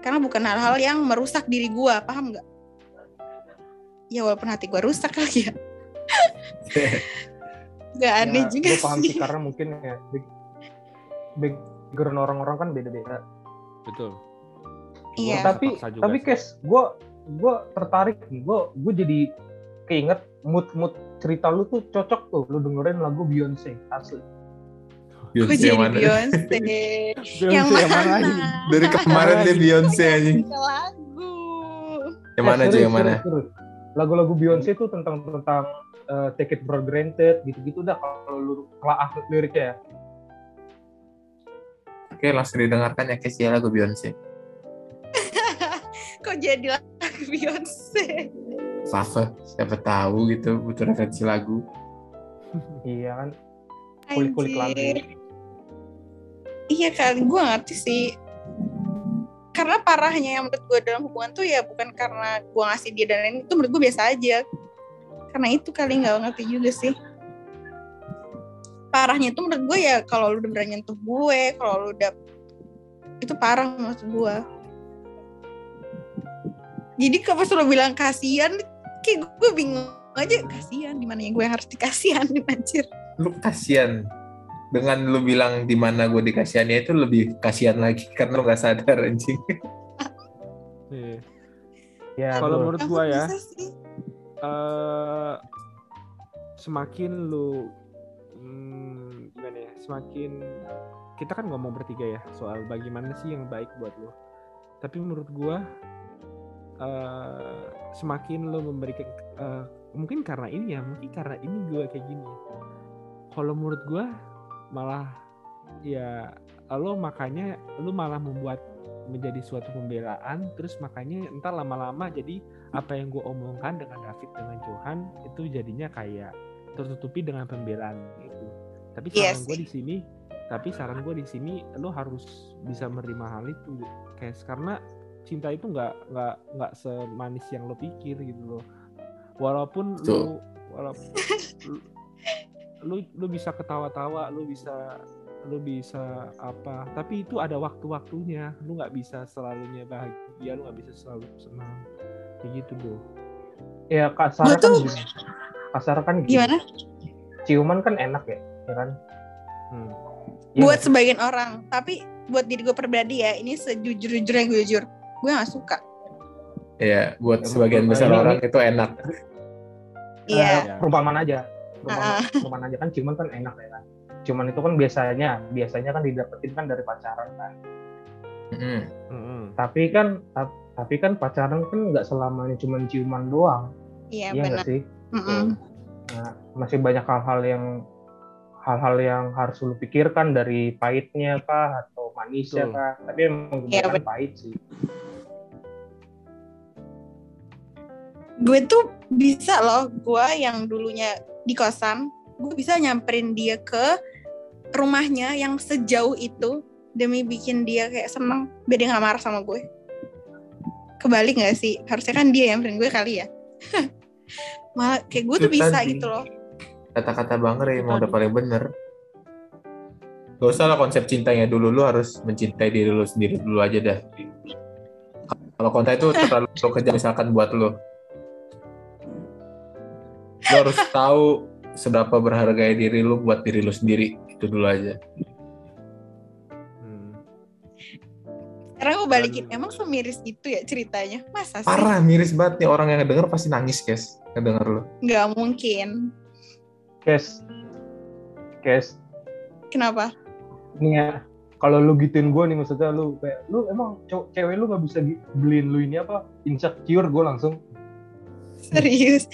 karena bukan hal-hal yang merusak diri gue paham nggak ya walaupun hati gue rusak kali ya nggak aneh Ya, juga gue paham sih karena mungkin ya background orang-orang kan beda-beda. Betul. Iya. Tapi tapi sih. kes gue gue tertarik nih gue gue jadi keinget mood mood cerita lu tuh cocok tuh lu dengerin lagu Beyonce asli Beyonce jadi yang mana? Beyonce. Beyonce yang mana? Dari kemarin dia Beyonce anjing. Ke lagu. Yang mana Eh, aja serius, yang mana? lagu-lagu Beyonce tuh tentang tentang eh, take it for granted gitu-gitu dah kalau lu telah liriknya ya Oke, langsung didengarkan ya Kes ya lagu Beyonce. Kok jadi lagu Beyonce? Fafa, siapa tahu gitu butuh referensi lagu. iya kan kulik-kulik lagu. Iya kali, gue ngerti sih. Karena parahnya yang menurut gue dalam hubungan tuh ya bukan karena gue ngasih dia dan lain itu menurut gue biasa aja. Karena itu kali nggak ngerti juga sih. Parahnya itu menurut gue ya kalau lu udah berani nyentuh gue, kalau lu udah itu parah menurut gue. Jadi kalau pas lu bilang kasihan, kayak gue bingung aja kasihan di mana yang gue yang harus dikasihanin anjir. Lu kasihan dengan lu bilang di mana gue dikasihannya itu lebih kasihan lagi karena lu nggak sadar anjing. Iya. ya Kalau menurut gua ya, eh semakin lu hmm, gimana ya semakin kita kan ngomong bertiga ya soal bagaimana sih yang baik buat lo tapi menurut gua eh semakin lo memberikan eh, mungkin karena ini ya mungkin karena ini gua kayak gini kalau menurut gua malah ya lo makanya lo malah membuat menjadi suatu pembelaan terus makanya entar lama-lama jadi apa yang gue omongkan dengan David dengan Johan itu jadinya kayak tertutupi dengan pembelaan itu. Tapi Iya saran gue sih. di sini, tapi saran gue di sini lo harus bisa menerima hal itu, kayak karena cinta itu nggak nggak nggak semanis yang lo pikir gitu loh. Walaupun Betul. lo walaupun lu, lu lu bisa ketawa-tawa, lu bisa lu bisa apa tapi itu ada waktu-waktunya lu nggak bisa selalunya bahagia lu nggak bisa selalu senang kayak gitu bro ya kasar kan tuh- gini kasar kan gini Gimana? ciuman kan enak ya, ya kan? Hmm. Iya buat sih? sebagian orang tapi buat diri gue pribadi ya ini sejujur-jujurnya gue jujur gue gak suka ya buat Ya, sebagian besar orang itu enak iya Eh, perumpamaan aja. Perumpamaan, perumpamaan aja kan ciuman kan enak ya kan. Ciuman itu kan biasanya biasanya kan didapetin kan dari pacaran kan. Mm-mm. Mm-mm. Tapi kan tap- tapi kan pacaran kan nggak selamanya cuma ciuman doang. iya Iya benar sih? Mm-mm. Nah, masih banyak hal-hal yang hal-hal yang harus lu pikirkan dari pahitnya kah atau manisnya Betul. kah. Tapi emang Iya, kebanyakan pahit sih. Gue tuh bisa loh gue yang dulunya di kosan gue bisa nyamperin dia ke rumahnya yang sejauh itu demi bikin dia kayak seneng biar dia nggak marah sama gue kebalik nggak sih harusnya kan dia yang nyamperin gue kali ya malah kayak gue tuh bisa tadi. gitu loh kata-kata bang Ray Itu emang udah paling bener Gak usah lah konsep cintanya dulu, lu harus mencintai diri lu sendiri dulu aja dah. Kalau konten itu terlalu kejam misalkan buat lu. Lu harus tahu seberapa berharga diri lu buat diri lu sendiri. Itu dulu aja. Hmm. sekarang gue balikin emang semiris itu ya ceritanya masa sih Parah, miris banget nih orang yang denger pasti nangis, guys. Ngedenger lu. nggak mungkin Kes, kes, kenapa nih ya. Kalau lu gituin gue nih maksudnya lu kayak lu emang cewek lu nggak bisa beliin lu ini apa insecure gue langsung serius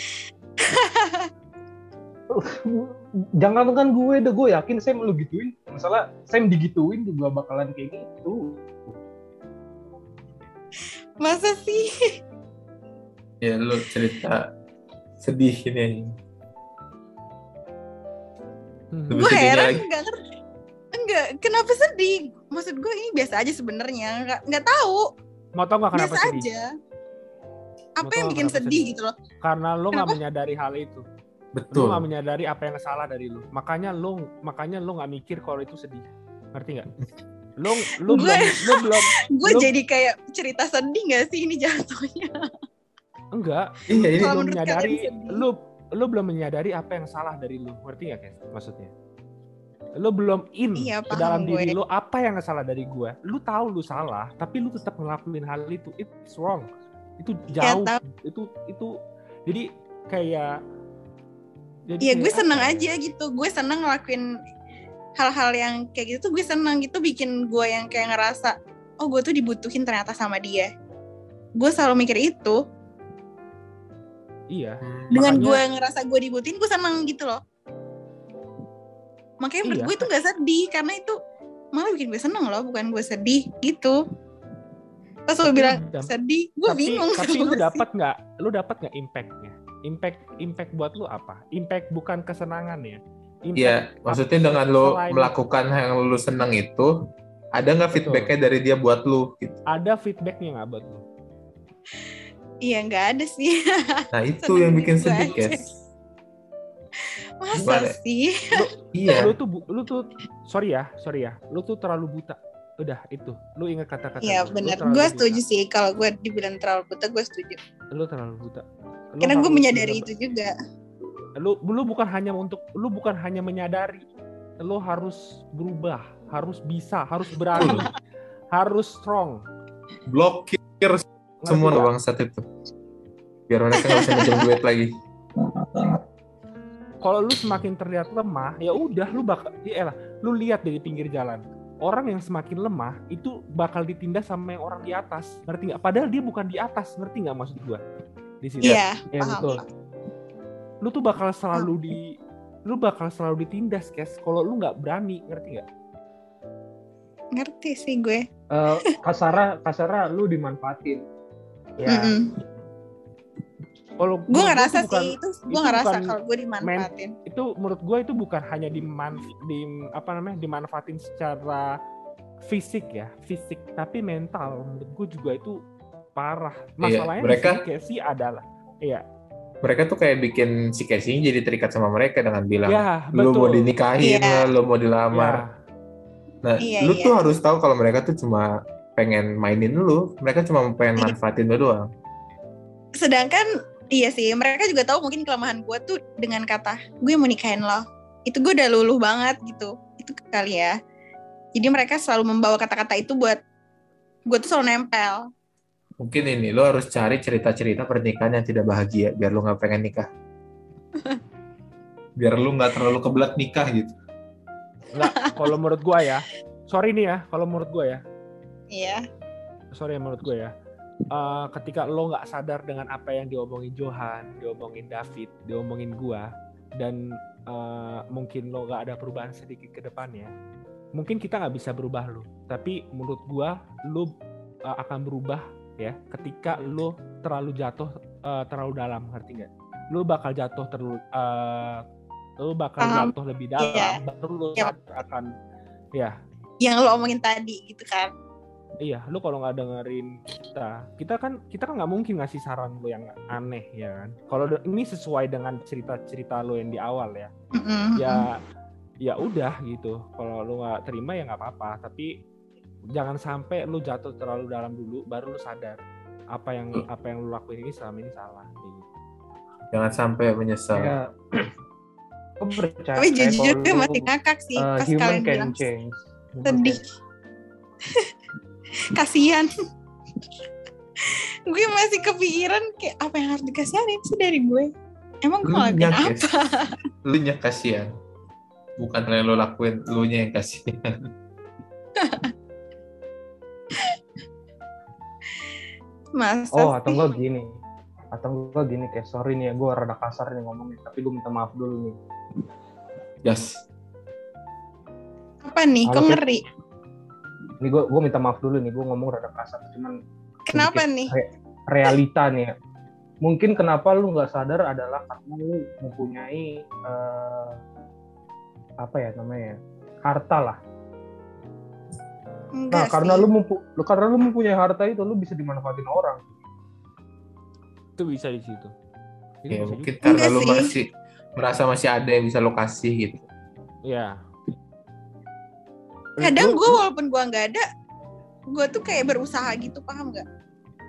jangan kan gue deh gue yakin Sam lu gituin masalah Sam digituin juga bakalan kayak gitu masa sih Ya lu cerita sedih ini. Hmm. Lebih gue heran lagi. nggak ngerti enggak kenapa sedih maksud gue ini biasa aja sebenarnya nggak nggak tahu Mau tau nggak kenapa biasa sedih? aja apa yang bikin sedih sedih? gitu loh Karena lo nggak menyadari hal itu. Lo Betul. nggak menyadari apa yang salah dari lo. Makanya lo makanya lo nggak mikir kalau itu sedih. Ngerti nggak? Lo lo Gue- belum lo belum gue jadi kayak cerita sedih gak sih ini jatuhnya enggak. Iya, Lo ini belum menyadari lo lo belum menyadari apa yang salah dari lo. Ngerti nggak Kes? Maksudnya? Lo belum in Iya, ke dalam gue. diri lo apa yang salah dari gue. Lo tahu lo salah, tapi lo tetap ngelakuin hal itu. It's wrong. Itu Ya, jauh. tahu. itu itu jadi kayak jadi Iya gue seneng apa ya? aja gitu gue seneng ngelakuin hal-hal yang kayak gitu tuh gue seneng gitu bikin gue yang kayak ngerasa oh gue tuh dibutuhin ternyata sama dia gue selalu mikir itu Iya. dengan Makanya- gue ngerasa gue dibutuhin gue seneng gitu loh makanya Iya. gue itu gak sedih karena itu malah bikin gue seneng loh bukan gue sedih gitu pas gue Tapi bilang dam- sedih gue tapi bingung tapi lu dapat nggak lu dapat nggak impactnya impact impact buat lu apa impact bukan kesenangan ya impact Iya, maksudnya dengan lo selain- melakukan yang lo seneng itu, ada nggak Betul. feedbacknya dari dia buat lo? Gitu. ada feedbacknya nggak buat lu iya nggak ada sih Nah itu Seneng yang bikin juga sedih, guys. masa Gimana? sih Iya. lu tuh lu tuh sorry ya sorry ya lu tuh terlalu buta udah itu lu ingat kata-kata Iya benar, gue buta. setuju sih kalau gue dibilang terlalu buta gue setuju. lu terlalu buta Lu Karena gue menyadari itu juga. lu lu bukan hanya untuk lu bukan hanya menyadari lu harus berubah harus bisa harus berani harus strong Blokir semua nggak? bangsat itu. Biar mereka nggak bisa minjem duit lagi. kalau lu semakin terlihat lemah ya udah lu bakal ya elah, lu lihat dari pinggir jalan orang yang semakin lemah itu bakal ditindas sama yang orang di atas. Ngerti nggak? Padahal dia bukan di atas ngerti nggak maksud gua? Di sini Iya, ya paham. betul. Lu tuh bakal selalu di lu bakal selalu ditindas kes. Kalau lu nggak berani ngerti nggak? Ngerti sih gue. Eh, kasara kasara lu dimanfaatin. Ya. Mm-mm. Kalau Gue ngerasa tuh bukan- sih itu, gue itu ngerasa kalau gue dimanfaatin. itu menurut gue itu bukan hanya diman di apa namanya dimanfaatin secara fisik ya fisik tapi mental menurut gue juga itu parah masalahnya mereka- di sini Casey adalah iya Mereka tuh kayak bikin si Casey jadi terikat sama mereka dengan bilang, ya lu mau dinikahin Iya. lah, lu mau dilamar. Ya, Nah, Iya, lu iya. tuh harus tahu kalau mereka tuh cuma pengen mainin lu, mereka cuma pengen Iya. manfaatin lu doang. Sedangkan iya sih, mereka juga tahu mungkin kelemahan gue tuh dengan kata gue mau nikahin lo. itu gue udah luluh banget gitu itu kali ya jadi mereka selalu membawa kata-kata itu buat gue tuh selalu nempel Mungkin ini lo harus cari cerita-cerita pernikahan yang tidak bahagia biar lo nggak pengen nikah. Biar lo nggak terlalu kebelat nikah gitu. Enggak, kalau menurut gua ya. Sorry nih ya, kalau menurut gua ya. iya Sorry ya menurut gua ya. Eh, ketika lo nggak sadar dengan apa yang diomongin Johan, diomongin David, diomongin gua, dan eh, mungkin lo nggak ada perubahan sedikit ke depannya, mungkin kita nggak bisa berubah lo. Tapi menurut gua, lo eh, akan berubah ya ketika lo terlalu jatuh eh, terlalu dalam, ngerti nggak? Lo bakal jatuh terlalu, eh, lo bakal Paham. jatuh lebih dalam, Iya. baru lo Iya. akan, ya yang lo omongin tadi gitu kan Iya, lu kalau nggak dengerin kita, kita kan kita kan nggak mungkin ngasih saran lu yang aneh ya kan. Kalau ini sesuai dengan cerita-cerita lu yang di awal ya, ya ya udah gitu. Kalau lu nggak terima ya nggak apa-apa. Tapi jangan sampai lu jatuh terlalu dalam dulu, baru lu sadar apa yang Hmm. apa yang lu lakuin ini selama ini salah. Gitu. Jangan sampai menyesal. Ya, gue percaya tapi jujur masih ngakak sih uh, pas human kalian can bilang change. Sedih kasihan. Gue masih kepikiran kayak apa yang harus dikasihanin sih dari gue. Emang gue ngelakuin nyakit. apa Lu nya kasihan. Bukan yang lo lakuin, lu nya yang kasihan. masa Oh atau enggak gini. Atau enggak gini kayak sorry nih ya gue rada kasar nih ngomongnya tapi gue minta maaf dulu nih. Yes. apa nih? Kok ngeri ini gue gue minta maaf dulu nih gue ngomong rada kasar cuman kenapa nih re- realita nih ya mungkin kenapa lu nggak sadar adalah karena lu mempunyai eh, apa ya namanya ya, harta lah enggak nah karena sih. lu mempu- lu karena lu mempunyai harta itu lu bisa dimanfaatin orang Itu bisa di situ. Itu Ya, mungkin juga. karena Enggak lu sih. masih merasa masih ada yang bisa lo kasih gitu. Ya, kadang gue walaupun gue nggak ada gue tuh kayak berusaha gitu paham nggak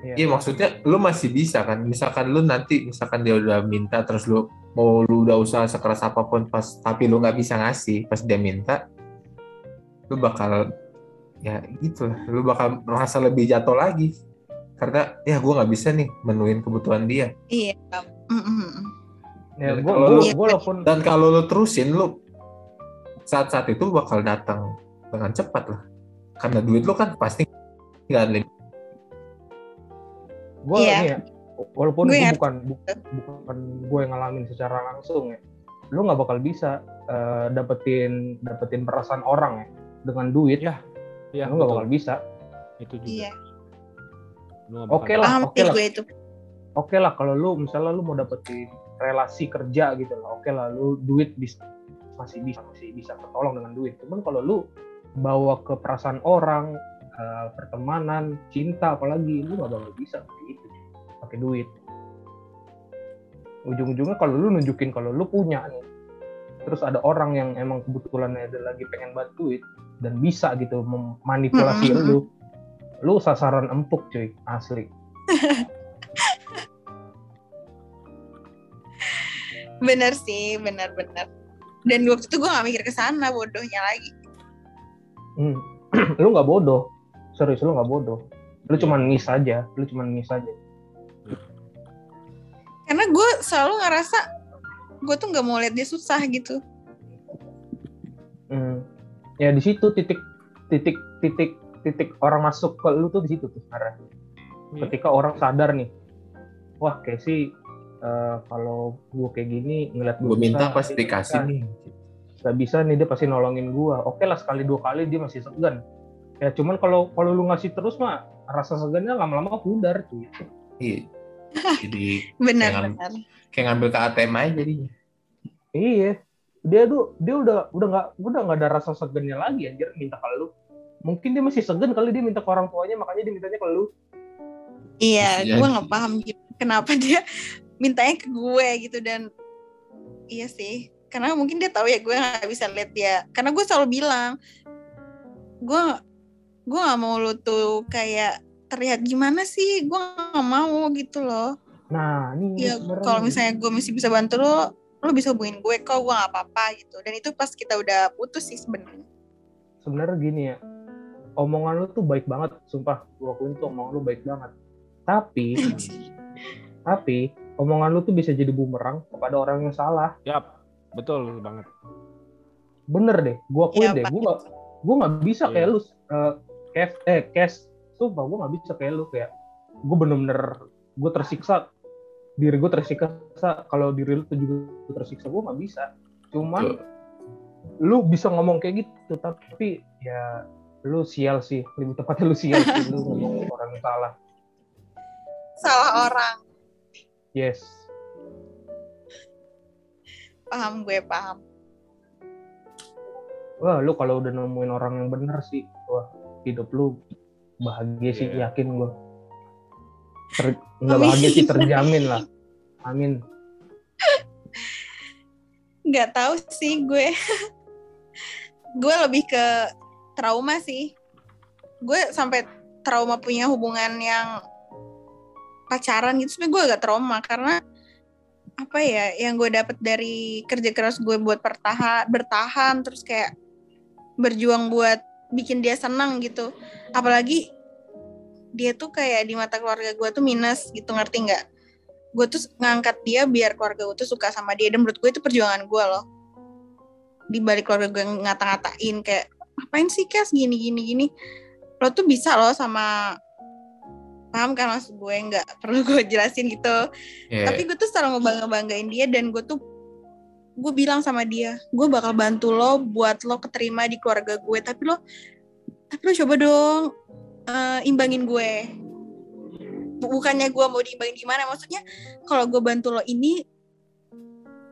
Iya. Iya maksudnya lu masih bisa kan. Misalkan lu nanti misalkan dia udah minta terus lu mau lu udah usaha sekeras apa pun pas tapi lu nggak bisa ngasih pas dia minta lu bakal ya gitu lah lu bakal merasa lebih jatuh lagi karena ya gue nggak bisa nih menuhin kebutuhan dia iya Mm-mm. ya Dan gue kalau gue lu- walaupun dan kalau lu terusin lu saat-saat itu bakal datang dengan cepat lah. Karena duit lu kan pasti nggak ada gue Iya. nih ya walaupun Gue bukan bu- bukan gue yang ngalamin secara langsung ya lu nggak bakal bisa eh, dapetin dapetin perasaan orang ya dengan duit. Ya, ya lu nggak bakal bisa. Itu juga. iya. Nggak Oke bakal- lah, oke sih lah. gue itu. Oke lah kalau lu misalnya lu mau dapetin relasi kerja gitu lah oke lah lu duit bisa masih bisa masih bisa ketolong dengan duit. Cuman kalau lu bawa ke perasaan orang eh, pertemanan cinta apalagi. Lu nggak bakal bisa kayak gitu pakai duit. Ujung-ujungnya kalau lu nunjukin kalau lu punya nih terus ada orang yang emang kebetulan ada lagi pengen banget duit dan bisa gitu memanipulasi Mm-mm. lu lu sasaran empuk cuy. Asli. Bener sih bener-bener. Dan waktu itu gue gak mikir ke sana bodohnya lagi Hmm. lu nggak bodoh, serius lu nggak bodoh. Lu cuman miss aja, lu cuman miss aja. karena gue selalu ngerasa gue tuh nggak mau lihat dia susah gitu Hmm. Ya di situ titik titik titik titik orang masuk ke lu tuh di situ tuh sebenarnya. Iya. Ketika orang sadar nih, wah kayak sih eh, kalau gue kayak gini ngeliat gue gua minta pasti dikasih nih Gak bisa nih dia pasti nolongin gua. Oke lah sekali dua kali dia masih segan. Ya cuman kalau kalau lu ngasih terus mah rasa segannya lama-lama pudar tuh. Iya. jadi bener Jangan- bener kayak ngambil ke ATM aja jadinya Iya. Dia tuh dia udah udah nggak udah nggak ada rasa segannya lagi anjir minta ke lu. Mungkin dia masih segan kali dia minta ke orang tuanya makanya dia mintanya ke lu. iya Bisa gue jadi. nggak paham kenapa dia mintanya ke gue gitu dan iya sih karena mungkin dia tahu ya gue nggak bisa lihat dia. Karena gue selalu bilang gue gue nggak mau lu tuh kayak terlihat gimana sih? Gue nggak mau gitu loh. Nah, ini ya kalau misalnya gue masih bisa bantu lo lo bisa hubungin gue kok gue gak apa-apa gitu. Dan itu pas kita udah putus sih sebenarnya. Sebenarnya gini ya omongan lu tuh baik banget sumpah. Gua akuin tuh omongan lu baik banget. Tapi tapi omongan lu tuh bisa jadi bumerang kepada orang yang salah. Yap, betul banget. bener deh gua akuin Iya, deh gua gak gua nggak bisa Iya. kayak lu eh Kev eh Kes sumpah gua nggak bisa kayak lu kayak gua bener-bener gua tersiksa diri gua tersiksa kalau diri lu tuh juga tersiksa gua nggak bisa cuman Tuh. lu bisa ngomong kayak gitu tapi ya lu sial sih lebih tepatnya lu sial sih lu ngomong orang salah salah orang yes paham gue paham. Wah lu kalau udah nemuin orang yang bener sih wah hidup lu bahagia sih Iya. yakin gua. Ter, nggak bahagia sih terjamin lah. Amin. Nggak tahu sih gue. Gue lebih ke trauma sih. Gue sampai trauma punya hubungan yang pacaran gitu sebenarnya gue agak trauma karena apa ya yang gue dapet dari kerja keras gue buat bertahan bertahan terus kayak berjuang buat bikin dia senang gitu. Apalagi dia tuh kayak di mata keluarga gue tuh minus gitu ngerti nggak? Gue tuh ngangkat dia biar keluarga gue tuh suka sama dia dan menurut gue itu perjuangan gue loh. Di balik keluarga gue ngata-ngatain kayak ngapain sih kes? Gini gini gini. Lo tuh bisa loh sama paham kan maksud gue? Nggak perlu gue jelasin gitu. Iya. tapi gue tuh selalu ngebangga banggain dia dan gue tuh gue bilang sama dia gue bakal bantu lo buat lo keterima di keluarga gue tapi lo tapi lo coba dong eh, imbangin gue. Bukannya gue mau diimbangin gimana maksudnya kalau gue bantu lo ini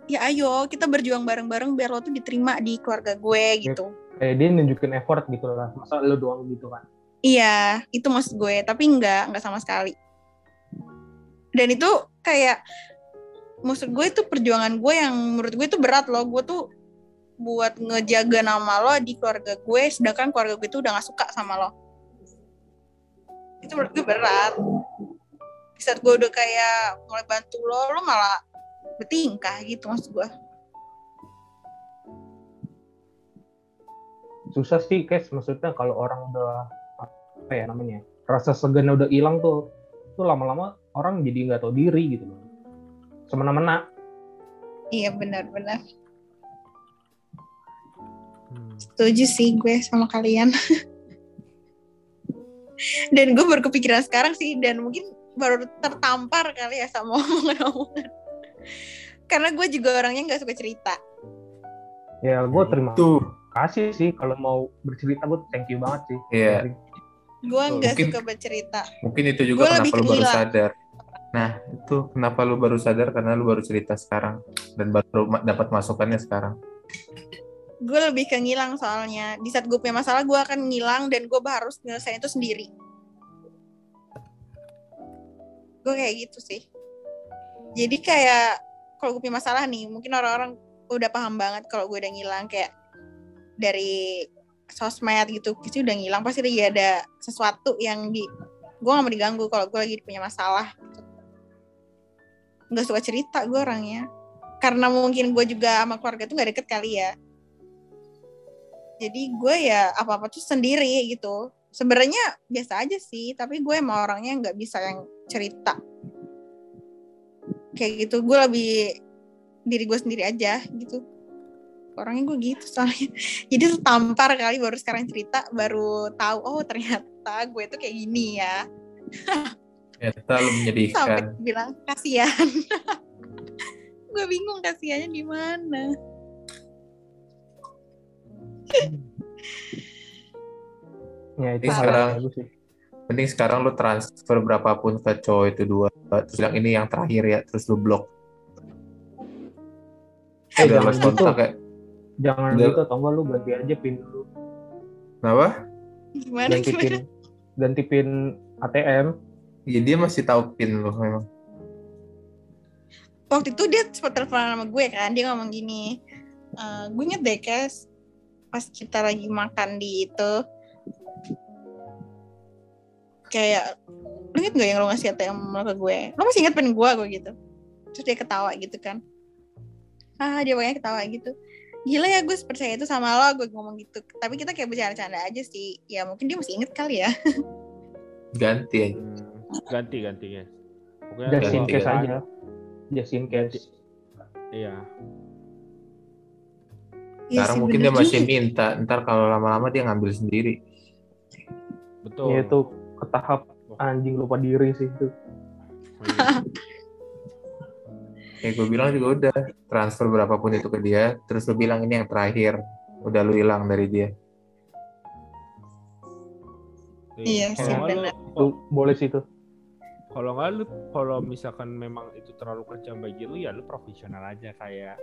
ya ayo kita berjuang bareng-bareng biar lo tuh diterima di keluarga gue gitu. Kayak dia nunjukin effort gitu lah masa lu doang gitu kan Iya, itu maksud gue. Tapi enggak, enggak sama sekali. Dan itu kayak, maksud gue itu perjuangan gue yang menurut gue itu berat loh. Gue tuh buat ngejaga nama lo di keluarga gue, sedangkan keluarga gue itu udah gak suka sama lo. Itu menurut gue berat. Saat gue udah kayak mulai bantu lo, lo malah bertingkah gitu maksud gue. susah sih guys maksudnya kalau orang udah apa ya namanya rasa segannya udah hilang tuh tuh lama-lama orang jadi nggak tahu diri gitu loh semena-mena Iya benar-benar. Hmm. Setuju sih gue sama kalian. dan gue baru kepikiran sekarang sih dan mungkin baru tertampar kali ya sama omongan-omongan. Karena gue juga orangnya nggak suka cerita. ya gue terima Tuh. kasih sih kalau mau bercerita gue thank you banget sih Iya. Gue nggak Mungkin- suka bercerita. Mungkin itu juga Gue kenapa lebih lu baru sadar. Nah, itu kenapa lu baru sadar karena lu baru cerita sekarang dan baru ma- dapat masukannya sekarang. Gue lebih ke ngilang soalnya. Di saat gue punya masalah gue akan ngilang dan gue harus nyelesain itu sendiri. Gue kayak gitu sih. Jadi kayak kalau gue punya masalah nih, mungkin orang-orang udah paham banget kalau gue udah ngilang kayak dari sosmed gitu, pasti udah ngilang pasti lagi ada sesuatu yang di gue gak mau diganggu kalau gue lagi punya masalah. Gak suka cerita gue orangnya. Karena mungkin gue juga sama keluarga tuh gak deket kali ya. Jadi gue ya apa apa tuh sendiri gitu. Sebenarnya biasa aja sih tapi gue emang orangnya nggak bisa yang cerita. Kayak gitu gue lebih diri gue sendiri aja gitu orangnya gue gitu soalnya jadi tertampar kali baru sekarang cerita baru tahu oh ternyata gue tuh kayak gini ya Ternyata lu sampai menyedihkan. bilang kasihan gue bingung kasihannya di mana ya itu sekarang- Mending sekarang lu transfer berapapun ke cowok itu dua. Terus bilang ini yang terakhir ya, terus lu blok. Eh, Udah jangan lost gitu. kontak ya. Jangan Udah. gitu atau enggak lu ganti aja pin dulu. Kenapa? gimana ganti gimana? pin ganti pin ATM Ya dia masih tahu pin lu memang. waktu itu dia sempat teleponan sama gue kan dia ngomong gini "Eh, gue inget deh Kes pas kita lagi makan di itu kayak lu inget gak yang lo ngasih ATM lo ke gue? Lo masih inget pin gue gue gitu. Terus dia ketawa gitu kan. Ah dia banyak ketawa gitu gila ya gue percaya itu sama lo gue ngomong gitu tapi kita kayak bercanda-canda aja sih ya mungkin dia masih inget kali ya Ganti aja. Ganti ganti ya. Pokoknya just in case aja just in case Iya. Sekarang sih, mungkin dia masih juga. minta. Ntar kalau lama-lama dia ngambil sendiri. Betul. ya itu ke tahap anjing lupa diri sih itu Iya. Kayak gue bilang juga udah transfer berapapun itu ke dia. Terus lu bilang ini yang terakhir. Udah lu hilang dari dia. Iya sih, Kalau nggak benar. lu- Tuh, boleh sih itu Kalau nggak lu, kalau misalkan memang itu terlalu kerja bagi lu ya lu profesional aja kayak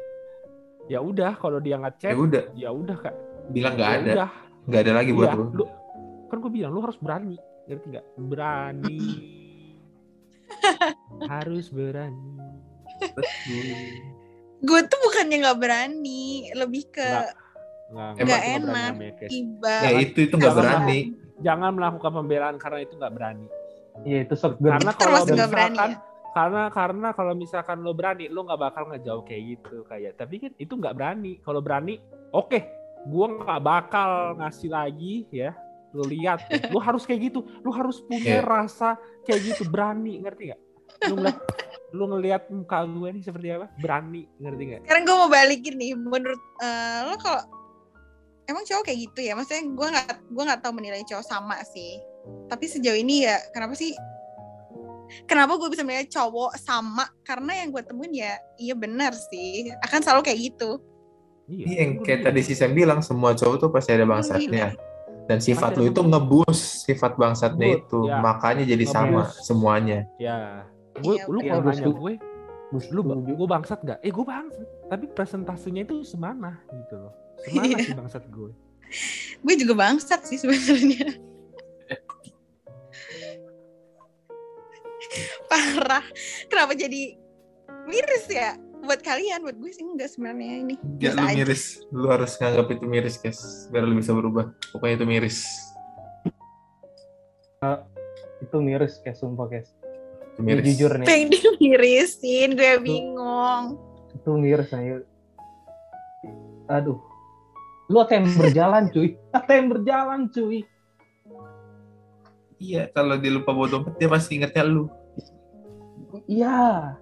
ya udah kalau dia Ya ngechat udah. ya udah kak Bilang nggak ya ada. Nggak ada lagi buat Iya, lu. lu kan gue bilang lu harus berani ngerti nggak berani harus berani gue tuh bukannya nggak berani lebih ke Nggak. berani enak tiba. Ya itu itu nggak berani. jangan melakukan pembelaan karena itu nggak berani. Ya itu seger Karena itu kalau nggak berani misalkan ya? karena karena kalau misalkan lo berani lo nggak bakal ngejauh kayak gitu kayak tapi kan itu nggak berani. Kalau berani oke gua nggak bakal ngasih lagi ya lo lihat. Lo harus kayak gitu lo harus punya Iya. rasa kayak gitu berani ngerti nggak? Lo ngeliat lo ngeliat muka gue nih seperti apa? Berani ngerti nggak? Sekarang gue mau balikin nih menurut eh, lo kalau emang cowok kayak gitu ya? Maksudnya gue nggak gue nggak tahu menilai cowok sama sih. Tapi sejauh ini ya kenapa sih kenapa gue bisa menilai cowok sama? Karena yang gue temuin ya iya benar sih. Akan selalu kayak gitu. Iya, kan yang kayak tadi si Sam bilang semua cowok tuh pasti ada bangsatnya. Dan sifat lu itu ngebus sifat bangsatnya itu. ya. Makanya jadi sama semuanya. ya gue Iya, lu iya, kalau nanya gue lu gue bangsat gak? Eh gue bangsat, tapi presentasenya itu semana gitu loh. Semana sih bangsat gue. gue juga bangsat sih sebenarnya parah kenapa jadi miris ya buat kalian buat gue sih enggak sebenarnya ini Ya lu aja. miris. Lu harus nganggap itu miris, guys. Biar lu bisa berubah. Pokoknya itu miris. itu miris kayak sumpah guys Miris. jujur nih. Pengen dimirisin gue bingung. Itu miris aja aduh. Lu ada yang berjalan cuy? Ada yang berjalan cuy? Iya, kalau dia lupa bawa dompet dia pasti ingetnya lu. iya.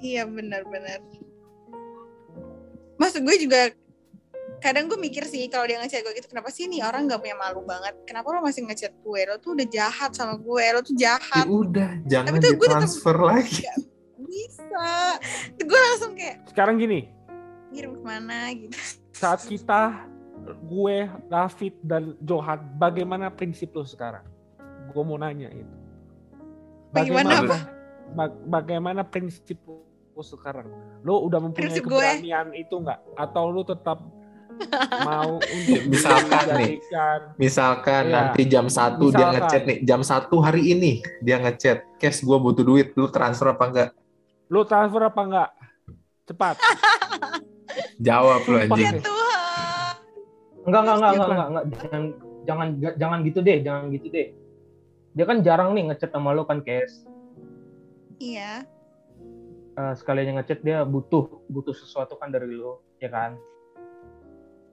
Iya benar-benar. Maksud gue juga kadang gue mikir sih kalau dia ngechat gue gitu kenapa sih nih orang nggak punya malu banget? Kenapa lo masih ngechat gue? Lo tuh udah jahat sama gue, lo tuh Ya jahat. udah, jangan Tapi tuh gue tetep- ditransfer lagi. Bisa. Tuh gue langsung kayak Sekarang gini, ngirim ke mana gitu. saat kita gue, David dan Johan, bagaimana prinsip lo sekarang? Gue mau nanya itu. Bagaimana apa? ba- bagaimana prinsip lo sekarang? Lo udah mempunyai Prinsip gue? keberanian itu nggak? Atau lo tetap mau untuk Misalkan nih. Misalkan Iya. nanti jam 1 dia ngechat nih, jam 1 hari ini dia ngechat, "Cash gua butuh duit, lu transfer apa enggak?" lo transfer apa enggak? Cepat. Jawab lu anjing. Ya Tuhan. enggak enggak enggak enggak, enggak, enggak. jangan jangan jangan gitu deh jangan gitu deh dia kan jarang nih ngechat sama lo kan Kes Iya. Eh, sekalinya ngechat dia butuh butuh sesuatu kan dari lo ya kan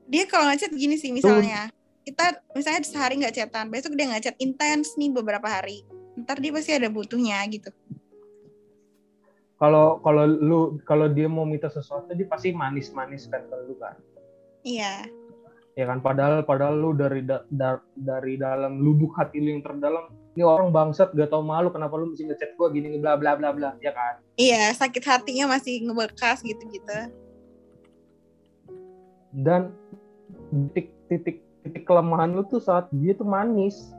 Dia kalau ngechat gini sih misalnya. Kita misalnya sehari nggak chatan, besok dia ngechat intens nih beberapa hari. Ntar dia pasti ada butuhnya gitu. kalau kalau lu kalau dia mau minta sesuatu dia pasti manis-manis kan ke lu kan Iya. ya kan padahal padahal lu dari da- da- dari dalam lubuk hati lu yang terdalam ini orang bangsat gak tau malu kenapa lu mesti ngechat gua gini bla bla bla bla ya kan Iya, sakit hatinya masih ngebekas gitu-gitu. Dan titik titik titik kelemahan lu tuh saat dia tuh manis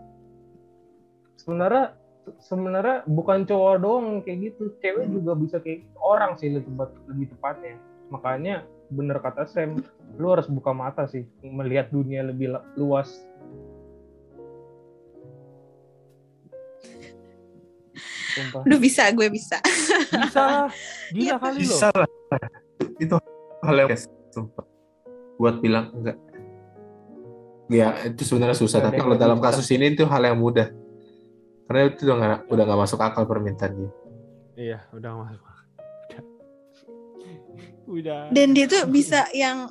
sebenarnya sebenarnya bukan cowok doang kayak gitu cewek juga bisa kayak gitu. orang sih lebih tepat lebih tepatnya makanya bener kata Sam lu harus buka mata sih melihat dunia lebih luas Sumpah. Aduh bisa, gue bisa. Bisa lah. Gila Iya. kali lo. Bisa lah. Itu hal yang guys, sumpah. Buat bilang enggak. Ya, itu sebenarnya susah, Nggak tapi kalau dalam bisa. kasus ini itu hal yang mudah. Karena itu udah nggak udah nggak masuk akal permintaan dia. Iya, udah masuk. Udah. dan dia tuh bisa yang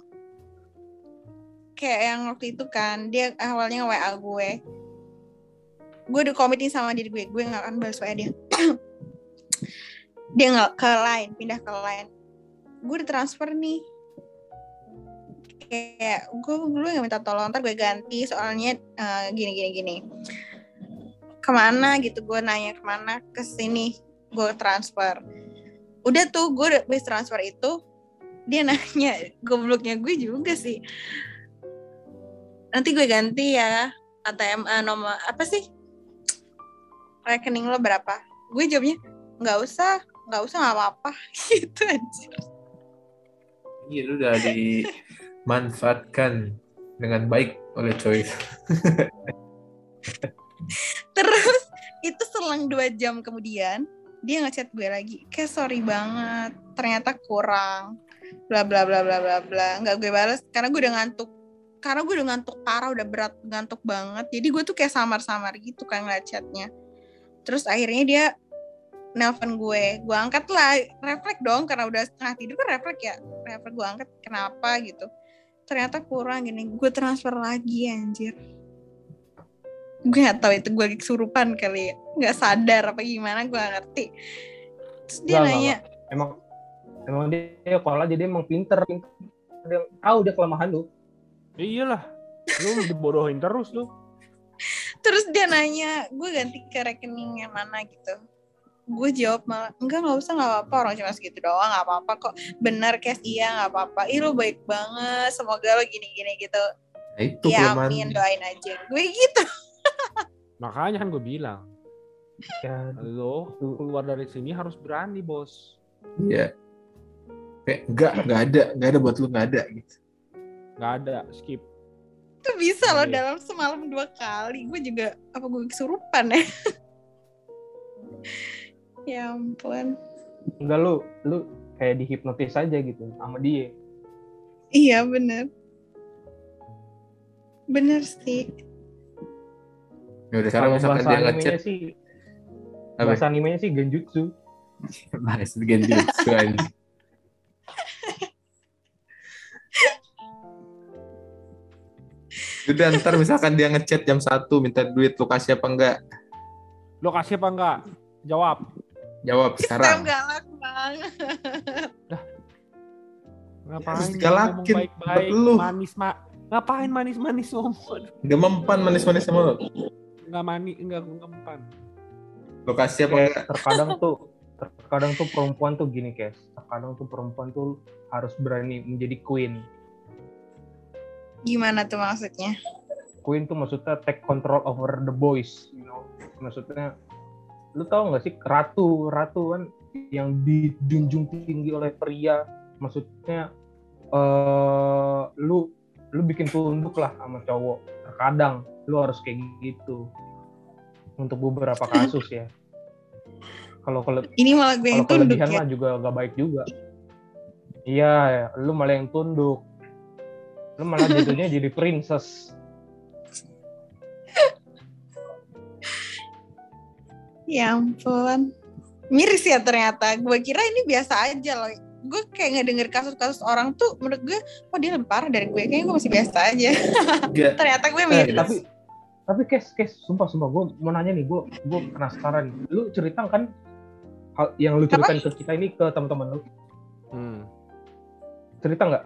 kayak yang waktu itu kan dia awalnya WA gue gue udah komitin sama diri gue gue nggak akan balas WA dia dia nggak ke lain pindah ke lain gue udah transfer nih kayak gue dulu nggak minta tolong ntar gue ganti soalnya eh, gini gini gini. Ke mana? gitu gue nanya ke mana? Ke sini gue transfer. Udah tuh gue udah habis transfer itu dia nanya gobloknya gue juga sih. Nanti gue ganti ya ATM eh, nomor apa sih? Rekening lo berapa? Gue jawabnya nggak usah nggak usah nggak apa-apa. Gitu aja Iya, lu udah dimanfaatkan dengan baik oleh Choi. terus itu selang dua jam kemudian dia ngechat gue lagi kayak sorry banget ternyata kurang bla bla bla bla bla bla. Nggak gue balas karena gue udah ngantuk. Karena gue udah ngantuk parah udah berat ngantuk banget. Jadi gue tuh kayak samar-samar gitu kan ngeliat chatnya. Terus akhirnya dia nelpon gue gue angkat lah refleks dong karena udah setengah tidur kan refleks ya. Refleks gue angkat kenapa? gitu ternyata kurang gini gue transfer lagi anjir gue nggak tahu itu gue kesurupan kali ya nggak sadar apa gimana gue gak ngerti terus dia Nggak, nanya emang emang dia kalau aja dia emang pinter, pinter. dia tahu dia kelemahan lu Ya iyalah. Lu dibodohin terus lu. terus dia nanya gue ganti ke rekening yang mana gitu gue jawab malah enggak nggak usah nggak apa-apa orang cuma segitu doang nggak apa-apa kok bener cash iya nggak apa-apa ih lo baik banget semoga lo gini-gini gitu Nah, itu ya kelemahan. amin doain aja gue gitu Makanya kan gue bilang, ya lo keluar dari sini harus berani, Bos. Iya. Kayak enggak, enggak ada, enggak ada buat lu enggak ada gitu. Nggak ada, skip. itu bisa loh Iya. dalam semalam dua kali gue juga apa gue kesurupan ya ya ampun enggak lu lu kayak dihipnotis aja gitu sama dia iya bener bener sih Ya udah sekarang misalkan bahasa dia animenya ngechat sih apa? bahasa animenya sih genjutsu Bahas genjutsu anjing. Udah ntar misalkan dia ngechat jam 1 minta duit lu kasih apa enggak? Lo kasih apa enggak? Jawab. Jawab Sam sekarang. galak banget Ngapain Terus digalakin baik-baik, manis mak. Ngapain manis-manis ngomong? Enggak mempan manis-manis sama lu. Enggak mani, enggak ngempan. Lu kasih apa enggak? terkadang tuh terkadang tuh perempuan tuh gini guys terkadang tuh perempuan tuh harus berani menjadi queen gimana tuh maksudnya queen tuh maksudnya take control over the boys you know maksudnya lu tau gak sih ratu ratu kan yang dijunjung tinggi oleh pria. Maksudnya eh lu lu bikin tunduk lah sama cowok. Terkadang lu harus kayak gitu. Untuk beberapa kasus ya. Kalau kalau ini malah gue yang tunduk ya. mah juga gak baik juga. Iya ya, lu malah yang tunduk. Lu malah jadinya jadi princess Ya ampun. Miris ya ternyata. Gue kira ini biasa aja loh. Gue kayak ngedenger kasus-kasus orang tuh menurut gue, oh dia lebih parah dari gue. Kayaknya gue masih biasa aja. Ternyata gue Eh, miris. tapi tapi kes kes sumpah sumpah gue mau nanya nih gue gue penasaran lu cerita kan hal yang lu ceritain ke kita ini ke teman-teman lu Hmm. cerita nggak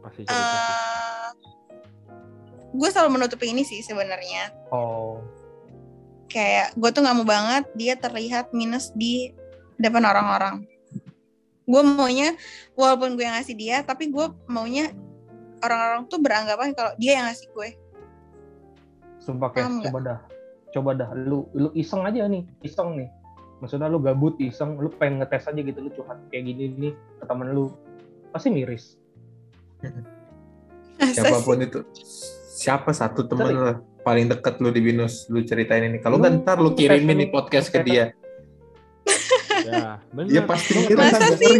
Pasti cerita. Eh, gue selalu menutupi ini sih sebenarnya. oh Kayak gue tuh nggak mau banget dia terlihat minus di depan orang-orang. Gue maunya walaupun gue yang ngasih dia, tapi gue maunya orang-orang tuh beranggapan kalau dia yang ngasih gue. sumpah Paham nggak? coba dah coba dah lu lu iseng aja nih iseng nih maksudnya lu gabut iseng lu pengen ngetes aja gitu lu curhat kayak gini nih ke temen lu pasti miris? Siapa pun itu. Siapa satu temen lu paling deket lu di binus lu ceritain ini. Kalau nggak ntar lu kirimin nih podcast ke dia. Ya, benar. Dia pasti Masa sih?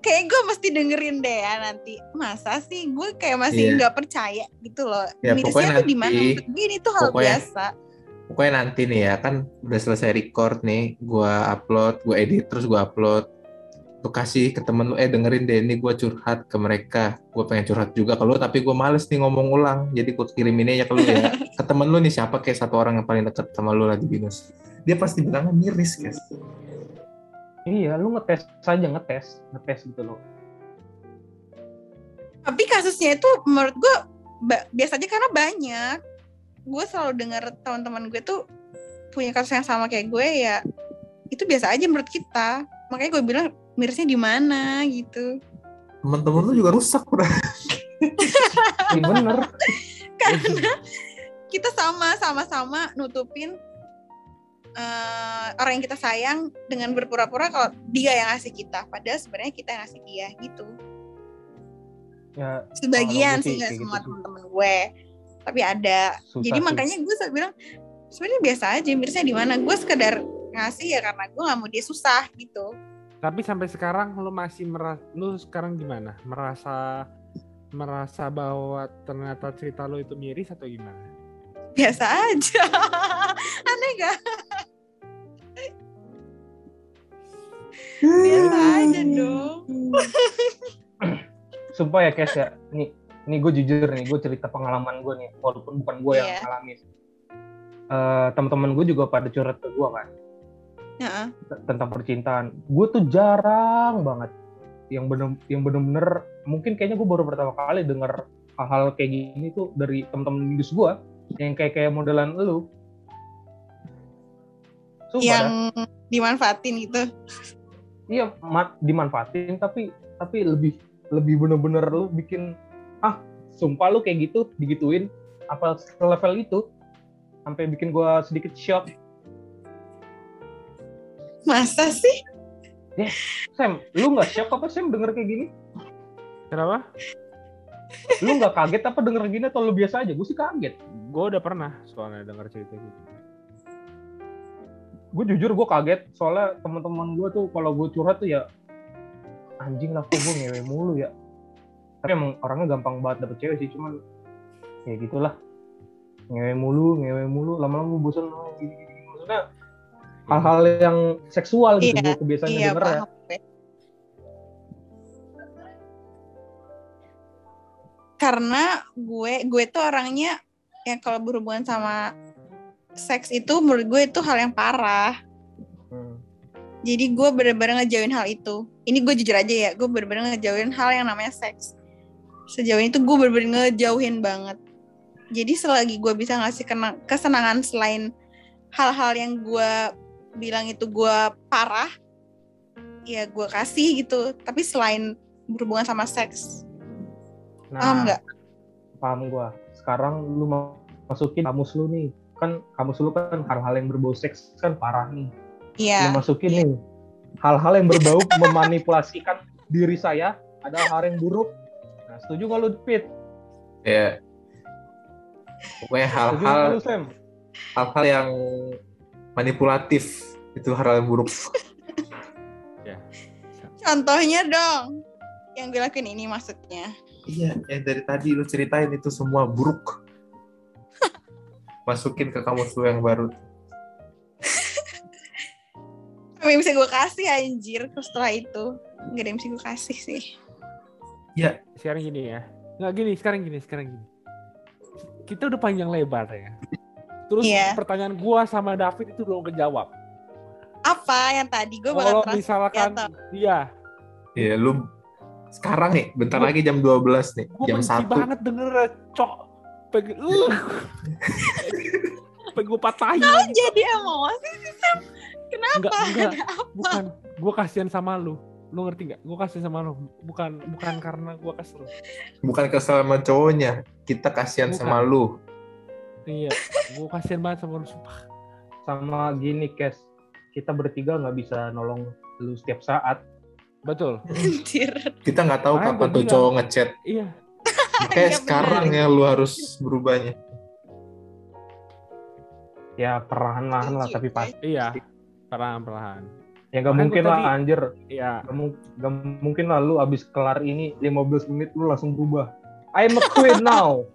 Kayak gue mesti dengerin deh ya nanti. Masa sih gue kayak masih Iya. nggak percaya gitu loh. Ya, Mirisnya tuh di mana? gue ini tuh hal pokoknya- biasa. Pokoknya nanti nih ya kan udah selesai record nih, gua upload, gua edit terus gua upload. Lu kasih ke temen lu eh dengerin deh ini gue curhat ke mereka gue pengen curhat juga ke lu tapi gue males nih ngomong ulang jadi gue kirimin aja ke lu ya ke temen lu nih siapa kayak satu orang yang paling deket sama lu lagi binus dia pasti bilangnya miris guys Iya, lu ngetes saja ngetes, ngetes gitu loh. Tapi kasusnya itu menurut gue ba- biasa aja karena banyak. Gue selalu dengar teman-teman gue tuh punya kasus yang sama kayak gue ya. Itu biasa aja menurut kita. Makanya gue bilang mirisnya di mana gitu. temen-temen lu juga rusak udah Iya bener. Karena kita sama sama-sama nutupin eh, orang yang kita sayang dengan berpura-pura kalau dia yang ngasih kita. Padahal sebenarnya kita yang ngasih dia gitu. Ya Sebagian sih nggak semua gitu sih. teman-teman gue. Tapi ada susah Jadi sih. makanya gue selalu bilang sebenarnya biasa aja mirisnya di mana. Gue sekedar ngasih ya karena gue nggak mau dia susah gitu. Tapi sampai sekarang lu masih merasa lu sekarang gimana? Merasa merasa bahwa ternyata cerita lu itu miris atau gimana? Biasa aja. Aneh gak? Biasa aja dong. Sumpah ya Kes ya, nih, nih gue jujur nih, gue cerita pengalaman gue nih, walaupun bukan gue yang Iya. ngalamin. Eh teman-teman gue juga pada curhat ke gue kan Tentang percintaan. Gue tuh jarang banget yang bener yang bener-bener mungkin kayaknya gue baru pertama kali denger hal-hal kayak gini tuh dari teman-teman bidus gue yang kayak kayak modelan lu. Sumpah. Yang dimanfaatin gitu. iya ma- dimanfaatin tapi tapi lebih lebih bener-bener lu bikin ah sumpah lu kayak gitu digituin apa level itu sampai bikin gua sedikit shock Masa sih? Sam lu nggak shock apa Sam denger kayak gini Kenapa? lu nggak kaget apa denger gini atau lu biasa aja gue sih kaget Gue udah pernah soalnya dengar cerita gitu. gue jujur gue kaget soalnya teman-teman gue tuh kalau gue curhat tuh ya anjing lah kok gue ngewe mulu ya tapi emang orangnya gampang banget dapet cewek sih cuman ya gitulah ngewe mulu ngewe mulu lama-lama gue bosan gini, gini. maksudnya hal-hal yang seksual gitu Iya, gue kebiasaan Iya denger ya paham gue. Karena gue gue tuh orangnya yang kalau berhubungan sama seks itu menurut gue itu hal yang parah. Hmm. Jadi gue bener-bener ngejauhin hal itu. Ini gue jujur aja ya, gue bener-bener ngejauhin hal yang namanya seks. Sejauh ini tuh gue bener-bener ngejauhin banget. Jadi selagi gue bisa ngasih kena- kesenangan selain hal-hal yang gue bilang itu gue parah, ya gue kasih gitu. Tapi selain berhubungan sama seks, nah paham nggak? paham gue sekarang lu mau masukin kamus lu nih kan kamus lu kan hal-hal yang berbau seks kan parah nih Iya. lu masukin nih hal-hal yang berbau memanipulasikan diri saya adalah hal yang buruk. Nah, setuju nggak lu, Pit? ya pokoknya Setuju nggak hal-hal hal-hal yang manipulatif itu hal yang buruk Contohnya dong, yang gue lakuin ini maksudnya. iya yang dari tadi lu ceritain itu semua buruk masukin ke kamus lu yang baru yang bisa gue kasih anjir terus setelah itu Gak ada yang bisa gue kasih sih Sekarang gini ya. Nggak gini, sekarang gini, sekarang gini. Kita udah panjang lebar ya. Terus Iya. pertanyaan gua sama David itu belum kejawab. Apa yang tadi gue Kalau bakal terus misalkan dia, Iya, lu sekarang nih, bentar Gua- lagi jam 12 nih, gue jam benci 1. banget denger cok. Pengen, uh, pengen gue patahin. jadi emosi sih Sam kenapa Enggak, enggak. Ada apa? Bukan, gue kasihan sama lu. Lu ngerti nggak? Gue kasihan sama lu. Bukan, bukan karena gue kesel. Bukan kesel sama cowoknya, kita kasihan Bukan. sama lu. Iya, gue kasihan banget sama lu. Sumpah. Sama gini, Kes. Kita bertiga nggak bisa nolong lu setiap saat. Betul. anjir Kita nggak tahu Makanya kapan tuh cowok ngechat. Iya. Kayak Iya, sekarang ya lu harus berubahnya. Ya perlahan-lahan lah, tapi pasti. Iya. Perlahan-perlahan. Ya nggak Makanya mungkin lah, tadi- anjir. Iya. Gak, mu- gak mungkin lah lu abis kelar ini 15 menit lu langsung berubah. I'm a queen now.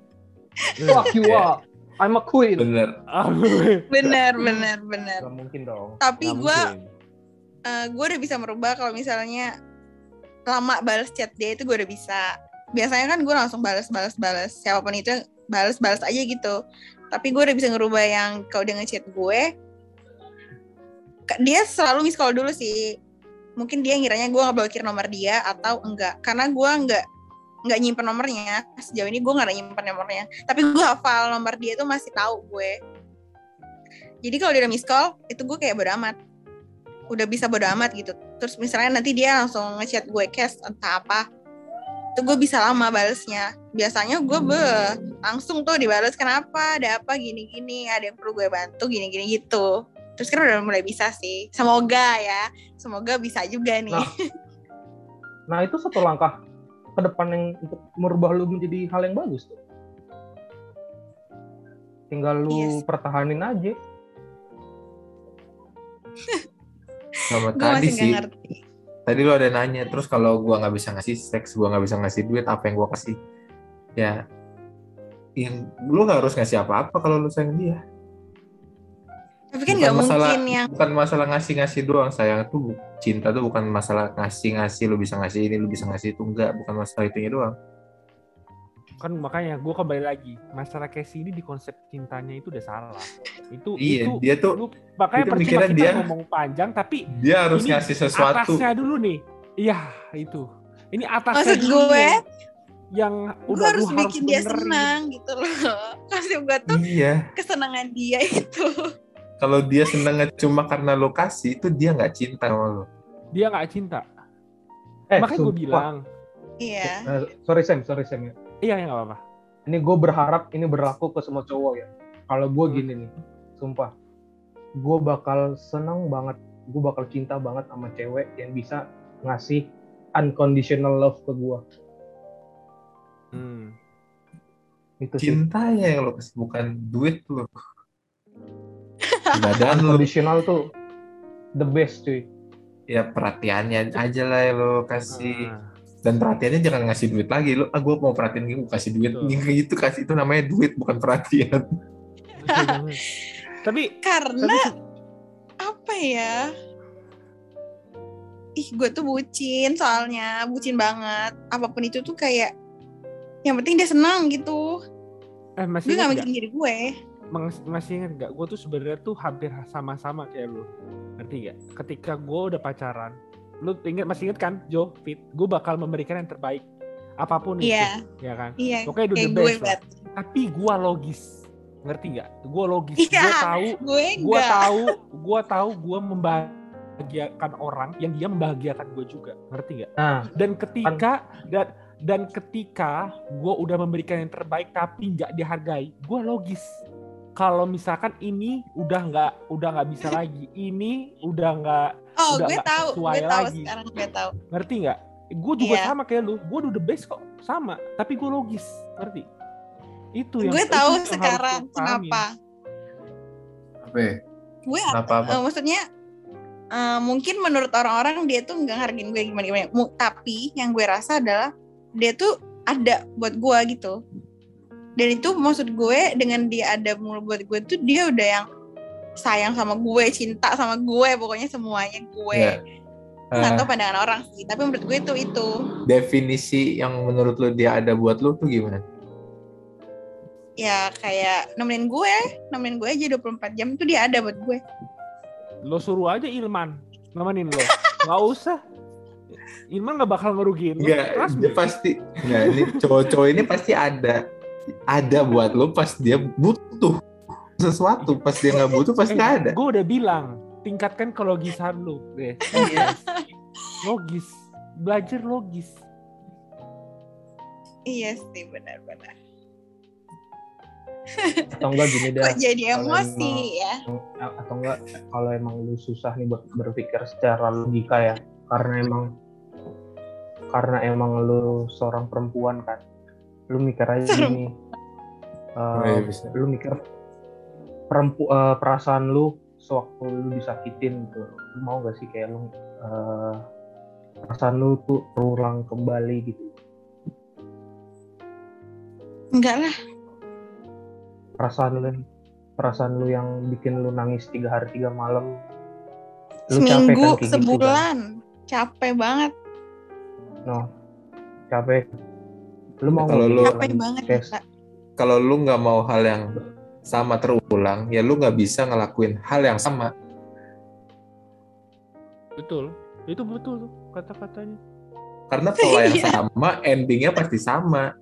Fuck you up. I'm a queen. Bener. bener bener bener Gak mungkin dong. tapi gue mungkin. gue udah bisa merubah kalau misalnya lama balas chat dia itu gue udah bisa biasanya kan gue langsung balas balas balas siapa pun itu balas balas aja gitu tapi gue udah bisa ngerubah yang kalau dia ngechat gue dia selalu miss call dulu sih mungkin dia ngiranya gue ngeblokir nomor dia atau enggak karena gue enggak nggak nyimpen nomornya. Sejauh ini gue nggak nyimpen nomornya. Tapi gue hafal nomor dia tuh masih tahu gue. Jadi kalau dia udah miss call itu gue kayak bodo amat. Udah bisa bodo amat gitu. Terus misalnya nanti dia langsung ngechat gue cash entah apa itu gue bisa lama balesnya biasanya gue be langsung tuh dibales kenapa? Ada apa? Gini gini ada yang perlu gue bantu? Gini gini gitu. Terus kan udah mulai bisa sih. Semoga ya. Semoga bisa juga nih. Nah, Nah itu satu langkah ke depan yang untuk merubah lu menjadi hal yang bagus tuh. Tinggal lu Yes. pertahanin aja. sama tadi sih ngerti tadi lo ada nanya terus kalau gua nggak bisa ngasih seks gua nggak bisa ngasih duit apa yang gua kasih ya yang lu nggak harus ngasih apa-apa kalau lu sayang dia tapi kan Bukan nggak masalah- mungkin yang bukan masalah ngasih-ngasih doang sayang. Tuh cinta tuh bukan masalah ngasih-ngasih lu bisa ngasih ini lu bisa ngasih itu. Enggak bukan masalah itunya doang. Kan makanya gue kembali lagi masalah Casey ini di konsep cintanya itu udah salah. Itu iya itu dia tuh lu makanya itu percuma kita dia- ngomong panjang tapi dia harus Ini ngasih sesuatu. atasnya dulu nih. Iya itu. Ini atasnya Maksud dulu gue, nih yang gue udah harus bikin dia benerin. senang gitu loh. Kasih gue tuh iya. kesenangan dia itu kalau dia senengnya cuma karena lokasi itu dia nggak cinta sama lo dia nggak cinta Eh, makanya gue bilang iya Eh, sorry Sam, sorry Sam ya. iya ya nggak apa-apa Ini gue berharap ini berlaku ke semua cowok ya. Kalau gue gini nih, sumpah, gue bakal senang banget, gue bakal cinta banget sama cewek yang bisa ngasih unconditional love ke gue. hmm. Itu sih. cintanya yang lo kasih bukan duit lo badan lo Unconditional tuh the best cuy. ya perhatiannya aja lah yang lo kasih. Ah. dan perhatiannya jangan ngasih duit lagi. Lo ah gue mau perhatiin gue kasih duit. Gitu kasih itu namanya duit bukan perhatian. Tapi karena tapi apa ya? Ih gue tuh bucin soalnya bucin banget. Apa pun itu tuh kayak yang penting dia senang gitu. Eh masih gue gak nggak? mikirin diri gue masih ingat nggak? Gue tuh sebenarnya tuh hampir sama-sama kayak lu. Ngerti gak ketika gue udah pacaran lu ingat masih ingat kan Jo Fit? Gue bakal memberikan yang terbaik. Apa pun iya. itu ya kan? Iya pokoknya kayak the gue best tapi gue logis. Ngerti nggak? Gue logis. Iya. gue tahu gue gue tahu gue tahu gue membahagiakan orang yang dia membahagiakan gue juga. Ngerti nggak? Nah, dan ketika dan dan ketika gue udah memberikan yang terbaik tapi nggak dihargai gue logis kalau misalkan ini udah nggak udah nggak bisa lagi. Ini udah nggak oh udah gue tahu sesuai gue tahu lagi. sekarang gue tahu. Ngerti nggak? Gue juga Iya. sama kayak lu. Gue udah the best kok. Sama. Tapi gue logis. Ngerti? Itu yang gue itu tahu yang sekarang kenapa. Apa ya? gue kenapa apa? eh, maksudnya eh, mungkin menurut orang-orang dia tuh nggak hargain gue gimana gimana tapi yang gue rasa adalah dia tuh ada buat gue gitu dan itu maksud gue dengan dia ada mulu buat gue tuh dia udah yang sayang sama gue cinta sama gue pokoknya semuanya gue. Ya. nggak Eh, tahu pandangan orang sih tapi menurut gue itu itu. Definisi yang menurut lo dia ada buat lo tuh gimana? Ya kayak nemenin gue nemenin gue aja 24 jam tuh dia ada buat gue. Lo suruh aja Ilman nemenin lo. Nggak usah. Ilman nggak bakal ngerugiin lo. Enggak, dia pasti enggak ini cowok-cowok ini pasti ada ada buat lo pas dia butuh sesuatu. Pas dia nggak butuh pasti Eh, ada. gue udah bilang tingkatkan kelogisan lu. Deh logis. Belajar logis. Iya sih benar-benar. Atau enggak gini deh. kok jadi emosi emang- ya? atau enggak kalau emang lu susah nih buat berpikir secara logika ya. Karena emang karena emang lu seorang perempuan kan lu mikir aja Serem. gini. Iya, bisa. lu mikir perempu eh, perasaan lu sewaktu lu disakitin gitu. Lu mau gak sih kayak lu eh, perasaan lu tuh terulang kembali gitu? Enggak lah. Perasaan lu perasaan lu yang bikin lu nangis tiga hari tiga malam. Lu capek kan seminggu kayak gitu kan? sebulan. Capek banget. No. Capek lu mau Kalau lu-. Kalau lu nggak mau hal yang sama terulang, ya lu nggak bisa ngelakuin hal yang sama. Betul. Itu betul tuh kata-katanya. Karena pola yang Iya. sama, endingnya pasti sama.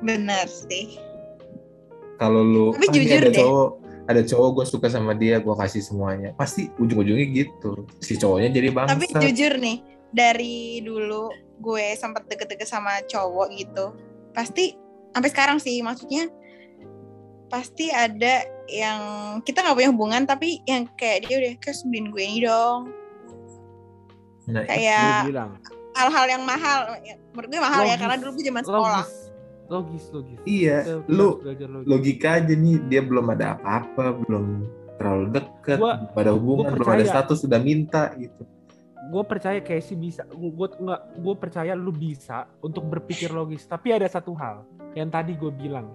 benar sih Kalau lu, Tapi "Ah, jujur ada deh. cowok, ada cowok gue suka sama dia, gue kasih semuanya. Pasti ujung-ujungnya gitu. Si cowoknya jadi bangsa. tapi jujur nih dari dulu gue sempat deket-deket sama cowok gitu pasti sampai sekarang sih maksudnya pasti ada yang kita nggak punya hubungan tapi yang kayak dia udah beliin gue ini dong Nah, kayak hal-hal yang mahal ya, menurut gue mahal ya Logis. karena dulu gue zaman sekolah Logis. Logis, logis. Iya, Kita lu logis. logika aja nih, dia belum ada apa-apa, belum terlalu deket, Gua- belum ada hubungan, gua belum ada status, sudah minta gitu. Gue percaya Casey bisa gue nggak gue percaya lu bisa untuk berpikir logis. Tapi ada satu hal yang tadi gue bilang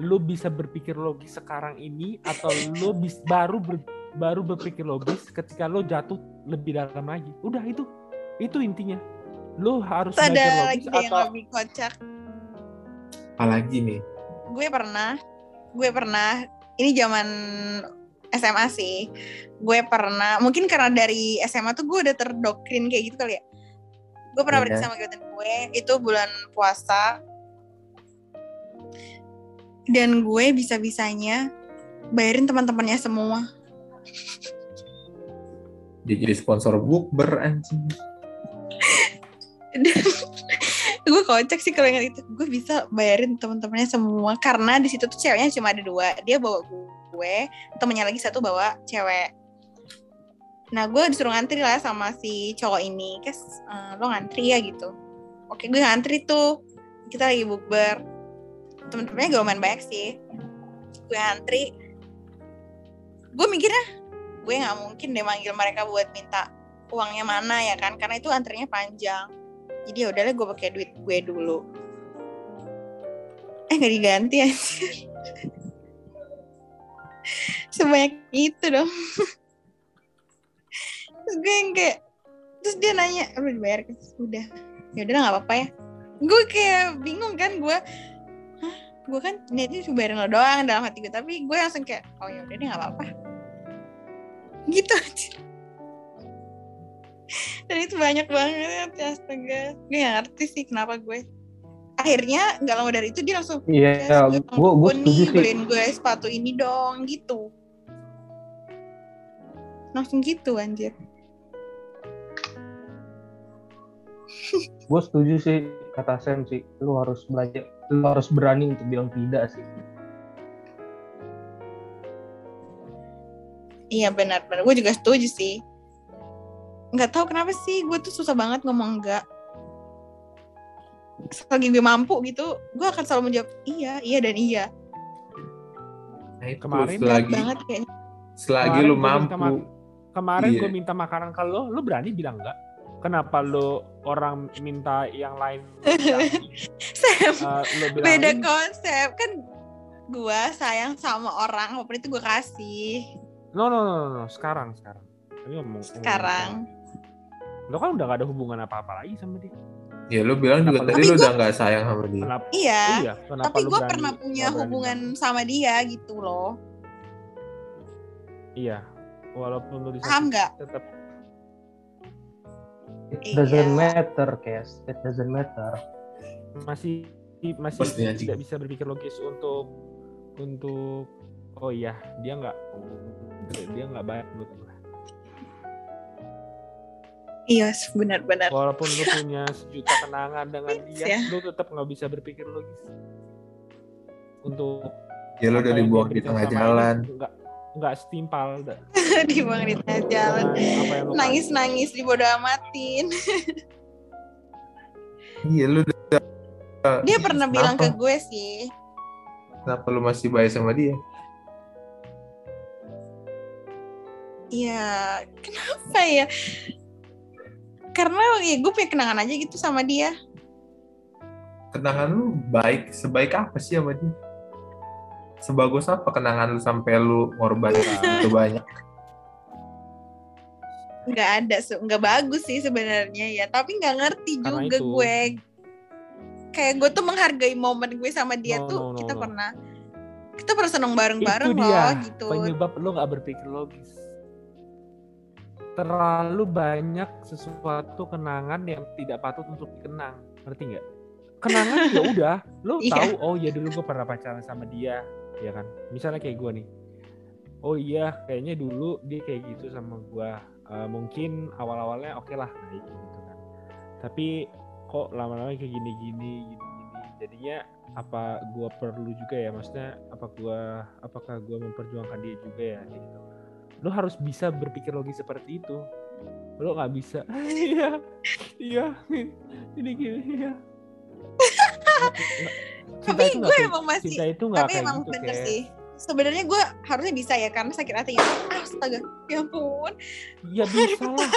lu bisa berpikir logis sekarang ini atau lu bis, baru ber- baru berpikir logis ketika lu jatuh lebih dalam lagi. Udah itu itu intinya. Lu harus ada belajar lagi logis deh yang atau lebih kocak. Apalagi nih, gue pernah gue pernah ini zaman SMA sih. Gue pernah mungkin karena dari SMA tuh gue udah terdoktrin kayak gitu kali ya. Gue pernah pergi sama gebetan gue itu bulan puasa. Dan gue bisa-bisanya bayarin teman-temannya semua. Dia jadi sponsor bukber anjing. dan gue kocak sih kalau ingat itu. Gue bisa bayarin teman-temannya semua karena di situ tuh ceweknya cuma ada dua. Dia bawa gue temennya lagi satu bawa cewek. Nah gue disuruh ngantri lah sama si cowok ini. Kes eh, lo ngantri ya gitu. Oke gue ngantri tuh. Kita lagi bukber. Temen-temennya gak lumayan banyak sih. Gue ngantri. Gue mikirnya gue nggak mungkin deh manggil mereka buat minta uangnya mana ya kan? Karena itu antrinya panjang. Jadi ya udahlah gue pakai duit gue dulu. Eh nggak diganti aja sebanyak itu dong. Terus gue yang kayak terus dia nanya lu dibayar udah. Ya udah nggak apa-apa ya. Gue kayak bingung kan gue gue kan niatnya cuma bayarin lo doang dalam hati gue tapi gue langsung kayak oh ya udah deh nggak apa-apa. Gitu aja. Dan itu banyak banget astaga. Gue gak ngerti sih kenapa gue akhirnya nggak lama dari itu dia langsung Iya, "Guys, gue gue nih setuju sih. beliin gue sepatu ini dong gitu langsung gitu anjir Gue setuju sih kata Sam sih. Lu harus belajar, lu harus berani untuk bilang tidak sih. iya benar-benar gue juga setuju sih nggak tahu kenapa sih gue tuh susah banget ngomong enggak selagi gue mampu gitu gue akan selalu menjawab iya iya dan iya Nah, itu Kemarin selagi, banget kayaknya selagi Kemarin lu mampu. mak- kemarin Iya. gue minta makanan ke lo lo berani bilang enggak kenapa lo orang minta yang lain Sam uh, lo beda konsep kan gue sayang sama orang apa pun itu gue kasih No, no, no, no, no. sekarang, sekarang. Ini ngomong, ngomong sekarang sekarang. Lo kan udah gak ada hubungan apa-apa lagi sama dia. Ya lu bilang juga Kenapa- tadi Tapi lu gua- udah nggak sayang sama dia. Kenapa? iya Iya, kenapa tapi gue berani- pernah punya berani hubungan bilang? sama dia gitu loh Iya, walaupun lo paham disakiti nggak tetap It Iya. doesn't matter, Kes. It doesn't matter. masih masih Pasti tidak bisa berpikir logis untuk untuk oh iya dia nggak dia nggak baik menurut gue. Iya benar-benar Walaupun lo punya sejuta kenangan dengan dia, Ya. lo tetap nggak bisa berpikir logis untuk Ya lu udah dibuang di tengah jalan. nggak nggak setimpal dibuang di tengah jalan nangis nangis dibodoh amatin Iya lu udah. dia pernah bilang ke Kenapa? gue sih Kenapa lu masih baik sama dia? ya kenapa ya karena ya gue punya kenangan aja gitu sama dia Kenangan lu baik sebaik apa sih sama dia? Sebagus apa kenangan lu sampai lu ngorbanin itu banyak? nggak ada nggak bagus sih sebenarnya ya tapi nggak ngerti Karena juga itu. gue kayak gue tuh menghargai momen gue sama dia No, tuh no, no, kita no. pernah kita pernah seneng bareng-bareng loh gitu penyebab lo nggak berpikir logis terlalu banyak sesuatu kenangan yang tidak patut untuk dikenang. Ngerti nggak? Kenangan ya udah lo Iya. tahu oh ya dulu gue pernah pacaran sama dia ya kan? Misalnya kayak gue nih. Oh iya kayaknya dulu dia kayak gitu sama gue Eh, mungkin awal-awalnya oke lah baik gitu kan. Tapi kok lama-lama kayak gini-gini gini-gini. Jadinya apa gua perlu juga ya? Maksudnya apa gua apakah gua memperjuangkan dia juga ya gitu lo harus bisa berpikir logis seperti itu. Lo nggak bisa. Iya. Iya. Ini gini iya. Tapi gue emang masih cinta itu nggak tapi kayak emang gitu bener kayak sih. Sebenarnya gue harusnya bisa ya karena sakit hatinya tuh astaga ya ampun. Ya bisa lah.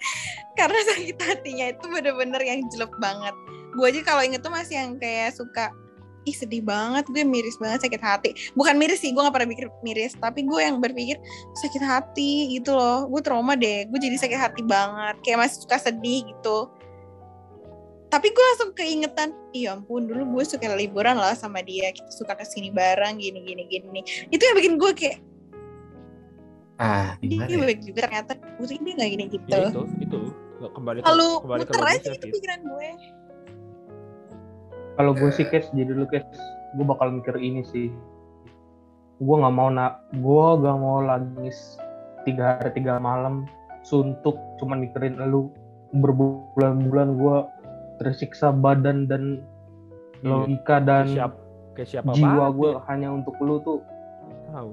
Karena sakit hatinya itu bener-bener yang jelek banget. Gue aja kalau inget tuh masih yang kayak suka ih sedih banget. Gue miris banget sakit hati. Bukan miris sih gue gak pernah mikir miris. Tapi gue yang berpikir sakit hati gitu loh. Gue trauma deh. Gue jadi sakit hati banget. Kayak masih suka sedih gitu. Tapi gue langsung keingetan iya ampun dulu gue suka liburan lah sama dia. Kita suka ke sini bareng gini gini gini. Itu yang bikin gue kayak Ah, dia gimana ya? baik juga ternyata. Gue dia gak gini gitu. Ya itu itu. Kembali ke lalu kembali ke muter aja logisnya, itu Fit. pikiran gue Kalau gue sih kes, jadi lu kes, gue bakal mikir ini sih. Gue nggak mau nak, gue gak mau lagi tiga hari tiga malam suntuk cuman mikirin lu. Berbulan-bulan gue tersiksa badan dan Iya. logika dan siap kayak siapa jiwa gue ya. hanya untuk lu tuh. Tahu.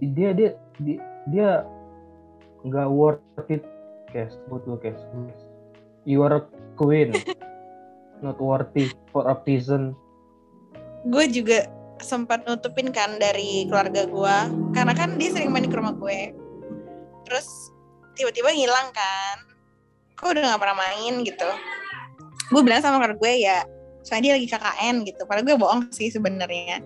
Dia dia dia, dia nggak worth it kes. Buat lu kes. You are a queen not worthy for a peasant gue juga sempat nutupin kan dari keluarga gue karena kan dia sering main ke rumah gue. Terus tiba-tiba ngilang kan. Kok udah gak pernah main gitu. Gue bilang sama keluarga gue ya soalnya dia lagi KKN gitu. Padahal gue bohong sih sebenarnya.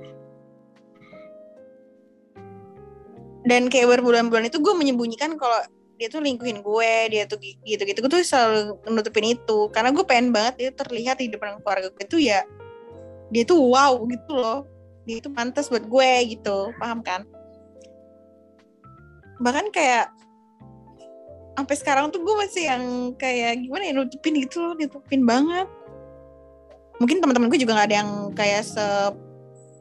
Dan kayak berbulan-bulan itu gue menyembunyikan kalau dia tuh lingkuhin gue dia tuh gi- gitu-gitu. Gue tuh selalu nutupin itu. Karena gue pengen banget dia terlihat di depan keluarga gue tuh ya dia tuh wow gitu loh. Dia tuh pantas buat gue gitu. Paham kan? Bahkan kayak sampai sekarang tuh gue masih yang kayak gimana ya nutupin gitu loh nutupin banget. Mungkin teman-teman gue juga nggak ada yang kayak se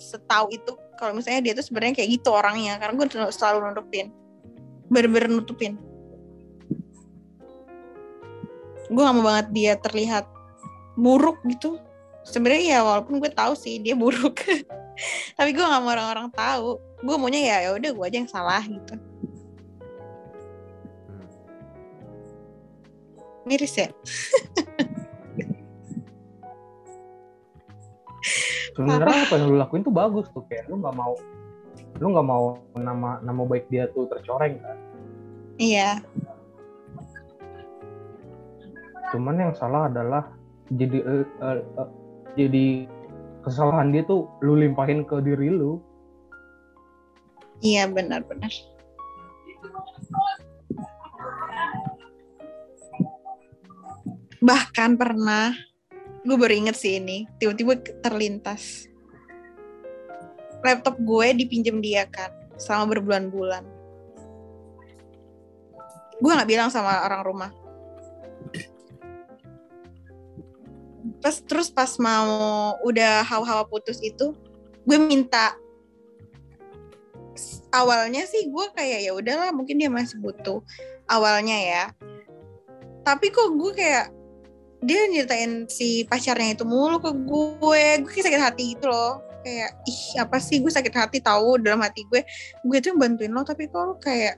setahu itu. Kalau misalnya dia tuh sebenarnya kayak gitu orangnya. Karena gue selalu nutupin. Bener-bener nutupin gue gak mau banget dia terlihat buruk gitu. Sebenarnya ya walaupun gue tahu sih dia buruk. Tapi gue gak mau orang-orang tahu. Gue maunya ya ya udah gue aja yang salah gitu. Miris ya? Sebenarnya apa yang lu lakuin tuh bagus tuh kayak lu nggak mau lu nggak mau nama nama baik dia tuh tercoreng kan? Iya cuman yang salah adalah jadi eh, eh, jadi kesalahan dia tuh lu limpahin ke diri lu. Iya benar-benar bahkan pernah gue baru inget sih ini tiba-tiba terlintas. Laptop gue dipinjem dia kan selama berbulan-bulan. Gue nggak bilang sama orang rumah pas terus pas mau udah hawa-hawa putus itu gue minta awalnya sih gue kayak ya udahlah mungkin dia masih butuh awalnya ya. Tapi kok gue kayak dia nyeritain si pacarnya itu mulu ke gue gue kayak sakit hati gitu loh. Kayak ih apa sih? Gue sakit hati tahu dalam hati gue. Gue tuh bantuin lo tapi kok lo kayak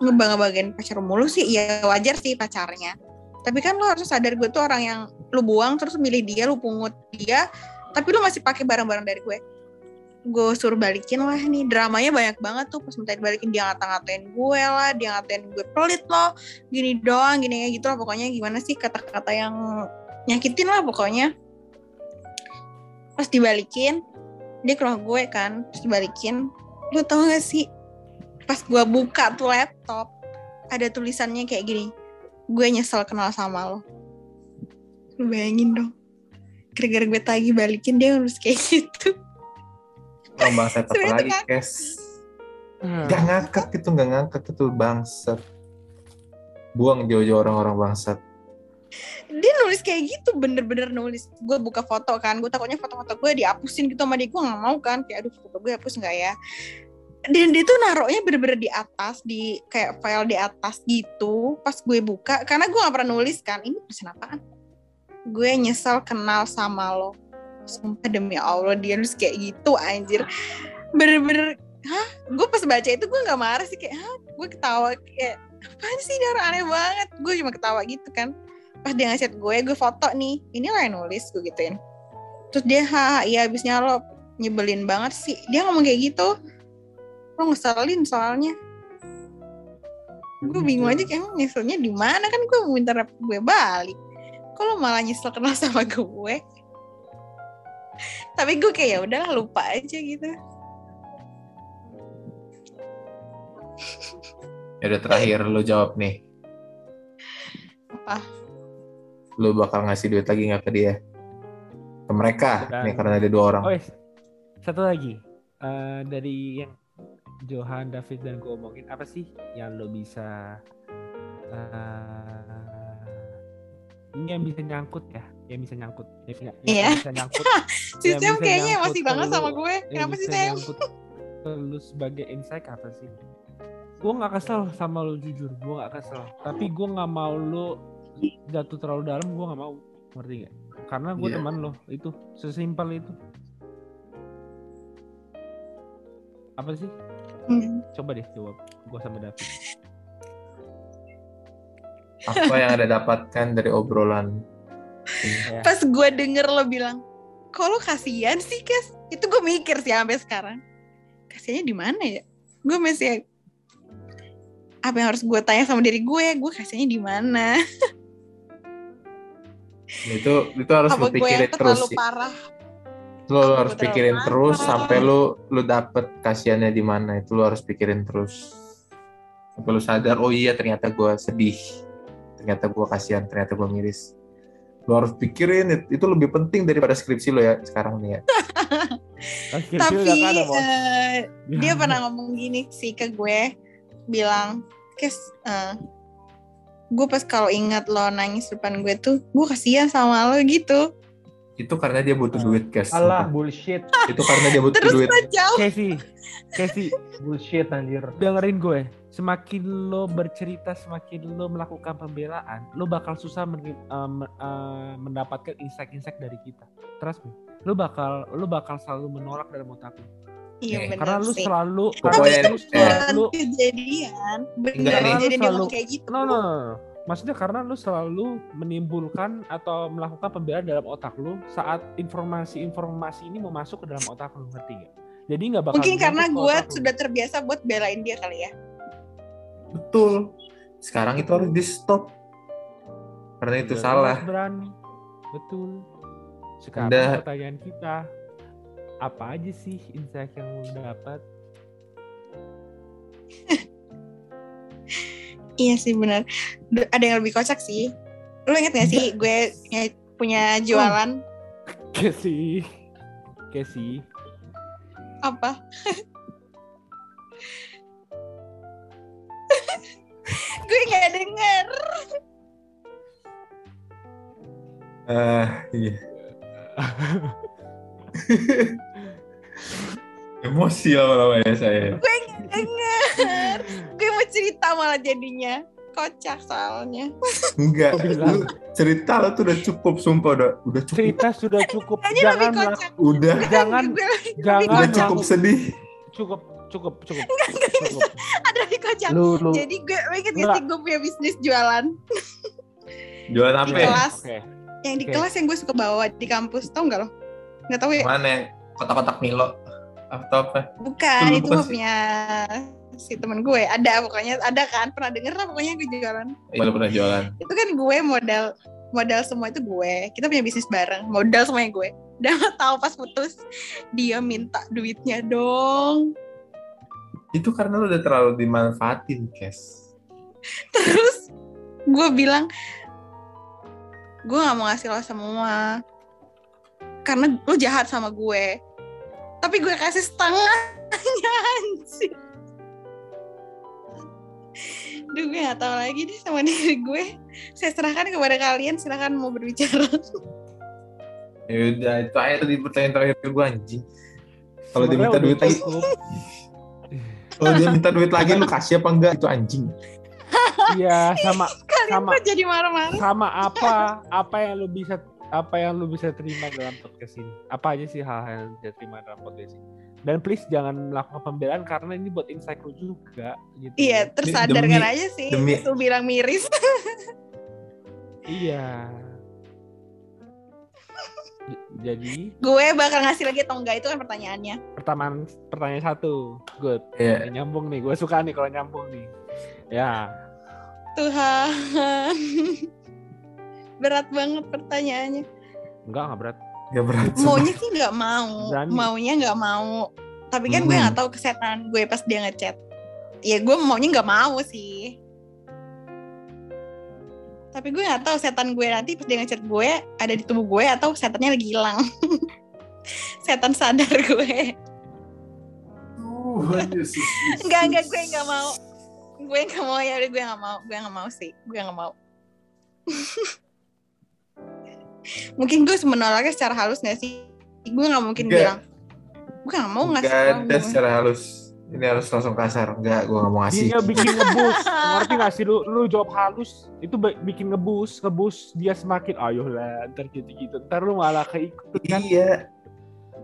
ngebangga-banggain pacar mulu sih? Ya wajar sih pacarnya tapi kan lo harus sadar gue tuh orang yang lu buang terus milih dia lu pungut dia tapi lu masih pakai barang-barang dari gue. Gue suruh balikin lah nih. Dramanya banyak banget tuh pas minta dibalikin dia ngata-ngatain gue lah dia ngatain gue pelit loh. Gini doang gini ya gitu lah pokoknya gimana sih kata-kata yang nyakitin lah pokoknya. Pas dibalikin dia ke rumah gue kan pas dibalikin. Lu tau gak sih pas gue buka tuh laptop ada tulisannya kayak gini gue nyesel kenal sama lo lu bayangin dong gara-gara gue tagih balikin dia nulis kayak gitu Orang bangsat apa lagi, Kes? Hmm. Gak ngangkat itu, gak ngangkat itu bangsat. Buang jauh-jauh orang-orang bangsat. dia nulis kayak gitu bener-bener nulis gue buka foto kan gue takutnya foto-foto gue dihapusin gitu sama dia gue nggak mau kan kayak aduh foto gue hapus nggak ya dan dia tuh naruhnya bener-bener di atas di kayak file di atas gitu pas gue buka. Karena gue nggak pernah nulis kan ini pesan apaan? Gue nyesel kenal sama lo. Sumpah demi allah dia nulis kayak gitu anjir. Bener-bener hah? Gue pas baca itu gue nggak marah sih kayak hah? Gue ketawa kayak apaan sih dia orang aneh banget? Gue cuma ketawa gitu kan. Pas dia ngasih gue gue foto nih ini lo yang nulis gue gituin. Terus dia ha iya abisnya lo nyebelin banget sih. Dia ngomong kayak gitu lo ngeselin soalnya gue bingung aja kayak emang nyeselnya di mana kan gue mau minta rap gue balik kalau malah nyesel kenal sama gue tapi gue kayak ya udahlah lupa aja gitu Ya udah terakhir lu jawab nih. Apa? Lu bakal ngasih duit lagi nggak ke dia? Ke mereka Dan- nih karena ada dua orang. Oh, yes. satu lagi Eh, dari yang Johan, David dan gue omongin apa sih yang lo bisa eh, ini yang bisa nyangkut ya, yang bisa nyangkut, yang, bisa- yang Iya. bisa nyangkut, si Yang Sam bisa kayaknya nyangkut masih banget sama gue kenapa sih ke lu sebagai insight apa sih? Gue nggak kesel sama lo jujur, gue nggak kesel. Tapi gue nggak mau lo jatuh terlalu dalam, gue nggak mau, ngerti gak? Karena gue Iya. teman lo, itu sesimpel itu. Apa sih? Hmm. Coba deh jawab, gue sama David. Apa yang ada dapatkan dari obrolan ini? Ya. pas gue denger lo bilang kok lo kasihan sih kes itu gue mikir sih sampai sekarang kasihannya di mana ya gue masih apa yang harus gue tanya sama diri gue gue kasihannya di mana Itu itu harus apa gue yang terus terlalu sih. parah Lu harus pikirin terus sampai lu lu dapet kasihannya di mana. Itu lu harus pikirin terus. Sampai lu sadar, oh iya ternyata gue sedih. Ternyata gue kasihan, ternyata gue miris. Lu harus pikirin, it- itu lebih penting daripada skripsi lo ya sekarang nih ya. Tapi Bos. eh, dia pernah ngomong gini sih ke gue bilang kes eh, gue pas kalau ingat lo nangis depan gue tuh gue kasihan sama lo gitu Itu karena dia butuh duit, guys. Alah bullshit, Itu karena dia butuh terus duit. jauh Casey, Casey, bullshit anjir. dengerin gue. Semakin lo bercerita, semakin lo melakukan pembelaan, lo bakal susah men- eh, me- eh, mendapatkan insight-insight dari kita. Trust me. Lo bakal lo bakal selalu menolak dalam otak lo. iya benar Karena lo sih selalu Pokoknya lu eh. selalu kejadian nih. kejadian dia Selalu- kayak gitu No, no, no, no. Maksudnya karena lu selalu menimbulkan atau melakukan pembelaan dalam otak lu saat informasi-informasi ini mau masuk ke dalam otak lu, ngerti gak? Jadi nggak bakal mungkin karena gue sudah terbiasa buat belain dia kali ya Betul. Sekarang itu harus di stop. Karena itu Udah salah. berani. Betul. Sekarang Anda- pertanyaan kita, apa aja sih insight yang lu dapat? iya sih benar. Ada yang lebih kocak sih. Lu inget gak sih gue ya- punya jualan? Casey, Casey, apa? Gue nggak denger. Ah, iya. Emosi lama-lama ya saya. denger gue mau cerita malah jadinya kocak soalnya Enggak, lu cerita lo tuh udah cukup, sumpah udah udah cukup. cerita sudah cukup. Jangan kocak Udah, jangan gue jangan udah cukup sedih. cukup cukup cukup. cukup. ada lebih kocak Lu lu jadi gue inget gak Enggak. sih gue punya bisnis jualan Jualan apa Di ya? kelas. Oke. yang di Oke. kelas yang gue suka bawa di kampus tau nggak lo nggak tahu ya Mana yang kotak-kotak Milo? Atau apa? bukan Lu itu punya si temen gue. Ada pokoknya ada kan? Pernah denger lah pokoknya gue jualan. Iya, pernah jualan. itu kan gue modal modal semua itu gue. Kita punya bisnis bareng modal semuanya gue. Dan lo tahu pas putus dia minta duitnya dong. Itu karena lu udah terlalu dimanfaatin, Kes. terus gue bilang gue nggak mau ngasih lo semua. Karena lo jahat sama gue tapi gue kasih setengahnya anjir Duh gue gak tahu lagi deh sama diri gue Saya serahkan kepada kalian Silahkan mau berbicara Ya udah, itu aja tadi pertanyaan terakhir gue anjing. Kalau dia minta duit lagi, kalau dia minta duit lagi lu kasih apa enggak? Itu anjing. Iya, sama Kalian Sama. jadi marah-marah sama apa apa yang lu bisa apa yang lu bisa terima dalam podcast ini? Apa aja sih hal-hal yang bisa terima dalam podcast ini? Dan please jangan melakukan pembelaan karena ini buat insight lu juga gitu. Iya tersadarkan Demi- aja sih demi- Lu bilang miris Iya. Jadi Gue bakal ngasih lagi atau enggak Itu kan pertanyaannya pertanyaan pertanyaan satu, good. Iya. Nyambung nih, gue suka nih kalau nyambung nih. Ya, Tuhan Berat banget pertanyaannya enggak enggak berat. Ya berat. Maunya sih nggak mau Berani. Maunya nggak mau Tapi kan gue Hmm. nggak tahu kesetan gue pas dia ngechat Ya gue maunya nggak mau sih tapi gue nggak tahu setan gue nanti pas dia ngechat gue ada di tubuh gue atau setannya lagi hilang setan sadar gue Enggak, enggak, gue enggak mau. Gue enggak mau ya, gue enggak mau. Gue enggak mau sih. Gue enggak mau. mungkin gue menolaknya secara halus gak sih? Gue enggak mungkin Enggak. bilang. Gue enggak mau ngasih Enggak tau ada secara halus. Ini harus langsung kasar. Enggak, gue gak mau ngasih. Dia bikin ngebus. Ngerti gak sih lu lu jawab halus itu bikin ngebus, ngebus dia semakin ayo lah ntar gitu-gitu. Ntar lu malah keikut kan. Iya.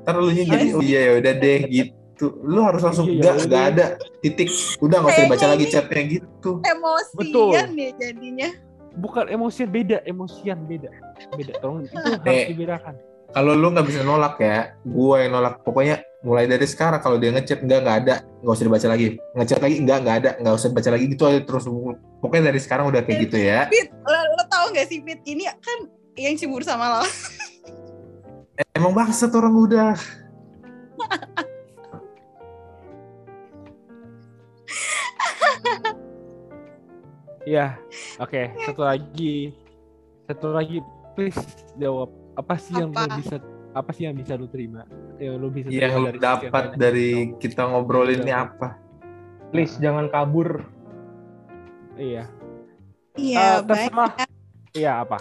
Ntar lu nya jadi, oh iya ya udah deh gitu. Lu harus langsung, Iya, enggak, udah enggak deh. ada. Titik. Udah gak usah dibaca lagi chatnya gitu. Emosian Betul. ya jadinya. Bukan emosian beda, emosian beda. Beda. Tolong itu harus Eh. dibedakan. Kalau lu nggak bisa nolak ya, gue yang nolak. Pokoknya mulai dari sekarang kalau dia ngechat enggak enggak ada, nggak usah dibaca lagi. Ngechat lagi enggak enggak ada, nggak usah dibaca lagi gitu aja terus. Pokoknya dari sekarang udah kayak gitu ya. Fit, lo, lo tau gak sih Fit? Ini kan yang cemburu sama lo. Emang bangsat orang udah. Iya. Oke, satu lagi. Satu lagi please jawab apa sih yang lu Apa? bisa apa sih yang bisa lu terima? Yang lu bisa Yang lu terima dari sekian dapat dari yang- kita ngobrolin ini apa? Please jangan kabur. Iya. Iya, baik. terserah. Iya apa?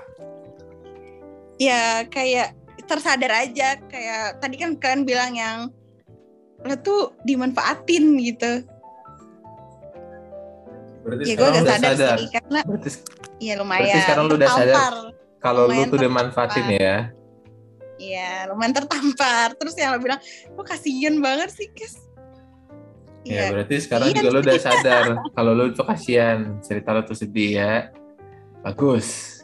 Ya kayak tersadar aja. Kayak tadi kan kalian bilang yang lo tuh dimanfaatin gitu. Berarti Ya gue udah sadar, sadar. sih karena Berarti ya lumayan. Berarti sekarang lu udah sadar. kalau lu tuh udah manfaatin ya. Iya, lumayan tertampar. Terus yang lo bilang, lo kasihan banget sih, Kes. Ya Iya, berarti sekarang Iya. juga lu udah sadar kalau lu tuh kasihan cerita lu tuh sedih ya. Bagus.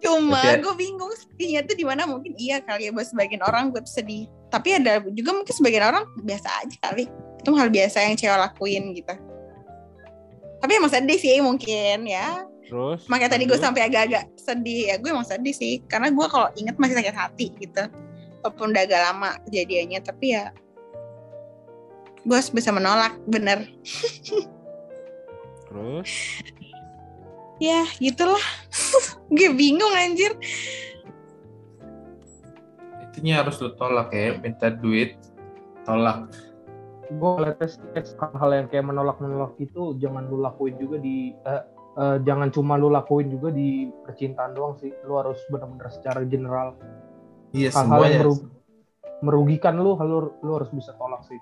cuma Berarti ya- gue bingung sedihnya tuh di mana mungkin iya kali ya buat sebagian orang gue tuh sedih. Tapi ada juga mungkin sebagian orang biasa aja kali. Itu hal biasa yang cewek lakuin gitu. Tapi emang sedih sih mungkin ya. Terus? Makanya tadi gue sampai agak-agak sedih ya. Gue emang sedih sih. Karena gue kalau inget masih sakit hati gitu. Walaupun udah agak lama kejadiannya. Tapi ya gue harus bisa menolak bener. Terus? Ya gitulah. gue bingung anjir. Intinya harus lu tolak ya, minta duit, tolak. Gue liatnya sih, hal-hal yang kayak menolak-menolak itu jangan lu lakuin juga di eh, eh, jangan cuma lu lakuin juga di percintaan doang sih. Lu harus benar-benar secara general Iya hal-hal yang semuanya. meru- merugikan lu, lu lu harus bisa tolak sih.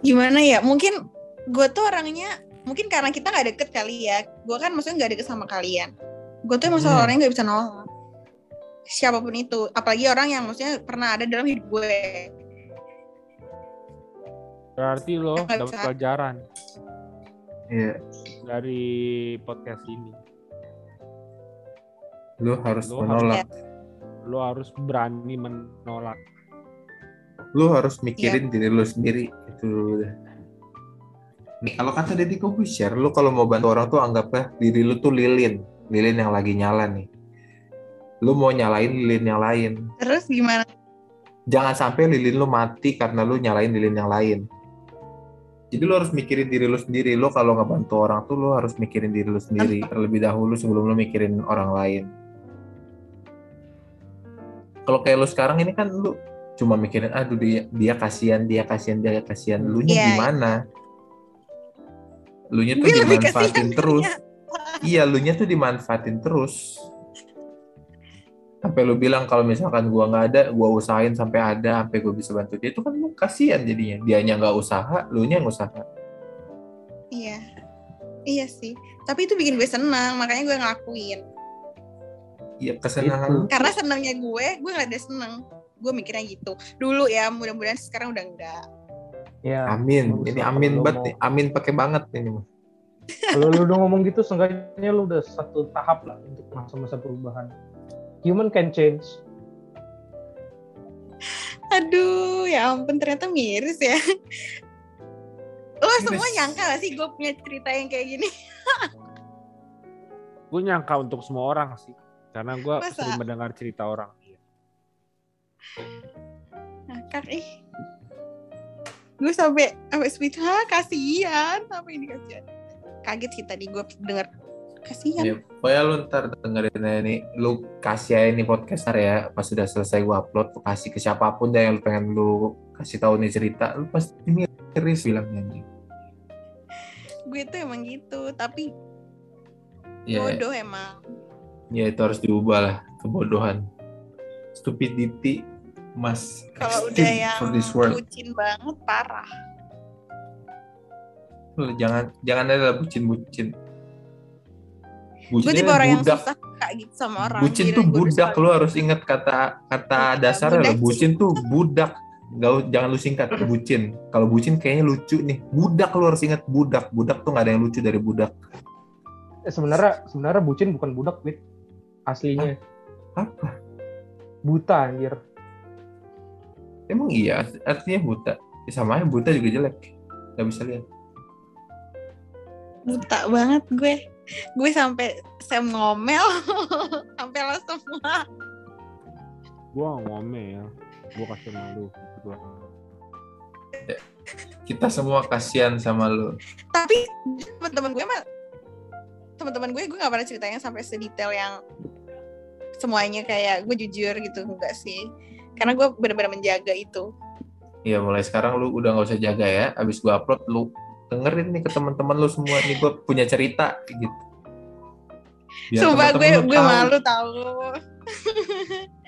gimana ya mungkin gue tuh orangnya mungkin karena kita nggak deket kali ya gue kan maksudnya nggak deket sama kalian gue tuh emang Hmm. orangnya nggak bisa nolak siapa pun itu apalagi orang yang maksudnya pernah ada dalam hidup gue Berarti lo dapat pelajaran Iya, dari podcast ini. lu harus Lu menolak. Lo harus berani menolak. Lu harus mikirin Iya. diri lu sendiri itu udah. Nih, kalau kata Deddy Corbuzier, lu kalau mau bantu orang tuh anggaplah diri lu tuh lilin, lilin yang lagi nyala nih. Lu mau nyalain lilin yang lain. terus gimana Jangan sampai lilin lu mati karena lu nyalain lilin yang lain. Jadi lo harus mikirin diri lo sendiri. Lo kalau ngebantu orang tuh lo harus mikirin diri lo sendiri terlebih dahulu sebelum lo mikirin orang lain. Kalau kayak lo sekarang ini kan lo cuma mikirin aduh dia dia kasihan dia kasihan dia kasihan. Lu nya Iya. gimana? Lu nya tuh dimanfaatin terus. Iya, lu nya tuh dimanfaatin terus. Sampai lu bilang kalau misalkan gua nggak ada, gua usahain sampai ada, sampai gua bisa bantu dia. Itu kan lu kasihan jadinya. Dianya nggak usaha, lu nya yang usaha. Iya. Iya sih. Tapi itu bikin gue senang, makanya gue ngelakuin. Iya, kesenangan Itu. Karena senangnya gue, gue gak ada seneng. Gue mikirnya gitu. Dulu ya, mudah-mudahan sekarang udah enggak. Ya. Amin. Ini amin banget mau- nih. Amin pakai banget ini mah. Kalau lu udah ngomong gitu, seenggaknya lu udah satu tahap lah untuk masa-masa perubahan. Human can change. Aduh, ya ampun ternyata miris ya. Lo semua Miris. nyangka gak sih gue punya cerita yang kayak gini? Gue nyangka untuk semua orang sih. Karena gue sering mendengar cerita orang. Ngakak ih. Gue sampai sampai speech, ha kasihan, apa ini kasihan. Kaget sih tadi gue denger kasihan. Ya, pokoknya lu ntar dengerin nih. Lu kasih aja nih podcaster ya. Pas sudah selesai gua upload, lu kasih ke siapa pun deh yang lu pengen lu kasih tahu nih cerita. Lu pasti miris bilangnya anjing. Gue tuh emang gitu, tapi Ya, bodoh emang. ya itu harus diubah lah kebodohan. Stupidity must Kalau udah yang for this world. bucin banget parah. Lu jangan jangan ada bucin-bucin. Gue Bucin tipe orang yang budak. susah kak gitu sama orang. Bucin tuh budak, lu harus ingat kata kata dasarnya budak lo. Bucin tuh budak. Gak, jangan lu singkat bucin. Kalau bucin kayaknya lucu nih. Budak lu harus ingat budak. Budak tuh gak ada yang lucu dari budak. Eh, sebenarnya sebenarnya bucin bukan budak, Wit. Aslinya Apa? buta anjir. Emang iya artinya buta. Ya, sama aja buta juga jelek. Gak bisa lihat. buta banget gue. Gue sampai saya ngomel sampai lo semua. Gue ngomel. Gue kasih malu. Gua. Kita semua kasihan sama lu. Tapi teman-teman gue mah teman-teman gue gue gak pernah ceritanya sampai sedetail yang semuanya kayak gue jujur gitu enggak sih karena gue benar-benar menjaga itu Iya mulai sekarang lu udah gak usah jaga ya. Abis gua upload lu dengerin nih ke teman-teman lu semua nih gua punya cerita gitu. Biar Sumpah gue gue tahu. malu tahu.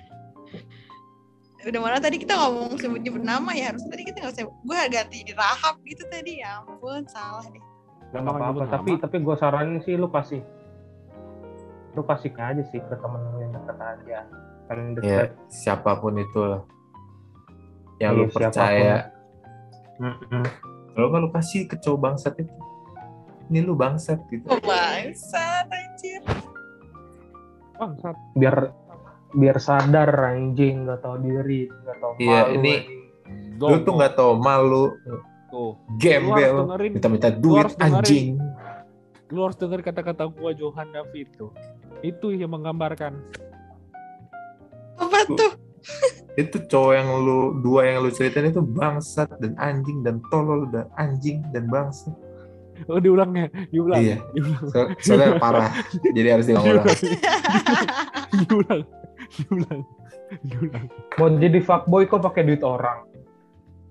Udah mana tadi kita ngomong sebut-nyebut nama ya harus tadi kita nggak usah gue ganti di Rahab gitu tadi ya ampun salah deh. Gak apa-apa, nyebut tapi nama? tapi gue saranin sih lu kasih lu kasih aja sih ke temen lu yang dekat aja paling Ya dekat siapa pun itulah. Yang Iya, lu percaya. Kalau nggak lu kasih ke cowok bangsat itu. Ini lu bangsat gitu. Oh bangsat anjir. Bangsat. biar biar sadar anjing nggak tahu diri nggak tahu Iya, malu, ini- anjing. Lu tuh nggak tahu malu, Tuh. Gembel, minta-minta duit anjing. Lu harus denger kata-kata gua Johan David tuh. Itu yang menggambarkan. Apa tuh? Itu cowok yang lu dua yang lu ceritain itu bangsat dan anjing dan tolol dan anjing dan bangsat. Oh diulangnya, diulang. Iya. Diulang. So- soalnya parah. Jadi harus diulang. diulang. Diulang. Diulang. mau jadi fuckboy kok pakai duit orang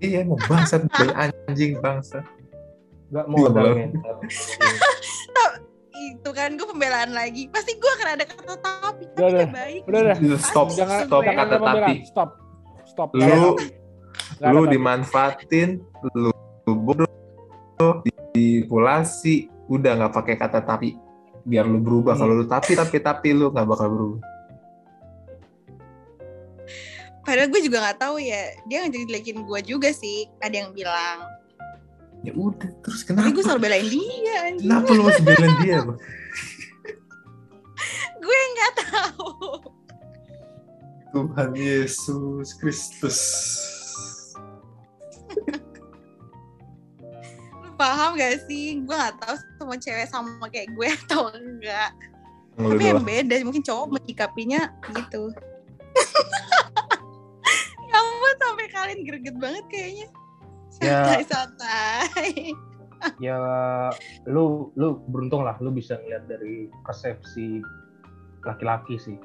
iya, mau bangsat dan anjing bangsat. nggak Iya, itu kan gue pembelaan lagi. Pasti gue akan ada kata tapi Udah, tapi udah. baik. Udah, udah. Stop, Jangan stop kata tapi. Stop. Stop. Lu ada lu dimanfaatin, lu, lu bodoh, manipulasi, udah nggak pakai kata tapi biar lu berubah. Kalau lu tapi tapi tapi lu nggak bakal berubah. Padahal gue juga nggak tahu ya. Dia ngejelekin gue juga sih. Ada yang bilang. Ya udah, terus Tapi kenapa? gue selalu belain dia anjing. Kenapa lu masih belain dia? Bang? Gue nggak tahu. Tuhan Yesus Kristus. Lu paham gak sih? Gue gak tahu semua cewek sama kayak gue atau enggak. Lu Tapi yang beda, mungkin cowok menyikapinya gitu. ya ampun, sampai kalian greget banget kayaknya. Ya, santai-santai. ya lu lu beruntung lah lu bisa ngeliat dari persepsi laki-laki sih.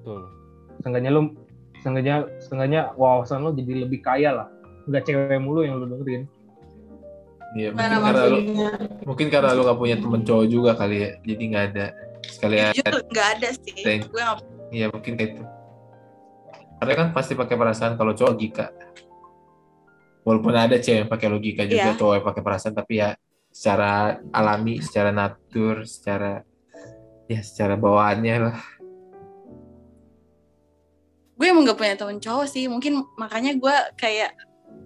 Betul. Seenggaknya lu seenggaknya seenggaknya wawasan lu jadi lebih kaya lah. Enggak cewek mulu yang lu dengerin. Iya, mungkin karena lu mungkin karena lu gak punya temen cowok juga kali ya. Jadi nggak ada sekalian. Jujur nggak ada sih. Nggak Iya, mungkin kayak itu. Karena kan pasti pakai perasaan kalau cowok logika. Walaupun ada cewek yang pakai logika juga, Iya. cowok yang pakai perasaan, tapi ya secara alami, secara natur, secara ya secara bawaannya lah. gue emang gak punya temen cowok sih mungkin makanya gue kayak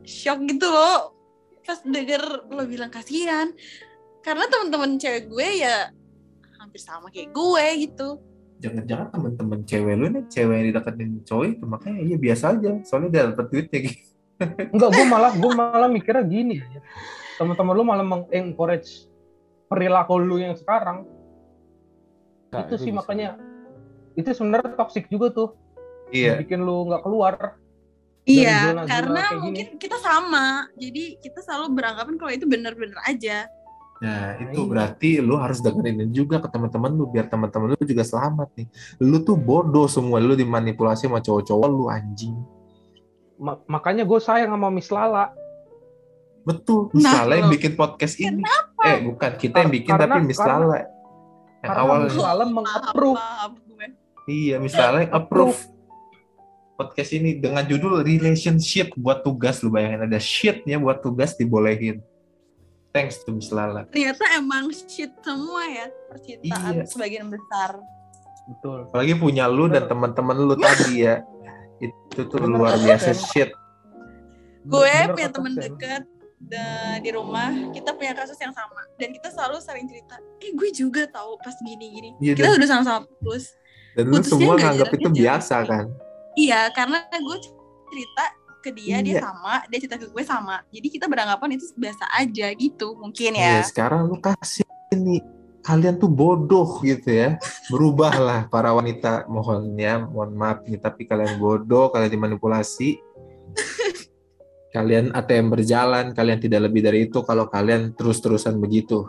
shock gitu loh pas denger lo bilang kasihan karena temen-temen cewek gue ya hampir sama kayak gue gitu Jangan-jangan temen-temen cewek lu nih, cewek yang dideketin cowok itu makanya ya biasa aja, soalnya dia dapet duitnya gitu. Enggak, gue malah gue malah mikirnya gini aja. Teman-teman lu malah mengencourage perilaku lu yang sekarang. Nah, itu sih bisa. makanya itu sebenarnya toxic juga tuh. Iya, Bikin lu nggak keluar. Iya karena kayak gini. mungkin kita sama jadi kita selalu beranggapan kalau itu bener-bener aja nah itu Iya. berarti lu harus dengerin juga ke teman-teman lu biar teman-teman lu juga selamat nih. Lu tuh bodoh semua, lu dimanipulasi sama cowok-cowok lu anjing. Ma- makanya gue sayang sama Miss Lala. Betul, Nah, Miss Lala yang bikin podcast ini. Eh, bukan kita yang bikin karena- tapi Miss karena- Lala. Yang Karena awalnya. Miss Lala meng-approve. Iya, Miss Lala yang approve podcast ini dengan judul relationship buat tugas lu bayangin ada shitnya buat tugas dibolehin. Thanks to Miss Lala. ternyata emang shit semua ya percintaan Iya. sebagian besar Betul. Apalagi punya lu dan teman-teman lu tadi ya. Itu tuh Bener luar biasa shit. gue Bener punya temen Sen. deket de- di rumah kita punya kasus yang sama dan kita selalu sering cerita eh gue juga tahu pas gini gini Iya, kita dan- udah sama-sama putus Dan lu semua nganggap itu jauh. biasa kan. iya karena gue cerita ke dia dia Iya. sama dia cerita ke gue sama jadi kita beranggapan itu biasa aja gitu mungkin Iya, ya sekarang lu kasih nih kalian tuh bodoh gitu ya. Berubahlah para wanita mohon ya, mohon maaf nih tapi kalian bodoh, kalian dimanipulasi. Kalian ATM berjalan, kalian tidak lebih dari itu kalau kalian terus-terusan begitu.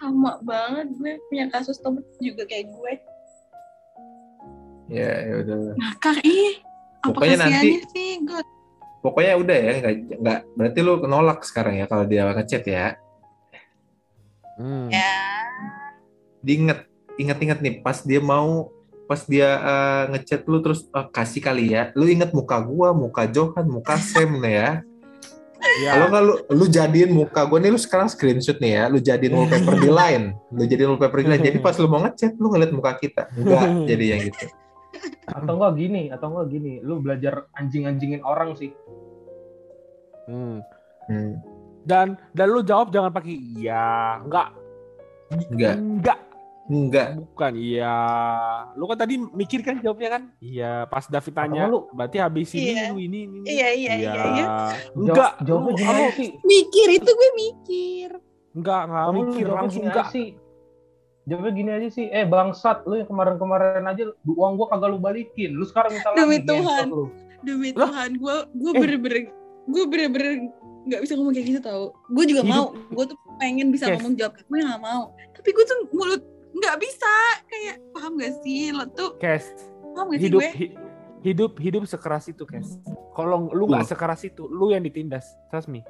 sama banget gue punya kasus temen juga kayak gue Ya, ya udah. ngakak ih apa Pokoknya nanti- sih gue Pokoknya udah ya, nggak, nggak berarti lu nolak sekarang ya kalau dia ngechat ya. Hmm. ya Diinget, inget-inget nih pas dia mau pas dia eh, ngechat lu terus eh, kasih kali ya. Lu inget muka gua, muka Johan, muka Sam nih ya. Ya. Kalau nggak lu lu jadiin muka gua nih lu sekarang screenshot nih ya, lu jadiin wallpaper di line, lu jadiin wallpaper di line. Jadi pas lu mau ngechat lu ngeliat muka kita. Enggak, jadi yang gitu. Atau enggak gini, atau enggak gini. Lu belajar anjing-anjingin orang sih. Hmm. Hmm, Dan dan lu jawab jangan pakai iya, enggak, enggak, enggak, enggak. bukan iya. Lu kan tadi mikir kan jawabnya kan? Iya, pas David tanya, lu- berarti habis ini Iya. lu ini ini. ini. iya iya iya iya Enggak, Jawab- jawabnya lu- gini aja lu- sih. mikir itu gue mikir Enggak, enggak Kamu mikir jawabnya langsung gini enggak. aja sih. Jawabnya gini aja sih. Eh bangsat, lu yang kemarin-kemarin aja uang gua kagak lu balikin. Lu sekarang minta Demi lagi. Tuhan. ngentot lu. demi? Tuhan gue gue Eh. bener-bener gue bener-bener nggak bisa ngomong kayak gitu tau gue juga Hidup- mau gue tuh pengen bisa Yes. ngomong jawab gue nggak mau tapi gue tuh mulut nggak bisa kayak paham gak sih lo tuh Kes, paham gak sih hidup gue hi- hidup hidup sekeras itu, Kes. Kalau lu nggak sekeras itu, lu yang ditindas. Trust me.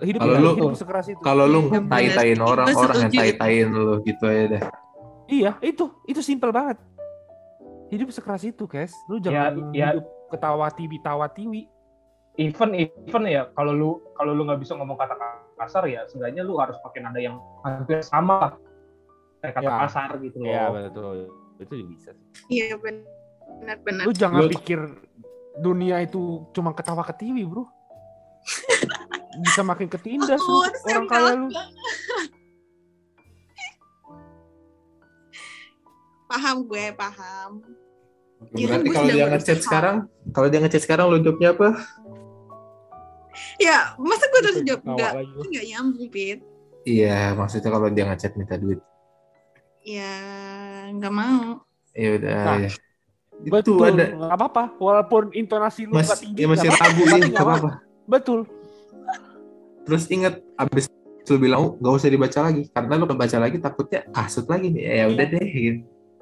Hidup Kalau hidup, lu- hidup sekeras itu. Kalau lu Iya, bener tai-taiin sih. orang, Gue orang yang tai-taiin lu gitu aja deh. Iya, itu itu simpel banget. Hidup sekeras itu, Kes. Lu jangan ya. hidup ketawa tiwi tawa tiwi. Even even ya kalau lu kalau lu nggak bisa ngomong kata kasar ya seenggaknya lu harus pakai nada yang hampir sama lah. Kayak kata Ya. kasar gitu loh. Iya, betul. Itu juga bisa sih. iya benar-benar Lu jangan Lu- pikir dunia itu cuma ketawa ketiwi, Bro. bisa makin ketindas lu, Oh, orang kaya lu. paham gue paham Berarti kalau dia ngechat sekarang, kalau dia ngechat sekarang lu jawabnya apa? Ya masa gue terus jawab enggak lagi lu. nggak nyambung pit Iya, maksudnya kalau dia ngechat minta duit. ya nggak mau Ya udah, Nah. ya. Itu Betul, ada nggak apa-apa. Walaupun intonasi lu Mas, nggak tinggi, ya masih apa-apa, nih, nggak gak apa-apa. Betul. Terus inget abis lu bilang "Oh, nggak usah dibaca lagi karena lu baca lagi takutnya kasut lagi nih. Ya udah deh. Gitu.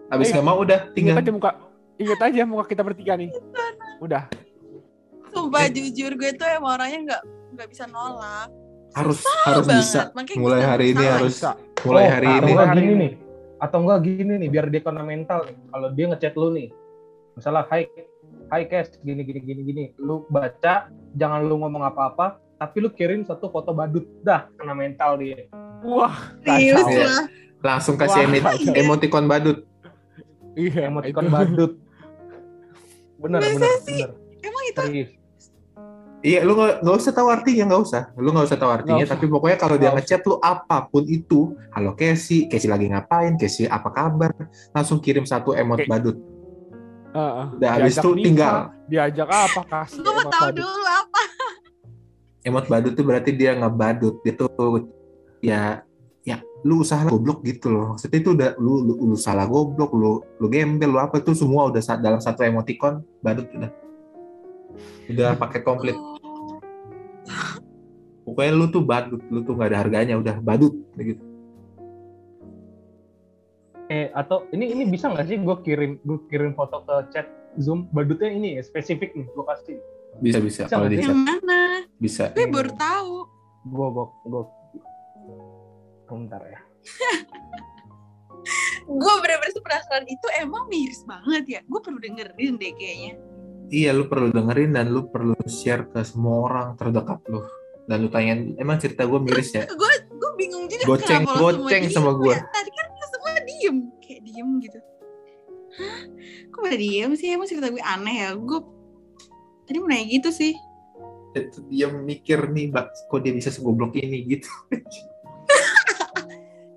Abis Eh, nggak mau udah tinggal. Ingat aja muka, ingat aja muka kita bertiga nih. Udah. Sumpah jujur gue tuh emang orangnya nggak nggak bisa nolak. Harus Susah harus banget. bisa. Makanya Mulai hari ini salah. harus Bisa. mulai Oh, hari ini. enggak Hari gini ini. nih atau enggak gini nih biar dia kena mental nih kalau dia ngechat lu nih misalnya hai hai Kes gini gini gini gini lu baca jangan lu ngomong apa-apa tapi lu kirim satu foto badut dah kena mental dia Wah, Serius lah. Langsung kasih Wah, emoticon badut. iya. emoticon itu. badut bener Masa bener sih? bener Emang itu serius Iya, lu nggak nggak usah tahu artinya, nggak usah. Lu nggak usah tahu artinya, usah. tapi pokoknya kalau dia ngechat lu apa pun itu, halo Casey, Casey lagi ngapain, Casey apa kabar, langsung kirim satu emot Oke. badut. Heeh. Udah habis itu nikah, tinggal. Diajak apa kasih? gue mau tahu badut. dulu apa. Emot badut tuh berarti dia ngebadut gitu. Ya, ya lu usaha goblok gitu loh. Maksudnya itu udah lu lu, lu salah goblok, lu lu gembel, lu apa itu semua udah dalam satu emoticon badut udah. Udah pakai komplit. Pokoknya lu tuh badut, lu tuh nggak ada harganya, udah badut gitu. eh atau ini ini bisa nggak sih gue kirim gue kirim foto ke chat zoom badutnya ini ya spesifik nih gue kasih Bisa bisa Bisa kalau di chat. Yang mana? bisa. Gue baru tahu. gue gue gue bentar ya Gue bener-bener penasaran itu emang miris banget ya. Gue perlu dengerin deh kayaknya. Iya, lu perlu dengerin dan lu perlu share ke semua orang terdekat lu. Dan lu tanyain, emang cerita gue miris ya? Gue gue bingung juga Goceng, kenapa goceng sama gua. ya. Tadi kan semua diem, kayak diem gitu. Hah? Kok pada diem sih? Emang cerita gue aneh ya? Gue tadi mau nanya gitu sih. Dia mikir nih, Mbak, kok dia bisa segoblok ini gitu.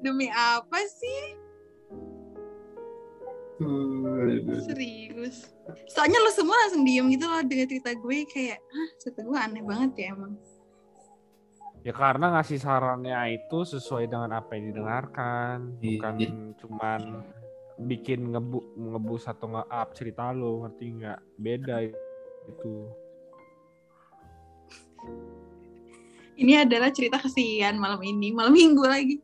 Demi apa sih? Serius. Soalnya lo semua langsung diem gitu loh dengan cerita gue kayak, hah cerita gue aneh banget ya emang. Ya karena ngasih sarannya itu sesuai dengan apa yang didengarkan, Iya, bukan cuman bikin ngebu ngebus atau nge-up cerita lo, ngerti nggak? Beda itu. Ini adalah cerita kesian malam ini, malam minggu lagi.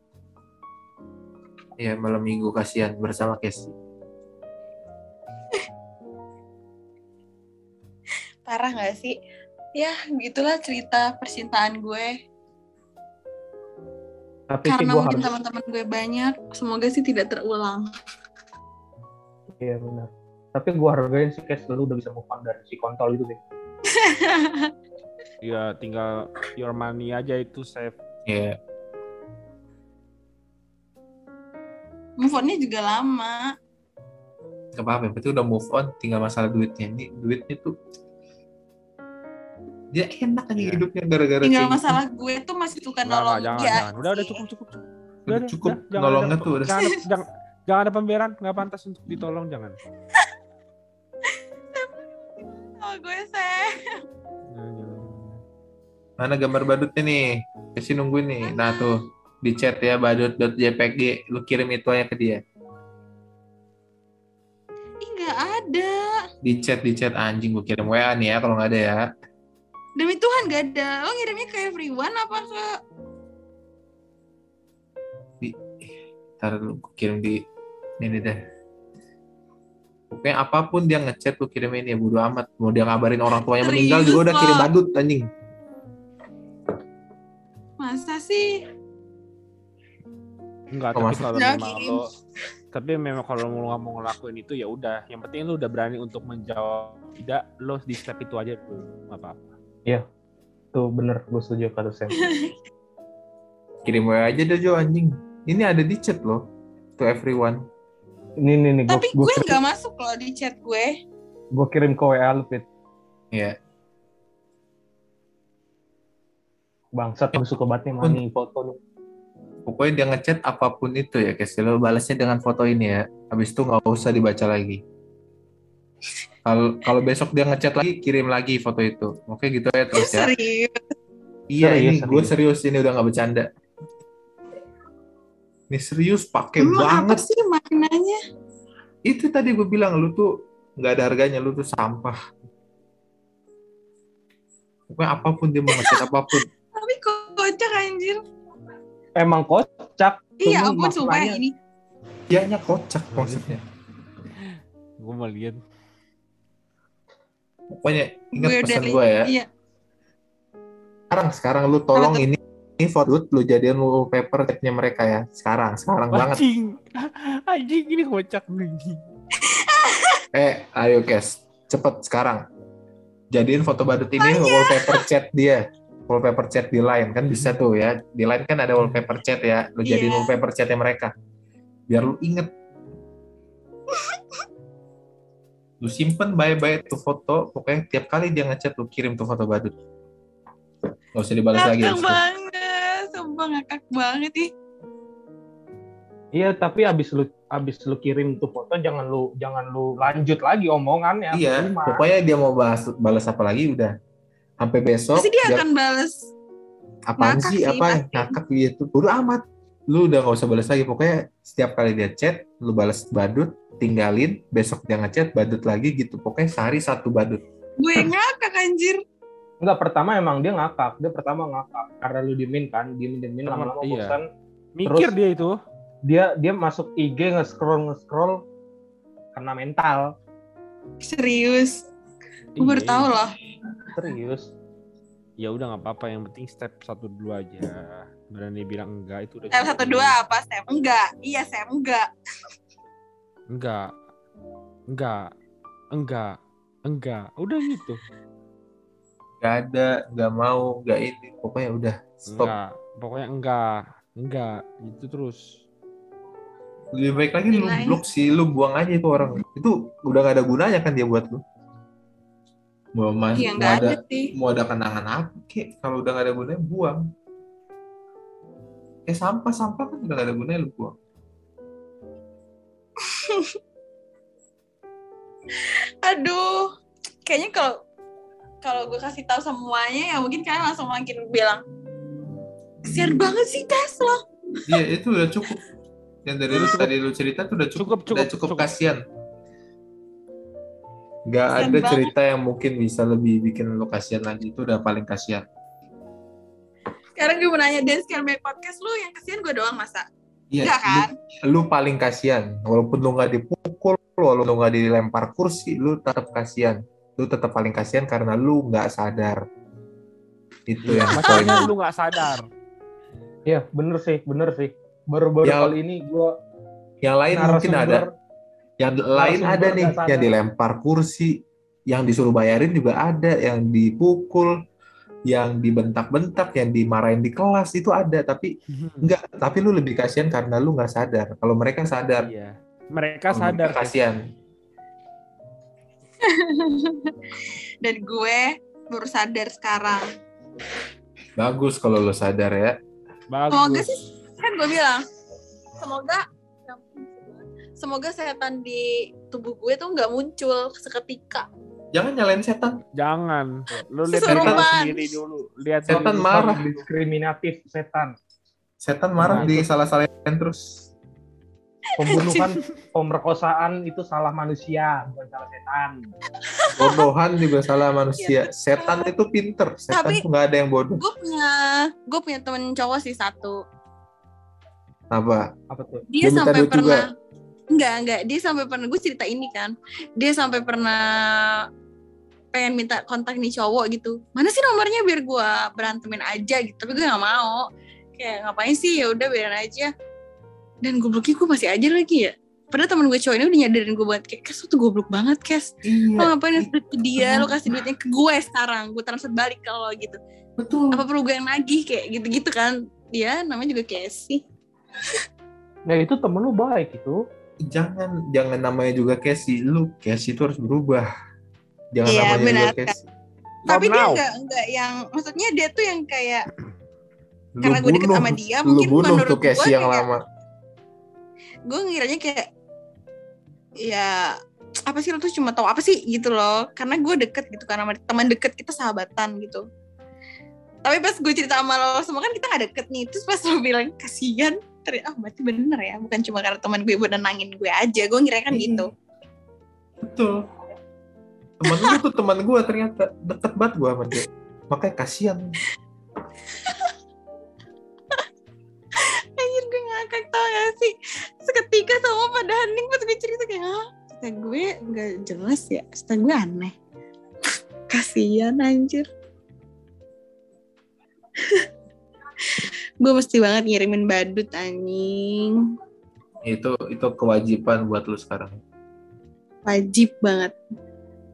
Iya, malam minggu kasihan bersama Casey. Parah gak sih? Ya, gitulah cerita percintaan gue. tapi sih Karena gue mungkin harus teman-teman gue banyak, semoga sih tidak terulang. iya benar tapi gue hargain sih Kes lu udah bisa move on dari si kontol itu deh Ya tinggal your money aja itu save. Iya, Move on-nya juga lama. gak apa-apa. Berarti udah move on, tinggal masalah duitnya. Ini duitnya tuh dia enak aja Iya. hidupnya gara-gara Tinggal kayak gitu. masalah gue tuh masih suka nolong jangan, dia. jangan. Udah, udah cukup, cukup, cukup. Udah, Udah cukup udah. Jangan nolongnya ada- tuh udah. Jangan, ada- jangan, jangan ada pemberan, nggak pantas untuk ditolong, jangan. Oh, gue jangan. Mana gambar badutnya nih? Casey nungguin nih. Nah tuh di chat ya badut.jpg lu kirim itu aja ke dia. Ih, nggak ada. Di chat di chat anjing gue kirim WA nih ya kalau nggak ada ya. Demi Tuhan gak ada. Lo ngirimnya ke everyone apa ke... Ntar lu gua kirim di ini deh. Pokoknya apa pun dia ngechat lu kirimin ya bodo amat. Mau dia ngabarin orang tuanya Serius, meninggal juga udah kirim badut anjing. Masa sih? Enggak, Oh, tapi masa- kalau memang lo tapi memang kalau mau nggak mau ngelakuin itu ya udah. Yang penting lo udah berani untuk menjawab tidak lo di step itu aja dulu, nggak apa-apa. tuh bener gue setuju kata Sam Kirim WA aja deh Jo anjing. Ini ada di chat loh. To everyone. ini nih nih gue Tapi gue nggak masuk loh di chat gue. gue kirim ke WA lu Fit Iya. bangsat gue suka banget nih sama nih foto nih Pokoknya dia ngechat apa pun itu ya, Casey. Lo balasnya dengan foto ini ya. Habis itu nggak usah dibaca lagi. Kalau kalau besok dia ngechat lagi, kirim lagi foto itu. Oke gitu ya terus ya. Serius. Iya Serius, ini gue serius. serius ini udah nggak bercanda. Ini serius pakai Emang apa banget. sih maknanya? Itu tadi gue bilang lu tuh nggak ada harganya lu tuh sampah pokoknya apa pun dia mau ngechat apa pun Tapi kocak anjir. Emang kocak. Iya sumpah maknanya- ini. dianya kocak maksudnya Gue mau lihat. Pokoknya ingat Gue pesan gue ya. Iya. sekarang sekarang lu tolong Apa ini ini foto lu jadian wallpaper chatnya mereka ya. Sekarang sekarang banget. Anjing. Anjing ini kocak nih. eh ayo guys cepet sekarang. Jadiin foto badut ini wallpaper chat dia. Wallpaper chat di line. Kan bisa tuh ya. Di line kan ada wallpaper chat ya. Lu jadiin Iya. wallpaper chatnya mereka. Biar lu inget lu simpen bye-bye tuh foto pokoknya tiap kali dia ngechat lu kirim tuh foto badut Gak usah dibalas lagi Ngakak banget. Sumpah ngakak banget ih. Iya, tapi abis lu abis lu kirim tuh foto jangan lu jangan lu lanjut lagi omongannya. Iya, Percuma. pokoknya dia mau bahas balas apa lagi udah. Sampai besok Pasti dia dia- akan apaan ngakak sih sih, apa ngakak gitu. Bodo amat. Lu udah gak usah balas lagi. Pokoknya setiap kali dia chat, lu balas badut, tinggalin, besok dia ngechat badut lagi gitu. Pokoknya sehari satu badut. Gue ngakak anjir. Enggak, pertama emang dia ngakak. Dia pertama ngakak karena lu diemin kan, diemin diemin Pertama, lama-lama iya. bosan. Mikir Terus- dia itu. Dia dia masuk IG nge-scroll nge-scroll karena mental. Serius. Gue baru Iya, tahu loh. Serius. Ya udah nggak apa-apa. Yang penting step satu dulu aja. Berani bilang enggak itu udah. Step satu dua apa step? Enggak. Iya step enggak. Enggak. Enggak. Enggak. Enggak. Udah gitu. Gak ada, gak mau, gak ini. Pokoknya udah stop. Enggak. Pokoknya enggak. Enggak. Gitu terus. Lebih baik lagi lu blok sih, lu buang aja itu orang. Itu udah gak ada gunanya kan dia buat lu. Mau, ma- Iya mau enggak ada, ada sih. mau ada kenangan apa kek kalau udah gak ada gunanya buang eh sampah sampah kan udah gak ada gunanya lu buang Aduh. Kayaknya kalau kalau gue kasih tahu semuanya ya mungkin kalian langsung makin bilang kesian banget sih Tesla. iya itu udah cukup yang dari lu tadi lu cerita tuh udah cukup Cukup, udah cukup, cukup cukup. kasihan Gak Kasian ada banget. cerita yang mungkin bisa lebih bikin lu kasihan lagi itu udah paling kasihan Sekarang gue mau nanya Dan sekarang banyak podcast lu yang kesian gue doang masa? iya Enggak kan? lu, lu paling kasihan walaupun lu nggak dipukul walaupun lu nggak dilempar kursi lu tetap kasihan lu tetap paling kasihan karena lu nggak sadar itu yang Masalahnya poinnya lu nggak sadar. Iya, bener sih, bener sih. Baru-baru Ya. kali ini gua yang lain mungkin ada yang lain ada nih yang dilempar kursi yang disuruh bayarin juga ada yang dipukul yang dibentak-bentak yang dimarahin di kelas itu ada tapi enggak tapi lu lebih kasihan karena lu nggak sadar kalau mereka sadar Iya. Mereka sadar. mereka kasihan Dan gue baru sadar sekarang. bagus kalau lu sadar ya Semoga Bagus. sih kan gue bilang semoga semoga setan di tubuh gue tuh nggak muncul seketika. Jangan nyalain setan Jangan. Lu lihat lu sendiri dulu. Lihat Setan marah. diskriminatif setan. setan marah Nah, di salah-salahin terus Pembunuhan, pemerkosaan itu salah manusia, bukan salah setan. bodohan juga salah manusia setan itu pinter setan Tapi- tuh nggak ada yang bodoh Gue punya gue punya temen cowok sih satu. apa Apa tuh? Dia, Dia minta sampai duit juga? Enggak enggak dia sampai pernah gue cerita ini kan. Dia sampai pernah pengen minta kontak nih cowok gitu. Mana sih nomornya biar gue berantemin aja gitu. Tapi gue nggak mau. Kayak ngapain sih ya udah biarin aja. Dan gobloknya gue masih aja lagi ya. Padahal temen gue cowok ini udah nyadarin gue banget kayak Kes lu tuh goblok banget Kes Lo iya ngapain ngasih duit ke dia Lo kasih duitnya ke gue sekarang Gue transfer balik ke lo gitu betul Apa perlu gue yang nagih kayak gitu-gitu kan Dia namanya juga Casey Nah itu temen lu baik itu. Jangan jangan namanya juga Casey. Lu Casey itu harus berubah. Jangan Iya, namanya benar, juga Casey. Tapi dia now. nggak nggak yang Maksudnya dia tuh yang kayak Lu Karena gue deket sama dia lu Mungkin bunuh menurut tuh Casey gue yang kayak- lama. Gue ngiranya kayak Ya apa sih lo tuh cuma tahu apa sih gitu loh. Karena gue deket gitu kan sama teman deket kita sahabatan gitu. Tapi pas gue cerita sama lo semua kan kita gak deket nih. Terus pas lo bilang kasihan ternyata ah berarti bener ya bukan cuma karena teman gue buat nenangin gue aja. Gue ngira kan Iya. gitu. Betul. Temen lu tuh teman gue ternyata deket banget gue sama dia. Makanya kasihan. Anjir gue ngakak tau gak sih? Seketika sama pada hening pas gue cerita kayak Hah? Kata gue gak jelas ya? Kata gue aneh. Kasian anjir Gue mesti banget ngirimin badut anjing. Itu itu kewajiban buat lu sekarang. Wajib banget.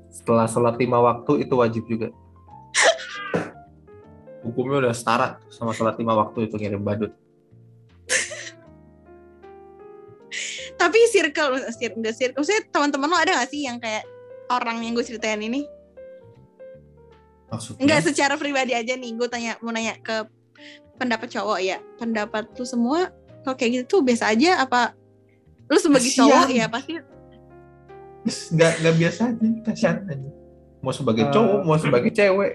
Setelah sholat lima waktu itu wajib juga. Hukumnya udah setara sama sholat lima waktu itu ngirim badut. Tapi circle Circle, enggak circle Maksudnya teman-teman lo ada gak sih yang kayak Orang yang gue ceritain ini? Maksudnya? Enggak secara pribadi aja nih Gue tanya mau nanya ke pendapat cowok ya Pendapat lu semua Kalau kayak gitu tuh biasa aja apa Lu sebagai Kasian. cowok ya pasti nggak nggak biasa aja kasihan aja mau sebagai Eh. cowok mau sebagai cewek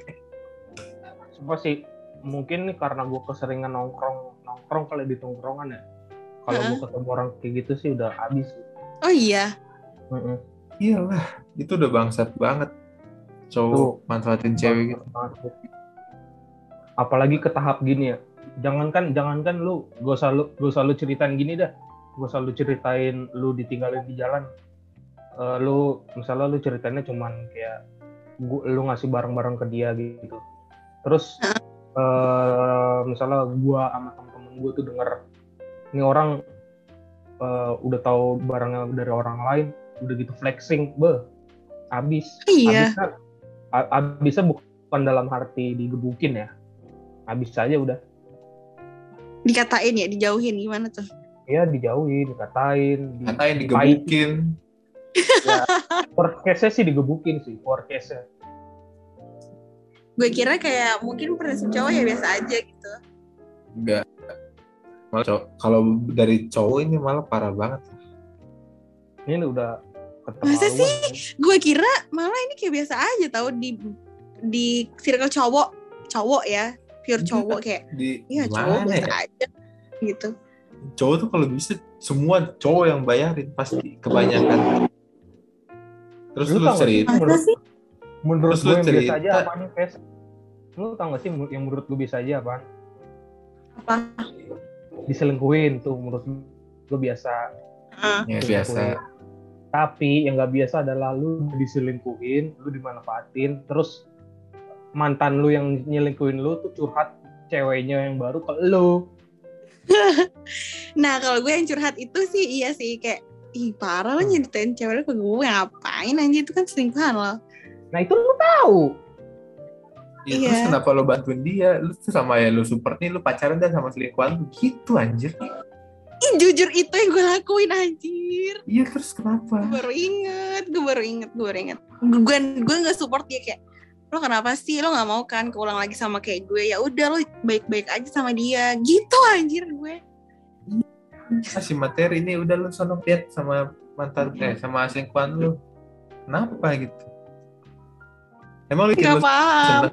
Sumpah sih, mungkin nih karena gue keseringan nongkrong nongkrong kali di tongkrongan ya. Kalau Heeh. gue ketemu orang kayak gitu sih udah habis. Oh iya Heeh. iyalah itu udah bangsat banget cowok Tuh. manfaatin cewek gitu. Apalagi ke tahap gini ya. Jangankan jangankan lu gue selalu gue selalu ceritain gini dah. Gue selalu ceritain lu ditinggalin di jalan. Eh, lu misalnya lu ceritainnya cuman kayak gua, lu ngasih barang-barang ke dia gitu. Terus eh misalnya gua sama temen-temen gue tuh denger ini orang eh, udah tahu barangnya dari orang lain, udah gitu flexing, beh, abis. Iya Abisnya, abisnya bukan dalam arti digebukin ya. Abis aja udah. Dikatain ya dijauhin gimana tuh? Ya dijauhin, dikatain, di, katain dipahitin. digebukin. Ya, worst case-nya sih digebukin sih, worst case-nya. Gue kira kayak mungkin prinsip cowok ya biasa aja gitu. Enggak. Malah cowok kalau dari cowok ini malah parah banget. Ini udah Masa keterlaluan. Gue kira malah ini kayak biasa aja tau di di circle cowok. Cowok ya pure Iya. cowok kayak iya cowok ya aja gitu cowok tuh kalau bisa semua cowok yang bayarin pasti kebanyakan terus Lu lu, cerita Menurut- sih Menurut Terus lu yang biasa cerita. aja apaan nih, Pes? Lu tau gak sih yang menurut gue biasa aja apaan? apa Diselingkuhin tuh menurut gue biasa. Ah, ya biasa Tapi yang gak biasa adalah lu diselingkuhin, lu dimanfaatin, terus mantan lu yang nyelingkuhin lu tuh curhat ceweknya yang baru ke lu. nah kalau gue yang curhat itu sih iya sih kayak ih parah lo nyeritain cewek lo ke gue ngapain anjir itu kan selingkuhan lo Nah itu lu tahu. Ya, terus Iya. kenapa lo bantuin dia? Lu tuh sama ya lu support nih, lu pacaran dan sama selingkuhan lu. Gitu anjir. Ih, jujur itu yang gue lakuin anjir Iya terus kenapa? gue baru inget gue baru inget gue baru inget gue gue nggak support dia kayak lo kenapa sih? Lo nggak mau kan keulang lagi sama kayak gue? Ya udah lo baik-baik aja sama dia. Gitu anjir gue. Kasih materi ini udah lu sono lihat sama mantan eh sama selingkuhan lu. Kenapa gitu? Emang lu bikin nggak paham.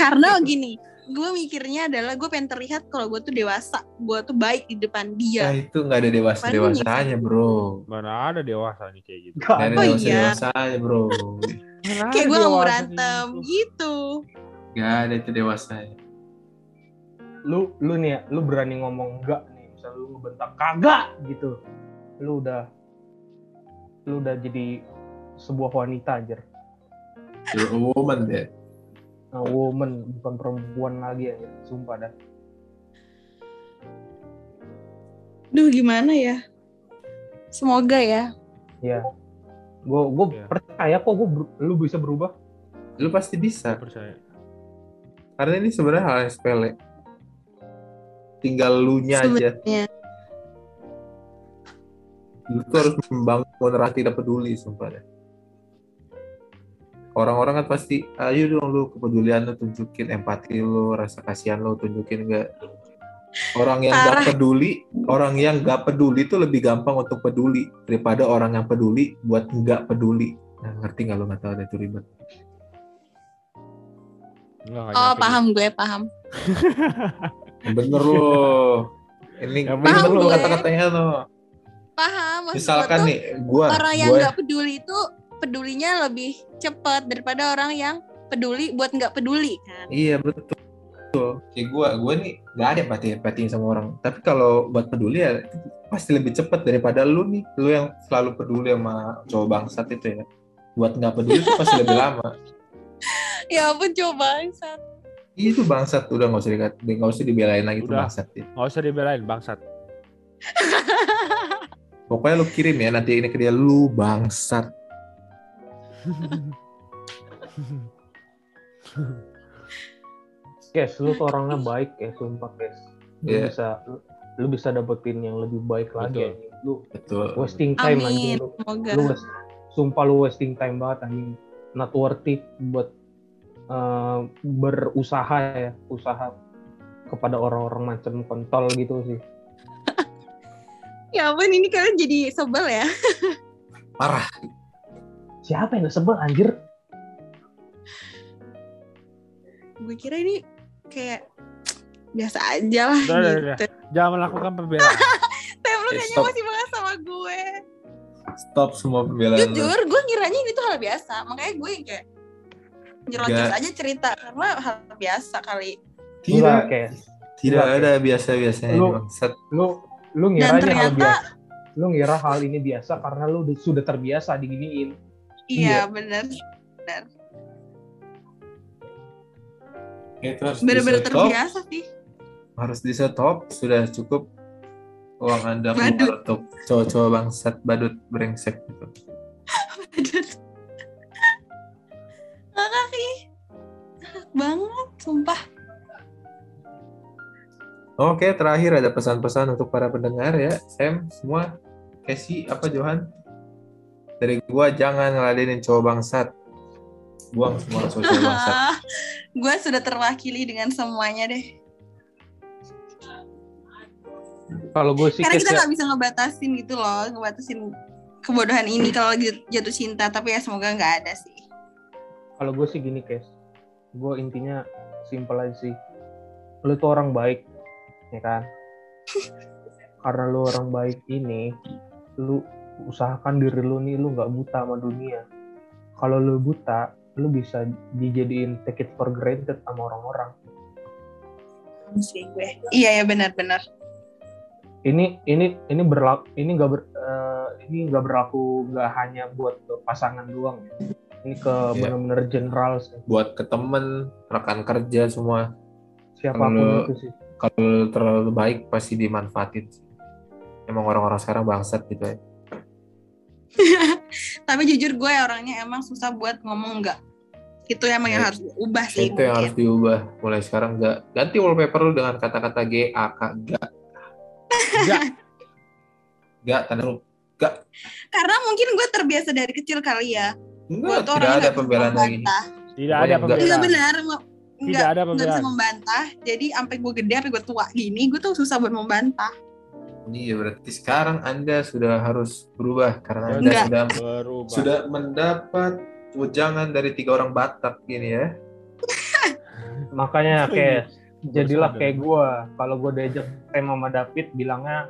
karena gini gue mikirnya adalah gue pengen terlihat kalau gue tuh dewasa gue tuh baik di depan Nah, dia itu nggak ada dewasa dewasanya bro. Mana ada dewasa nih kayak gitu. Gak Nggak ada Oh, dewasa iya. dewasanya bro. Kayak gue gak mau dewasa berantem gitu. gitu Gak ada itu dewasanya. lu lu nih ya, lu berani ngomong enggak nih misal lu ngebentak kagak gitu lu udah lu udah jadi sebuah wanita aja You're a woman deh. Nah, woman bukan perempuan lagi ya sumpah dah duh gimana ya semoga ya ya gue gue Iya. percaya kok gue lu bisa berubah Lu pasti bisa. Saya percaya. Karena ini sebenarnya hal yang sepele. Tinggal lu nya aja. Lu tuh harus membangun rasa tidak peduli sumpah deh. Orang-orang kan pasti, ayo dong lu kepedulian lu tunjukin, empati lu, rasa kasihan lu tunjukin enggak. Orang yang Parah. gak peduli, orang yang gak peduli itu lebih gampang untuk peduli daripada orang yang peduli buat nggak peduli. Nah, ngerti nggak lu nggak tahu itu ribet. Oh paham gue paham Bener lo. Ini Yang bener paham lo gue. kata-katanya lo. paham maksud gue Misalkan tuh nih, gua, orang yang gua nggak peduli itu pedulinya lebih cepet daripada orang yang peduli buat nggak peduli kan. Iya betul. Kayak gue, gue nih gak ada perhatiin, perhatiin sama orang. Tapi kalau buat peduli ya pasti lebih cepat daripada lu nih. Lu yang selalu peduli sama cowok bangsat itu ya. Buat nggak peduli itu pasti lebih lama. Ya ampun coba bangsat. Itu bangsat udah nggak usah dikat, nggak usah dibelain lagi itu Udah. bangsat. Ya. Nggak usah dibelain bangsat. Pokoknya lu kirim ya nanti ini ke dia lu bangsat. Kes, lu tuh orangnya baik ya, sumpah Kes. Lu Iya. bisa lu, lu bisa dapetin yang lebih baik lagi. Betul. anjing. Lu Betul. wasting time Amin. anjing lu. Semoga. Lu was- sumpah lu wasting time banget anjing. Not worth it buat eh, berusaha ya, usaha kepada orang-orang macam kontol gitu sih. Ya ampun ini kalian jadi sebel ya. Parah. Siapa yang gak sebel anjir? Gue kira ini kayak biasa aja lah Udah, udah, udah. gitu. Jangan melakukan pembelaan. Tem lu kayaknya stop. masih banget sama gue. Stop semua pembelaan. lu. Jujur, gue ngiranya ini tuh hal biasa. Makanya gue yang kayak nyerocos aja cerita karena hal biasa kali. Tidak, Enggak, Kes. tidak Enggak, ada biasa-biasanya Lu-. Lu lu Dan ngira hal ternyata biasa. Lu ngira hal ini biasa karena lu udah- sudah terbiasa diginiin. Iya bener Itu harus bener-bener di-stop. terbiasa sih. Harus di stop. Sudah cukup uang anda keluar Badut. untuk cowok-cowok bangsat badut brengsek gitu. Kakak ih. banget, sumpah. Oke, terakhir ada pesan-pesan untuk para pendengar ya. Sam, semua. Casey, apa Johan? Dari gua jangan ngeladenin cowok bangsat. Buang semua cowok bangsat. gue sudah terwakili dengan semuanya deh. Kalau gue sih Karena kita ya, nggak bisa ngebatasin gitu loh, ngebatasin kebodohan ini kalau lagi jatuh cinta. Tapi ya semoga nggak ada sih. kalau gue sih gini Kes. Gue intinya simpel aja sih. Lu tuh orang baik, ya kan? Karena lu orang baik ini, lu usahakan diri lu nih lu nggak buta sama dunia. Kalau lu buta, lu bisa dijadiin take it for granted sama orang-orang. Sih gue. Iya ya benar-benar. Ini ini ini berlaku ini nggak ber, eh, ini nggak berlaku nggak hanya buat pasangan doang ya. Ini ke Iya. bener-bener general sih. Buat ke temen, rekan kerja semua. siapa pun Kalau- itu sih. Kalau terlalu baik pasti dimanfaatin. Emang orang-orang sekarang bangsat gitu ya. Tapi jujur gue orangnya emang susah buat ngomong enggak. Itu emang yang Ya, harus diubah sih Itu yang harus mungkin. diubah. Mulai sekarang nggak ganti wallpaper lu dengan kata-kata G, A, K, gak. Gak. Gak, tanda huruf. Karena mungkin gue terbiasa dari kecil kali ya. Gue Enggak, tuh tidak orangnya ada nggak bisa pembelaan lagi. Tidak ada enggak. Iya pembelaan. benar. nggak- Tidak ada nggak bisa pembelaan. membantah. Jadi sampai gue gede, sampai gue tua gini, gue tuh susah buat membantah. Iya, berarti sekarang Anda sudah harus berubah karena Anda Enggak. sudah Berubah. sudah mendapat ujangan dari tiga orang Batak gini ya. Makanya kayak jadilah kayak gue. Kalau gue diajak Tem sama David bilangnya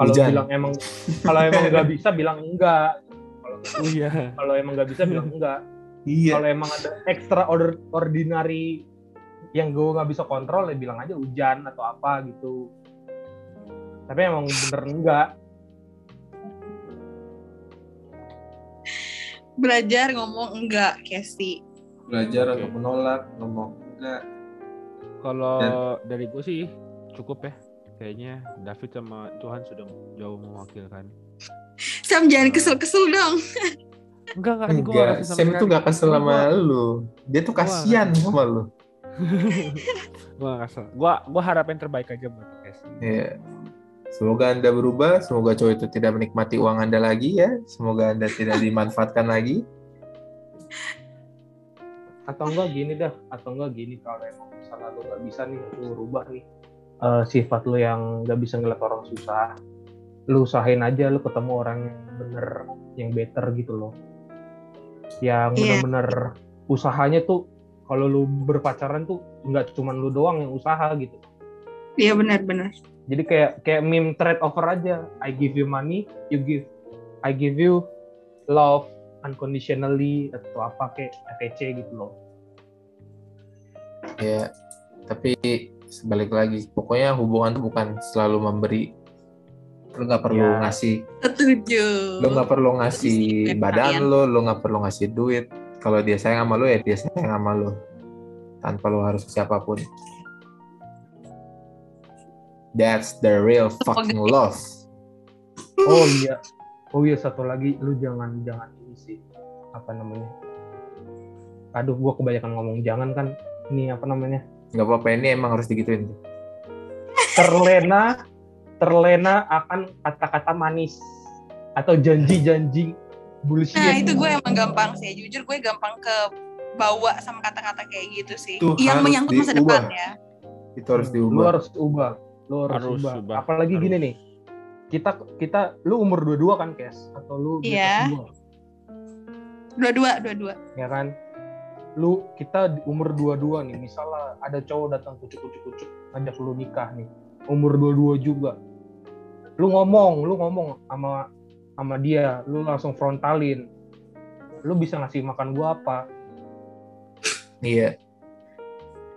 kalau bilang emang kalau emang nggak bisa bilang enggak. Kalau Oh iya. kalau emang nggak bisa bilang enggak. Iya. Kalau emang ada extra order ordinary yang gue nggak bisa kontrol ya bilang aja hujan atau apa gitu. Tapi emang bener enggak. Belajar ngomong enggak, Casey. Belajar Oke. untuk menolak, ngomong enggak. Kalau dari gue sih cukup ya. Kayaknya David sama Tuhan sudah jauh mewakilkan. Sam jangan kesel-kesel dong. Enggak enggak, gue Enggak, Sam itu gak kesel sama lu. Dia tuh Gua- kasihan sama lu. Gue gak kesel. Gue gue harap yang terbaik aja buat Casey. Iya. Semoga Anda berubah, semoga cowok itu tidak menikmati uang Anda lagi ya. Semoga Anda tidak dimanfaatkan lagi. atau enggak gini dah atau enggak gini kalau emang misalnya lu nggak bisa nih lu rubah nih eh, sifat lu yang nggak bisa ngeliat orang susah lu usahain aja lu ketemu orang yang bener yang better gitu loh yang Iya. bener-bener usahanya tuh kalau lu berpacaran tuh nggak cuman lu doang yang usaha gitu Iya benar-benar. jadi kayak kayak meme trade offer aja I give you money you give I give you love unconditionally atau apa kayak ATC gitu loh ya tapi sebalik lagi pokoknya hubungan tuh bukan selalu memberi lu nggak perlu Ya. ngasih Setuju. lu nggak perlu ngasih Setuju, badan kalian. lu lu nggak perlu ngasih duit kalau dia sayang sama lu ya dia sayang sama lu tanpa lu harus ke siapa pun that's the real fucking love. Oh iya. Oh iya satu lagi. Lu jangan jangan ini sih. Apa namanya? Aduh gua kebanyakan ngomong jangan kan. Ini apa namanya? Nggak apa-apa ini emang harus digituin. Terlena terlena akan kata-kata manis. Atau janji-janji bullshit. Nah itu gue emang gampang sih. Jujur gue gampang ke bawa sama kata-kata kayak gitu sih. Tuh, yang menyangkut masa diubah. depan ya. itu harus lu diubah. harus ubah lu harus, Harus ubah. ubah. apalagi Harus. gini nih kita kita lu umur dua-dua kan Kes atau lu Iya. gua, Dua-dua, dua-dua. ya kan lu kita di umur dua-dua nih misalnya ada cowok datang kucuk-kucuk-kucuk ngajak lu nikah nih umur dua-dua juga lu ngomong lu ngomong sama sama dia lu langsung frontalin lu bisa ngasih makan gua apa iya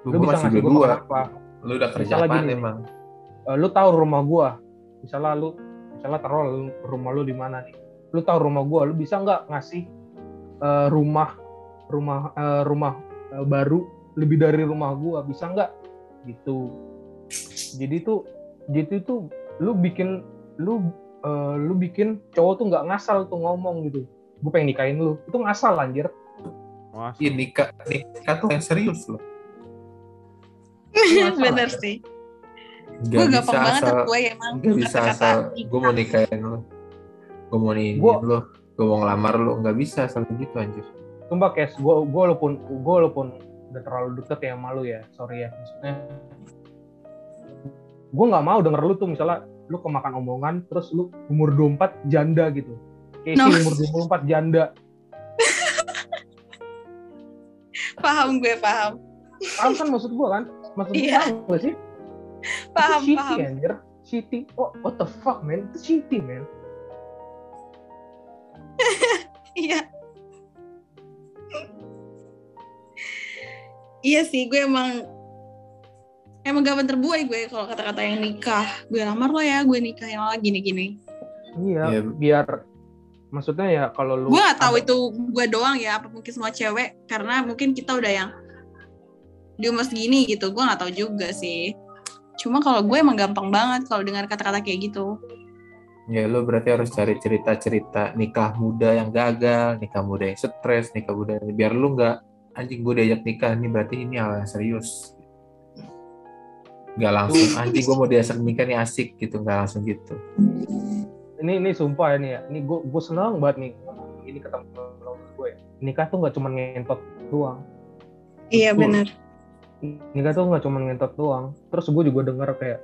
lu, lu bisa masih ngasih gua makan apa lu udah kerja nih. emang Eh, lu tahu rumah gua? Misalnya lu misalnya taruh rumah lu di mana nih? Lu tahu rumah gua? Lu bisa nggak ngasih eh, rumah rumah eh, rumah eh, baru lebih dari rumah gua? Bisa nggak? Gitu. Jadi tuh jadi tuh lu bikin lu eh, lu bikin cowok tuh nggak ngasal tuh ngomong gitu. Gue pengen nikahin lu. Itu ngasal anjir. Iya nikah nikah tuh yang serius loh. Bener sih. Gue gampang banget asal gue emang gak bisa asal gue mau nikahin lo gue mau nikahin Gua- lo gue mau ngelamar lo nggak bisa asal gitu anjir Sumpah Kes, gue gue walaupun gue walaupun udah terlalu deket ya sama lu ya, sorry ya, maksudnya gue nggak mau denger lu tuh misalnya lu kemakan omongan, terus lu umur 24 janda gitu, kayak No. umur 24 janda, Paham gue, paham. paham kan maksud gue kan? Maksud gue Iya. paham gak sih? Paham, itu shitty, paham. anjir, shitty, oh what the fuck man, itu shitty man. Iya. iya sih, gue emang emang gampang terbuai gue kalau kata-kata yang nikah. Gue lamar lo ya, gue nikahin lo gini-gini. Iya, Iya. biar maksudnya ya kalau lu Gue gak tahu ada- itu gue doang ya, apa mungkin semua cewek karena mungkin kita udah yang di umur segini gitu. Gue gak tahu juga sih. Cuma kalau gue emang gampang banget kalau dengar kata-kata kayak gitu. ya lo berarti harus cari cerita-cerita nikah muda yang gagal nikah muda yang stres nikah muda biar lu nggak anjing gue diajak nikah ini berarti ini hal yang serius. Nggak langsung anjing gue mau diajak nikah nih asik gitu nggak langsung gitu. Ini ini sumpah ini ya. Ini gue gue senang banget nih ini ke temen gue. Nikah tuh nggak cuma ngentot doang. Iya Betul. Nikah tuh nggak cuma ngentot doang. Terus gue juga denger kayak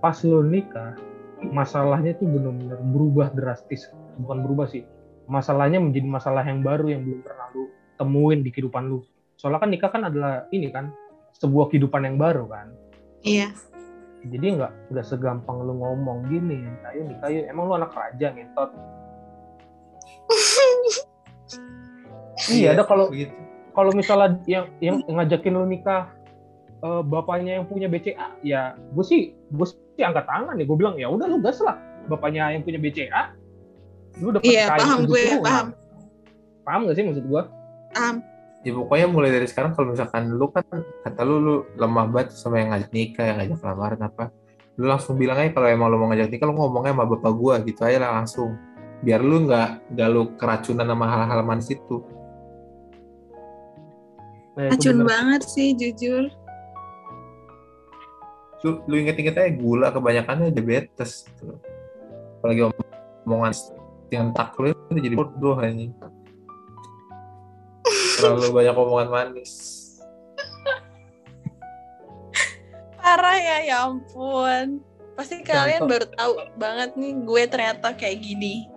pas lo nikah masalahnya tuh benar-benar berubah drastis. Bukan berubah sih masalahnya menjadi masalah yang baru yang belum pernah lu temuin di kehidupan lu. Soalnya kan nikah kan adalah ini kan sebuah kehidupan yang baru kan. Iya. jadi nggak nggak segampang lu ngomong gini ayo nikah yuk. Emang lu anak raja ngentot? Iya ada kalau begitu. kalau misalnya yang yang ngajakin lu nikah eh, bapaknya yang punya BCA ya gue sih gue sih angkat tangan ya gue bilang ya udah lu gas lah bapaknya yang punya BCA lu dapat Iya, kain paham gue, turunan. paham. paham gak sih maksud gue Paham. ya pokoknya mulai dari sekarang kalau misalkan lu kan kata lu lu lemah banget sama yang ngajak nikah yang ngajak lamaran apa lu langsung bilang aja kalau emang lu mau ngajak nikah lu ngomongnya sama bapak gua gitu aja lah langsung biar lu nggak nggak lu keracunan sama hal-hal manis itu nah, Racun bener. banget sih jujur. Lu lu inget-inget aja gula kebanyakannya diabetes gitu. apalagi omongan yang tak lu itu jadi bodoh anjing terlalu banyak omongan manis Parah ya, ya ampun. Pasti kalian Contoh. baru tahu banget nih gue ternyata kayak gini.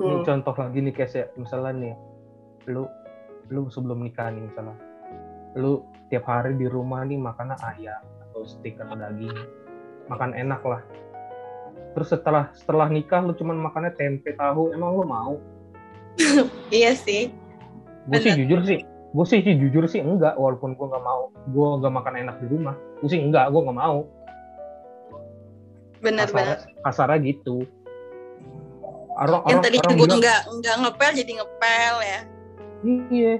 Ini contoh lagi nih ya misalnya nih lu lu sebelum nikah nih misalnya lu tiap hari di rumah nih makannya ayam atau steak atau daging makan enak lah. Terus setelah setelah nikah lu cuman makannya tempe tahu. Emang lu mau? Iya sih. gue sih jujur sih. Gue sih jujur sih enggak walaupun gue nggak mau. Gue nggak makan enak di rumah. Gue sih enggak gue nggak mau. Benar-benar. kasarnya, kasarnya gitu. Orang Yang orang tadi orang gue nggak nggak ngepel jadi ngepel ya. iya.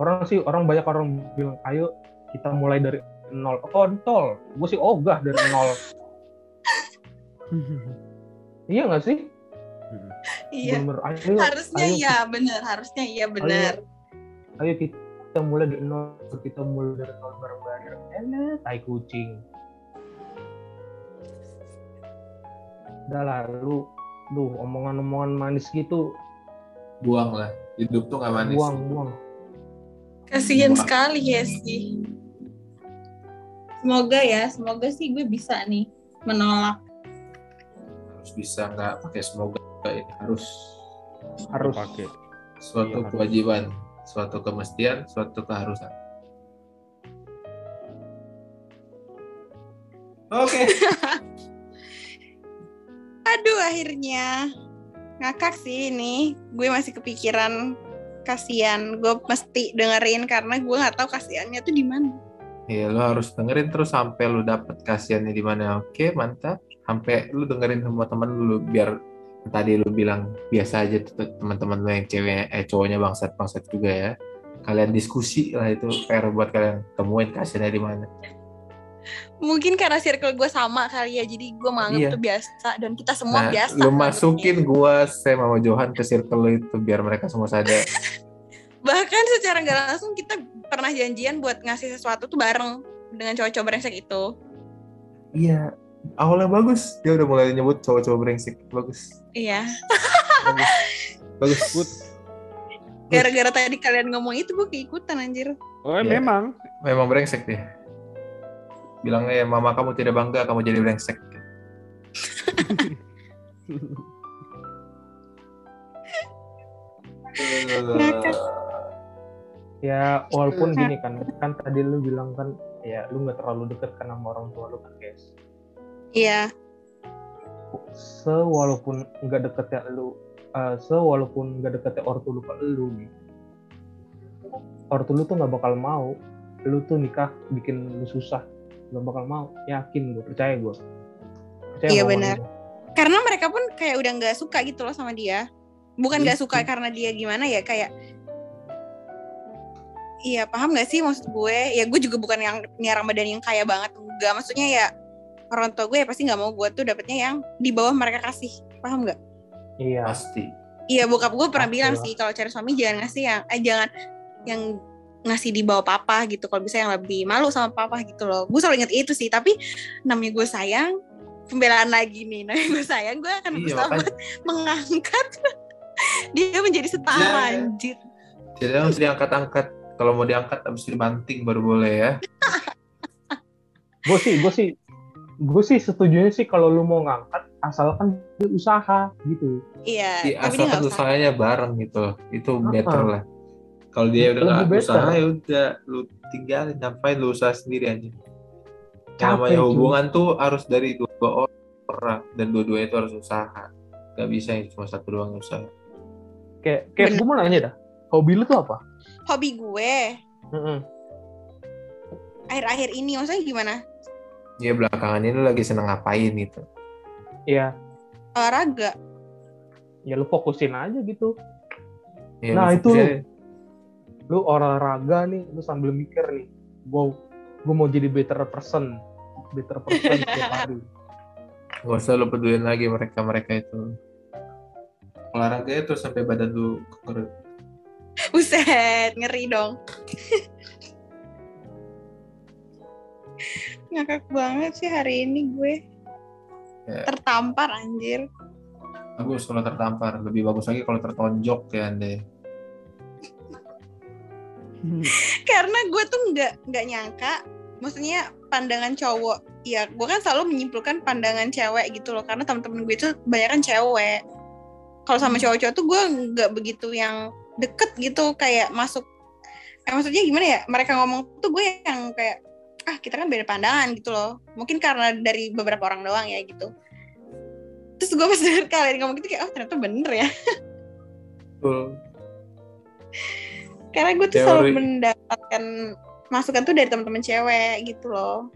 Orang sih orang banyak orang bilang ayo kita mulai dari nol kontol gue sih ogah dari nol iya nggak sih Iya. Bener, ayo, Harusnya ayo, iya benar. Harusnya iya benar. ayo kita mulai dari nol kita mulai dari nol bareng-bareng enak tai kucing udah lah lu lu omongan-omongan manis gitu Buang lah. Hidup tuh gak manis. buang buang Kasihan sekali ya sih. Semoga ya, semoga sih gue bisa nih menolak. Harus bisa nggak pakai semoga ini harus harus pakai suatu Iya, harus. kewajiban, suatu kemestian, suatu keharusan. Oke. Aduh, akhirnya ngakak sih ini. Gue masih kepikiran kasihan. Gue mesti dengerin karena gue nggak tahu kasihannya tuh di mana. Iya, lo harus dengerin terus sampai lu dapet kasihannya di mana. Oke, mantap. Sampai lu dengerin semua teman lu biar tadi lu bilang biasa aja teman-teman lu yang cewek eh cowoknya bangsat bangsat juga ya. Kalian diskusi lah itu fair buat kalian temuin kasihannya di mana. Mungkin karena circle gue sama kali ya, jadi gue menganggap Iya. itu biasa dan kita semua Nah, biasa. lu menganggapnya. masukin gua, Sam sama Johan ke circle lu itu biar mereka semua sadar. Bahkan secara nggak langsung kita pernah janjian buat ngasih sesuatu tuh bareng dengan cowok-cowok brengsek itu. Iya, awalnya bagus. Dia udah mulai nyebut cowok-cowok brengsek. Bagus. Iya. Bagus. bagus. Good. Gara-gara tadi kalian ngomong itu gue keikutan anjir. oh Iya. memang Memang brengsek dia. Bilangnya ya, mama kamu tidak bangga kamu jadi brengsek. Ya walaupun gini kan kan tadi lu bilang kan ya lu nggak terlalu deket kan sama orang tua lu kan guys Iya. sewalaupun nggak deket ya lu eh, sewalaupun nggak deket ya ortu lu ke lu nih ortu lu tuh nggak bakal mau lu tuh nikah bikin lu susah nggak bakal mau yakin gue percaya gue percaya Iya, benar. Karena mereka pun kayak udah nggak suka gitu loh sama dia. Bukan nggak Gitu. suka karena dia gimana ya kayak Iya paham gak sih maksud gue? Ya gue juga bukan yang Nia Ramadan yang kaya banget enggak. Maksudnya ya orang tua gue ya pasti nggak mau gue tuh dapetnya yang di bawah mereka kasih. Paham nggak? gua. iya Pasti. Iya bokap gue pernah Pasti bilang lah. sih kalau cari suami jangan ngasih yang eh jangan yang ngasih di bawah papa gitu kalau bisa yang lebih malu sama papa gitu loh gue selalu inget itu sih tapi namanya gue sayang pembelaan lagi nih namanya gue sayang gue akan Iya, berusaha buat mengangkat dia menjadi setara Iya. anjir Jadi harus diangkat-angkat. Kalau mau diangkat habis dibanting baru boleh ya. gue sih gue sih gue sih setuju sih kalau lu mau ngangkat asalkan dia usaha gitu iya dia asalkan usahanya bareng gitu. Itu better lah. Kalau dia udah nggak usaha ya udah lu tinggalin ngapain lu usaha sendiri aja. Yang Capek, namanya hubungan tuh harus dari dua orang dan dua-duanya itu harus usaha. Gak bisa yang cuma satu doang usaha. kayak kayak Bener. gue mau nanya dah hobi lu tuh apa hobi gue akhir-akhir ini maksudnya gimana Ya belakangan ini lu lagi seneng ngapain gitu. Iya, olahraga ya lu fokusin aja gitu. Ya, Nah, lu itu fokusnya- Lu olahraga nih, lu sambil mikir nih, gue gue mau jadi better person, better person setiap hari. Gak usah lu pedulin lagi mereka-mereka itu. Olahraga itu sampai badan lu keker. Buset, ngeri dong. Ngakak banget sih hari ini gue. Ya. Tertampar anjir. Bagus kalau tertampar. Lebih bagus lagi kalau tertonjok ya anda. Karena gue tuh nggak nggak nyangka. Maksudnya pandangan cowok. Ya gue kan selalu menyimpulkan pandangan cewek gitu loh. Karena teman-teman gue itu banyak kan cewek. Kalau sama cowok-cowok tuh gue nggak begitu yang deket gitu. Kayak masuk. Eh, maksudnya gimana ya? Mereka ngomong tuh gue yang kayak ah kita kan beda pandangan gitu loh mungkin karena dari beberapa orang doang ya gitu terus gue pas denger kalian ngomong gitu kayak oh ternyata bener ya Betul. Karena gue tuh Teori. selalu mendapatkan masukan tuh dari teman-teman cewek gitu loh.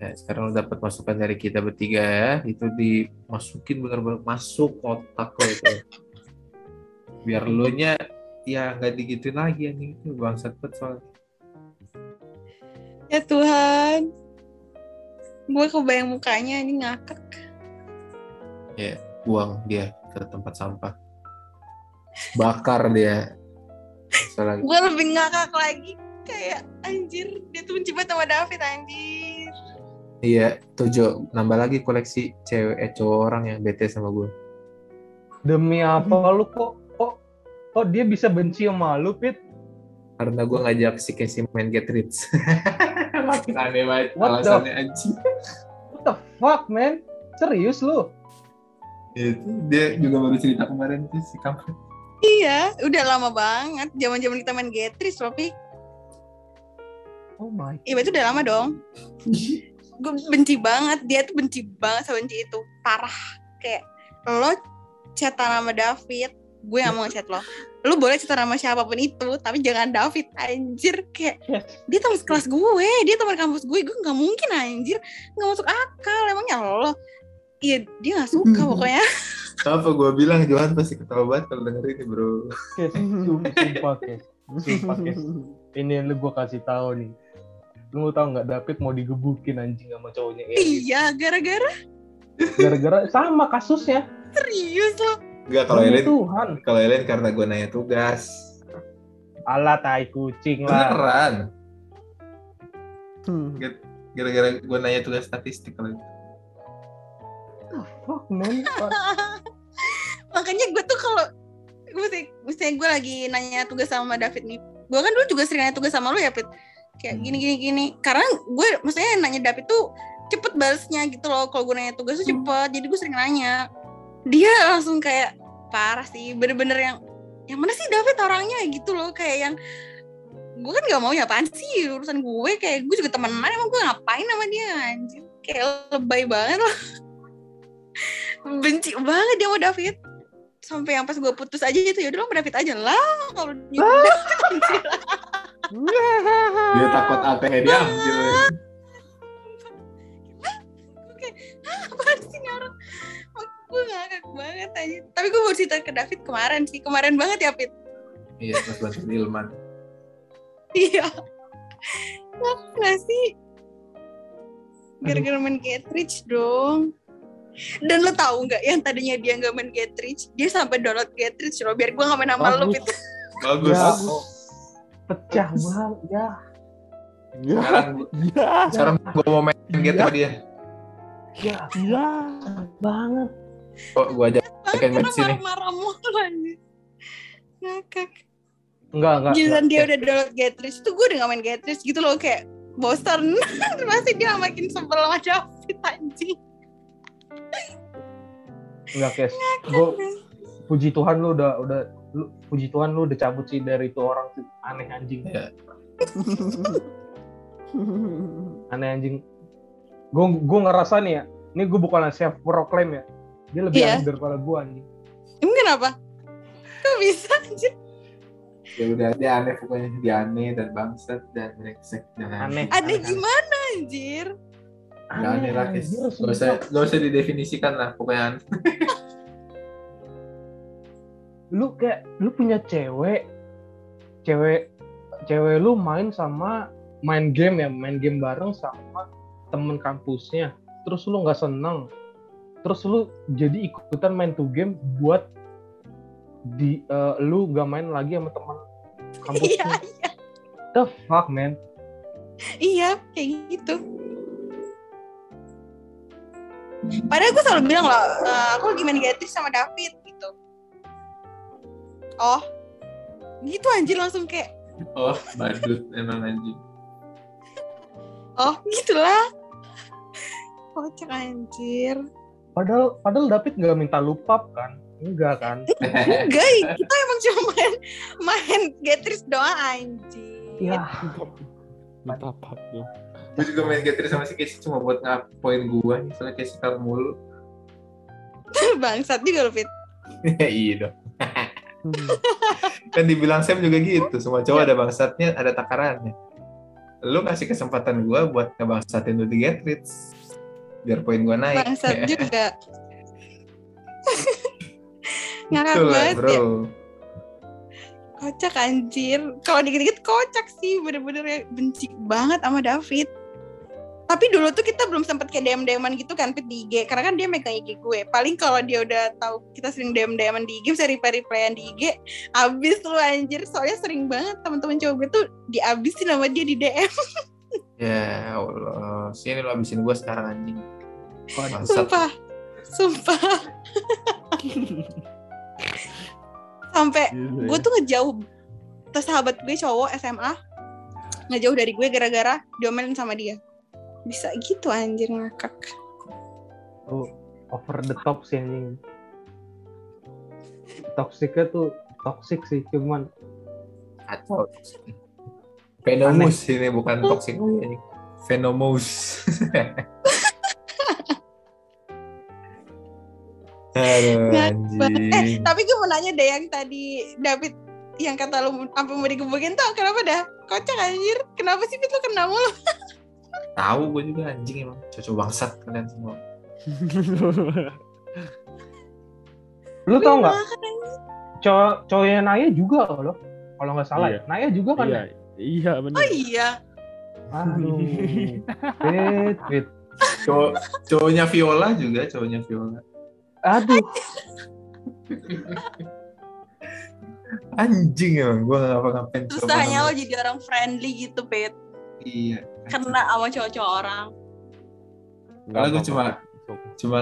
Ya, sekarang lo dapat masukan dari kita bertiga ya. Itu dimasukin bener-bener masuk otak lo itu. Biar lo nya ya nggak digituin lagi anjing itu bangsat banget soalnya. Ya Tuhan. Gue kebayang mukanya ini ngakak. Buang dia ke tempat sampah. Bakar dia. Soalnya Gue lebih ngakak lagi. Kayak anjir, dia tuh banget sama David anjir. Iya, tujuh nambah lagi koleksi cewek eh, cowok orang yang bete sama gue. Demi apa lu kok kok kok dia bisa benci sama lu, Pit? Karena gue ngajak si Casey main Get Rich. Makin aneh banget What the- alasannya anjing. What the fuck, man? Serius lu? Itu dia juga baru cerita kemarin tuh si kampret. Iya, udah lama banget. Zaman-zaman kita main Getris, tapi Oh my. iya itu udah lama dong. Gue benci banget, dia tuh benci banget sama benci itu. Parah. Kayak lo chatan sama David, gue gak mau ngechat lo. Lo boleh chatan sama siapa pun itu, tapi jangan David, anjir. Kayak dia teman kelas gue, dia teman kampus gue, gue gak mungkin anjir. Gak masuk akal, emangnya lo. Iya, dia gak suka pokoknya. Apa gue bilang Johan pasti ketawa banget kalau denger ini bro. Kes, sum- sumpah, Kes. Sumpah, Kes. Ini yang lu gue kasih tahu nih. Lu mau tau nggak David mau digebukin anjing sama cowoknya. Iya, gara-gara Gara-gara sama kasusnya. serius lo. Enggak kalau Tuhan. kalau Ellen karena gue nanya tugas. Alah tai kucing lah. Beneran. Hmm. Gara-gara gue nanya tugas statistik kalau itu. Fuck man. makanya gue tuh kalau misalnya, misalnya gue lagi nanya tugas sama David nih gue kan dulu juga sering nanya tugas sama lu ya Pit kayak Hmm. gini gini gini karena gue maksudnya nanya David tuh cepet balasnya gitu loh kalau gue nanya tugas tuh cepet jadi gue sering nanya dia langsung kayak parah sih bener-bener yang yang mana sih David orangnya? Gitu loh kayak yang gue kan gak mau ya apaan sih urusan gue? Kayak gue juga temenan emang gue ngapain sama dia anjir kayak lebay banget loh. Benci banget dia sama David. Sampai yang pas gue putus aja itu yaudah lo sama David aja lah kalau anjir. Dia takut diambil. apaan gue ngakak banget aja tapi gue baru cerita ke David kemarin sih kemarin banget ya Pit Iya, pas bantu Ilman. iya ngakak gak sih gara-gara main Get Rich dong dan lo tahu nggak yang tadinya dia nggak main Get Rich dia sampai download Get Rich loh biar gue nggak main sama lo Bagus. Pit Bagus. Ya, pecah banget ya. Ya, Sekarang, ya, sekarang gue mau main game sama dia. Ya, ya. banget. Kok gue aja banget Pakai karena match ini. marah-marah mulu ngakak Enggak, enggak. giliran dia udah download Get Rich tuh gue udah gak main Get Rich gitu loh kayak bosan masih dia makin sebel sama David anjing Enggak, Kes. Gue puji Tuhan lu udah udah lu, puji Tuhan lu udah cabut sih dari itu orang tuh aneh anjing. Iya. Aneh anjing. Gue gue ngerasa nih ya. Ini gue bukan self proclaim ya. Dia lebih Iya. aneh daripada gue anjing. emang kenapa kok bisa anjir ya udah dia aneh pokoknya dia aneh dan bangsat dan brengsek dan Aneh. ada gimana anjir Ya aneh lah, anjir, Gak usah, gak usah didefinisikan lah pokoknya aneh. Lu kayak lu punya cewek, cewek cewek lu main sama main game ya, main game bareng sama temen kampusnya. Terus lu nggak seneng. Terus lu jadi ikutan main tuh game buat di eh, lu gak main lagi sama teman iya kampusnya. iya The fuck man. iya kayak gitu padahal gue selalu bilang loh "Eh, aku lagi main Get Rich sama David gitu oh gitu anjir langsung kayak Oh, badut emang anjing. oh gitulah kocak anjir Padahal padahal David nggak minta lu pap kan? Enggak kan? enggak kita emang cuma main main Get Rich doang anjir Ya, Minta apa ya? Gue juga main Getri sama si Casey cuma buat ngapoin gue nih, soalnya Casey kalah mulu. bangsat juga loh Fit iya dong. kan dibilang Sam juga gitu semua cowok ada bangsatnya ada takarannya lu kasih kesempatan gua buat ngebangsatin lu di get rich biar poin gua naik Bangsat juga. Ngakak banget bro ya. Kocak anjir. Kalau dikit-dikit kocak sih. Bener-bener ya benci banget sama David. Tapi dulu tuh kita belum sempet kayak DM-DMan gitu kan Pit di IG. Karena kan dia megang IG gue. Paling kalau dia udah tahu kita sering DM-DMan di IG, bisa reply-replyan di IG. Abis lu anjir. Soalnya sering banget teman-teman cowok gue tuh diabisin sama dia di DM. ya Allah. Sini lu habisin gua sekarang anjing. Bangsat. Sumpah. Sumpah. Sampai gue tuh ngejauh terus sahabat gue cowok SMA ngejauh dari gue gara-gara diomelin sama dia. Bisa gitu anjir ngakak. Tuh, over the top sih anjing. Toksiknya tuh toxic sih, cuman kacau Venomous ini bukan toxic anjing. Venomous Aduh, anjing. eh tapi gue mau nanya deh yang tadi David yang kata lu apa mau digebukin tuh kenapa dah kocak anjir kenapa sih Fit lu kena mulu Tahu gue juga anjing emang cocok bangsat kalian semua. lu tau nggak? Cowok cowoknya Naya juga loh, kalau nggak salah Iya. ya. Naya juga kan? iya, ya? Iya benar. oh iya Aduh. Wait, wait. Cowok cowoknya Viola juga, cowoknya Viola. Aduh, Anjing emang gue gak ngapa-ngapain. susahnya lo jadi orang friendly gitu Pit Iya. kena sama cowok-cowok orang Kalau gue cuma cuma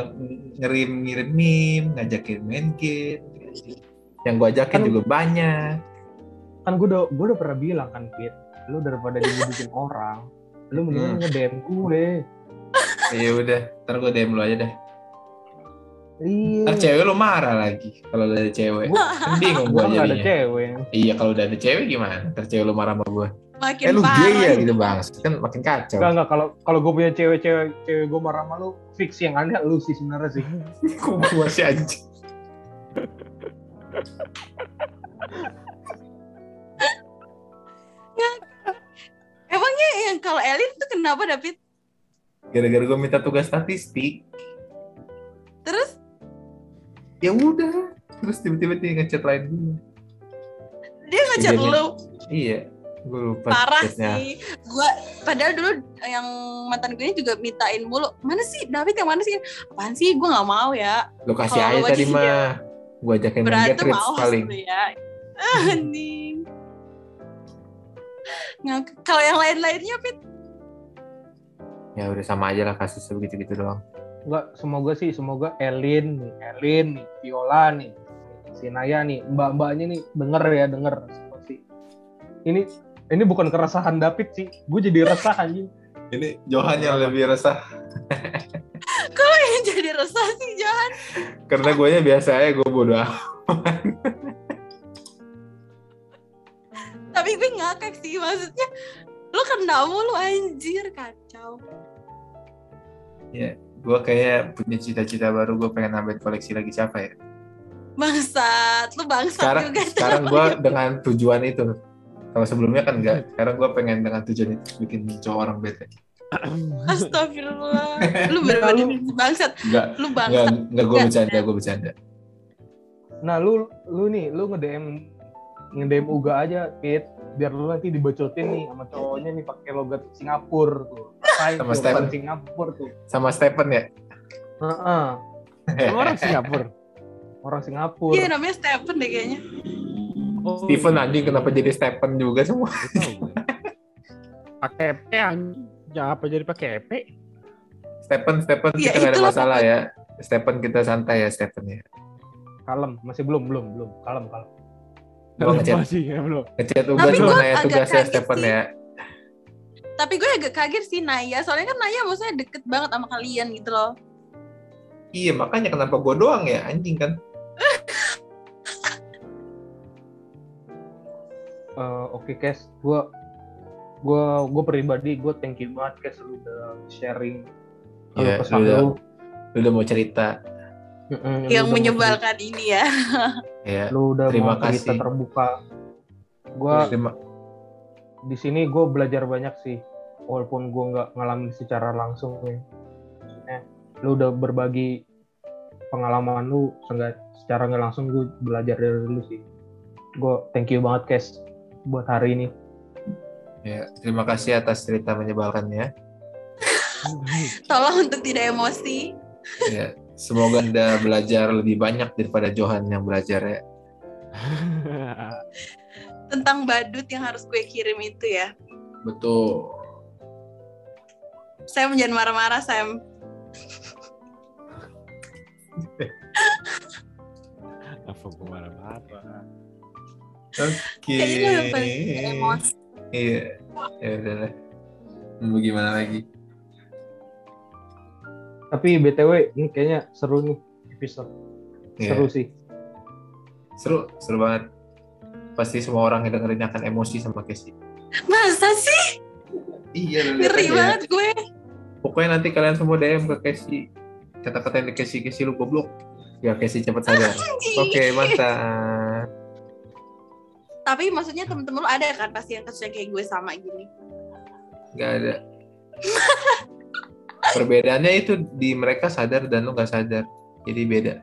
ngirim ngirim meme, ngajakin main game. Yang gue ajakin Kan- juga banyak. Kan gue udah gue udah pernah bilang kan Pit, lu daripada dibujukin orang, lu mendingan Hmm. nge-DM gue. Iya udah, ntar gue DM lu aja deh. Iya. Ntar cewek lu marah lagi kalau udah ada cewek. Kan bingung gue nggak ada jadinya. cewek. Iya kalau udah ada cewek gimana? Ntar cewek lu marah sama gue. makin Eh lu parah gay ya gitu bang. Kan makin kacau. Enggak enggak kalau kalau gue punya cewek-cewek cewek gue marah sama lu, fix yang ada lu sih sebenarnya sih. Kok gue masih anjing. emangnya yang kalau Elin tuh kenapa David Gara-gara gue minta tugas statistik. terus Ya udah. Terus tiba-tiba dia ngechat lain gue. dia ngechat lu Iya. Gue lupa parah chatnya. sih gua padahal dulu yang mantan gue juga mintain mulu mana sih David yang mana sih apaan sih gue nggak mau ya Lu kasih aja tadi mah. Gue ajakin main mau paling. ya anjing Nggak- kalau yang lain-lainnya Fit Ya udah sama aja lah kasusnya begitu-gitu doang. Enggak, semoga sih semoga Elin, nih, Elin nih, Viola nih, si Naya nih, mbak-mbaknya nih denger ya denger pasti. Ini ini bukan keresahan David sih, gue jadi resah anjing. Ini Johan yang lebih resah. yang jadi resah sih Johan Karena gue nya biasa aja gue bodo tapi gue ngakak sih maksudnya lu kena mulu anjir kacau Gue kayak punya cita-cita baru gue pengen nambahin koleksi lagi siapa ya. bangsat lu bangsat Sekarang juga sekarang gue dengan tujuan itu. Kalau sebelumnya kan enggak. Sekarang gue pengen dengan tujuan itu bikin cowok orang bete. Astagfirullah lu bener-bener bangsat Enggak, lu enggak, bangsat enggak gue Enggak. bercanda, gue bercanda. Nah lu lu nih, lu nge-DM nge-DM Uga aja, Pit, biar lu nanti dibacotin nih sama cowoknya nih pakai logat Singapura tuh. Hai, Sama Stephen. Singapura tuh. Sama Stephen ya. Heeh, Sama orang Singapura. orang Singapura. iya namanya Stephen deh kayaknya Oh, Steven anjing kenapa jadi Stephen juga semua? Pakai P anjing. Ya apa jadi pakai P? Stephen, Stephen Ya, kita nggak ada masalah ya. Stephen kita santai ya Stephen ya. Kalem, masih belum, belum, belum. Kalem, kalem. Gue ngechat ya belum. ngechat Uga Tapi cuma nanya agak tugasnya Stephen ya. tapi gue agak kaget sih Naya soalnya kan Naya maksudnya deket banget sama kalian gitu loh Iya makanya kenapa gue doang ya anjing kan? Eh, Oke, Kes, gue gua gua pribadi gue thank you banget Kes lu udah sharing Iya, keluh kesah lu udah- lu. Lu udah mau cerita. Yang mau menyebalkan ini ya. Ya, cerita- Lu udah Terima mau cerita kasih. terbuka. Gua terima di sini gue belajar banyak sih, walaupun gue nggak ngalamin secara langsung ya. Lu udah berbagi pengalaman lu, secara nggak langsung gue belajar dari lu sih. Gue thank you banget, Kes, buat hari ini. ya, terima kasih atas cerita menyebalkannya. Tolong untuk tidak emosi. Ya, semoga Anda belajar lebih banyak daripada Johan yang belajar ya. Tentang badut yang harus gue kirim itu ya. Betul. Sam jangan marah-marah Sam. Apa gue marah-marah? Oke. Kayaknya emosi. Iya. Ya udah. Mau gimana lagi? Tapi BTW, ini kayaknya seru nih episode. Iya. Seru sih. Seru, seru banget. Pasti semua orang yang dengerin akan emosi sama Casey. Masa sih? Iya, Ngeri ya. banget gue. Pokoknya nanti kalian semua DM ke Casey. Kata-katain di Casey, Casey lu goblok. Ya Casey cepet sadar. Oke, mantap. Tapi maksudnya temen-temen lu ada kan pasti yang kasusnya kayak gue sama gini. Gak ada. Perbedaannya itu di mereka sadar dan lu gak sadar. Jadi beda.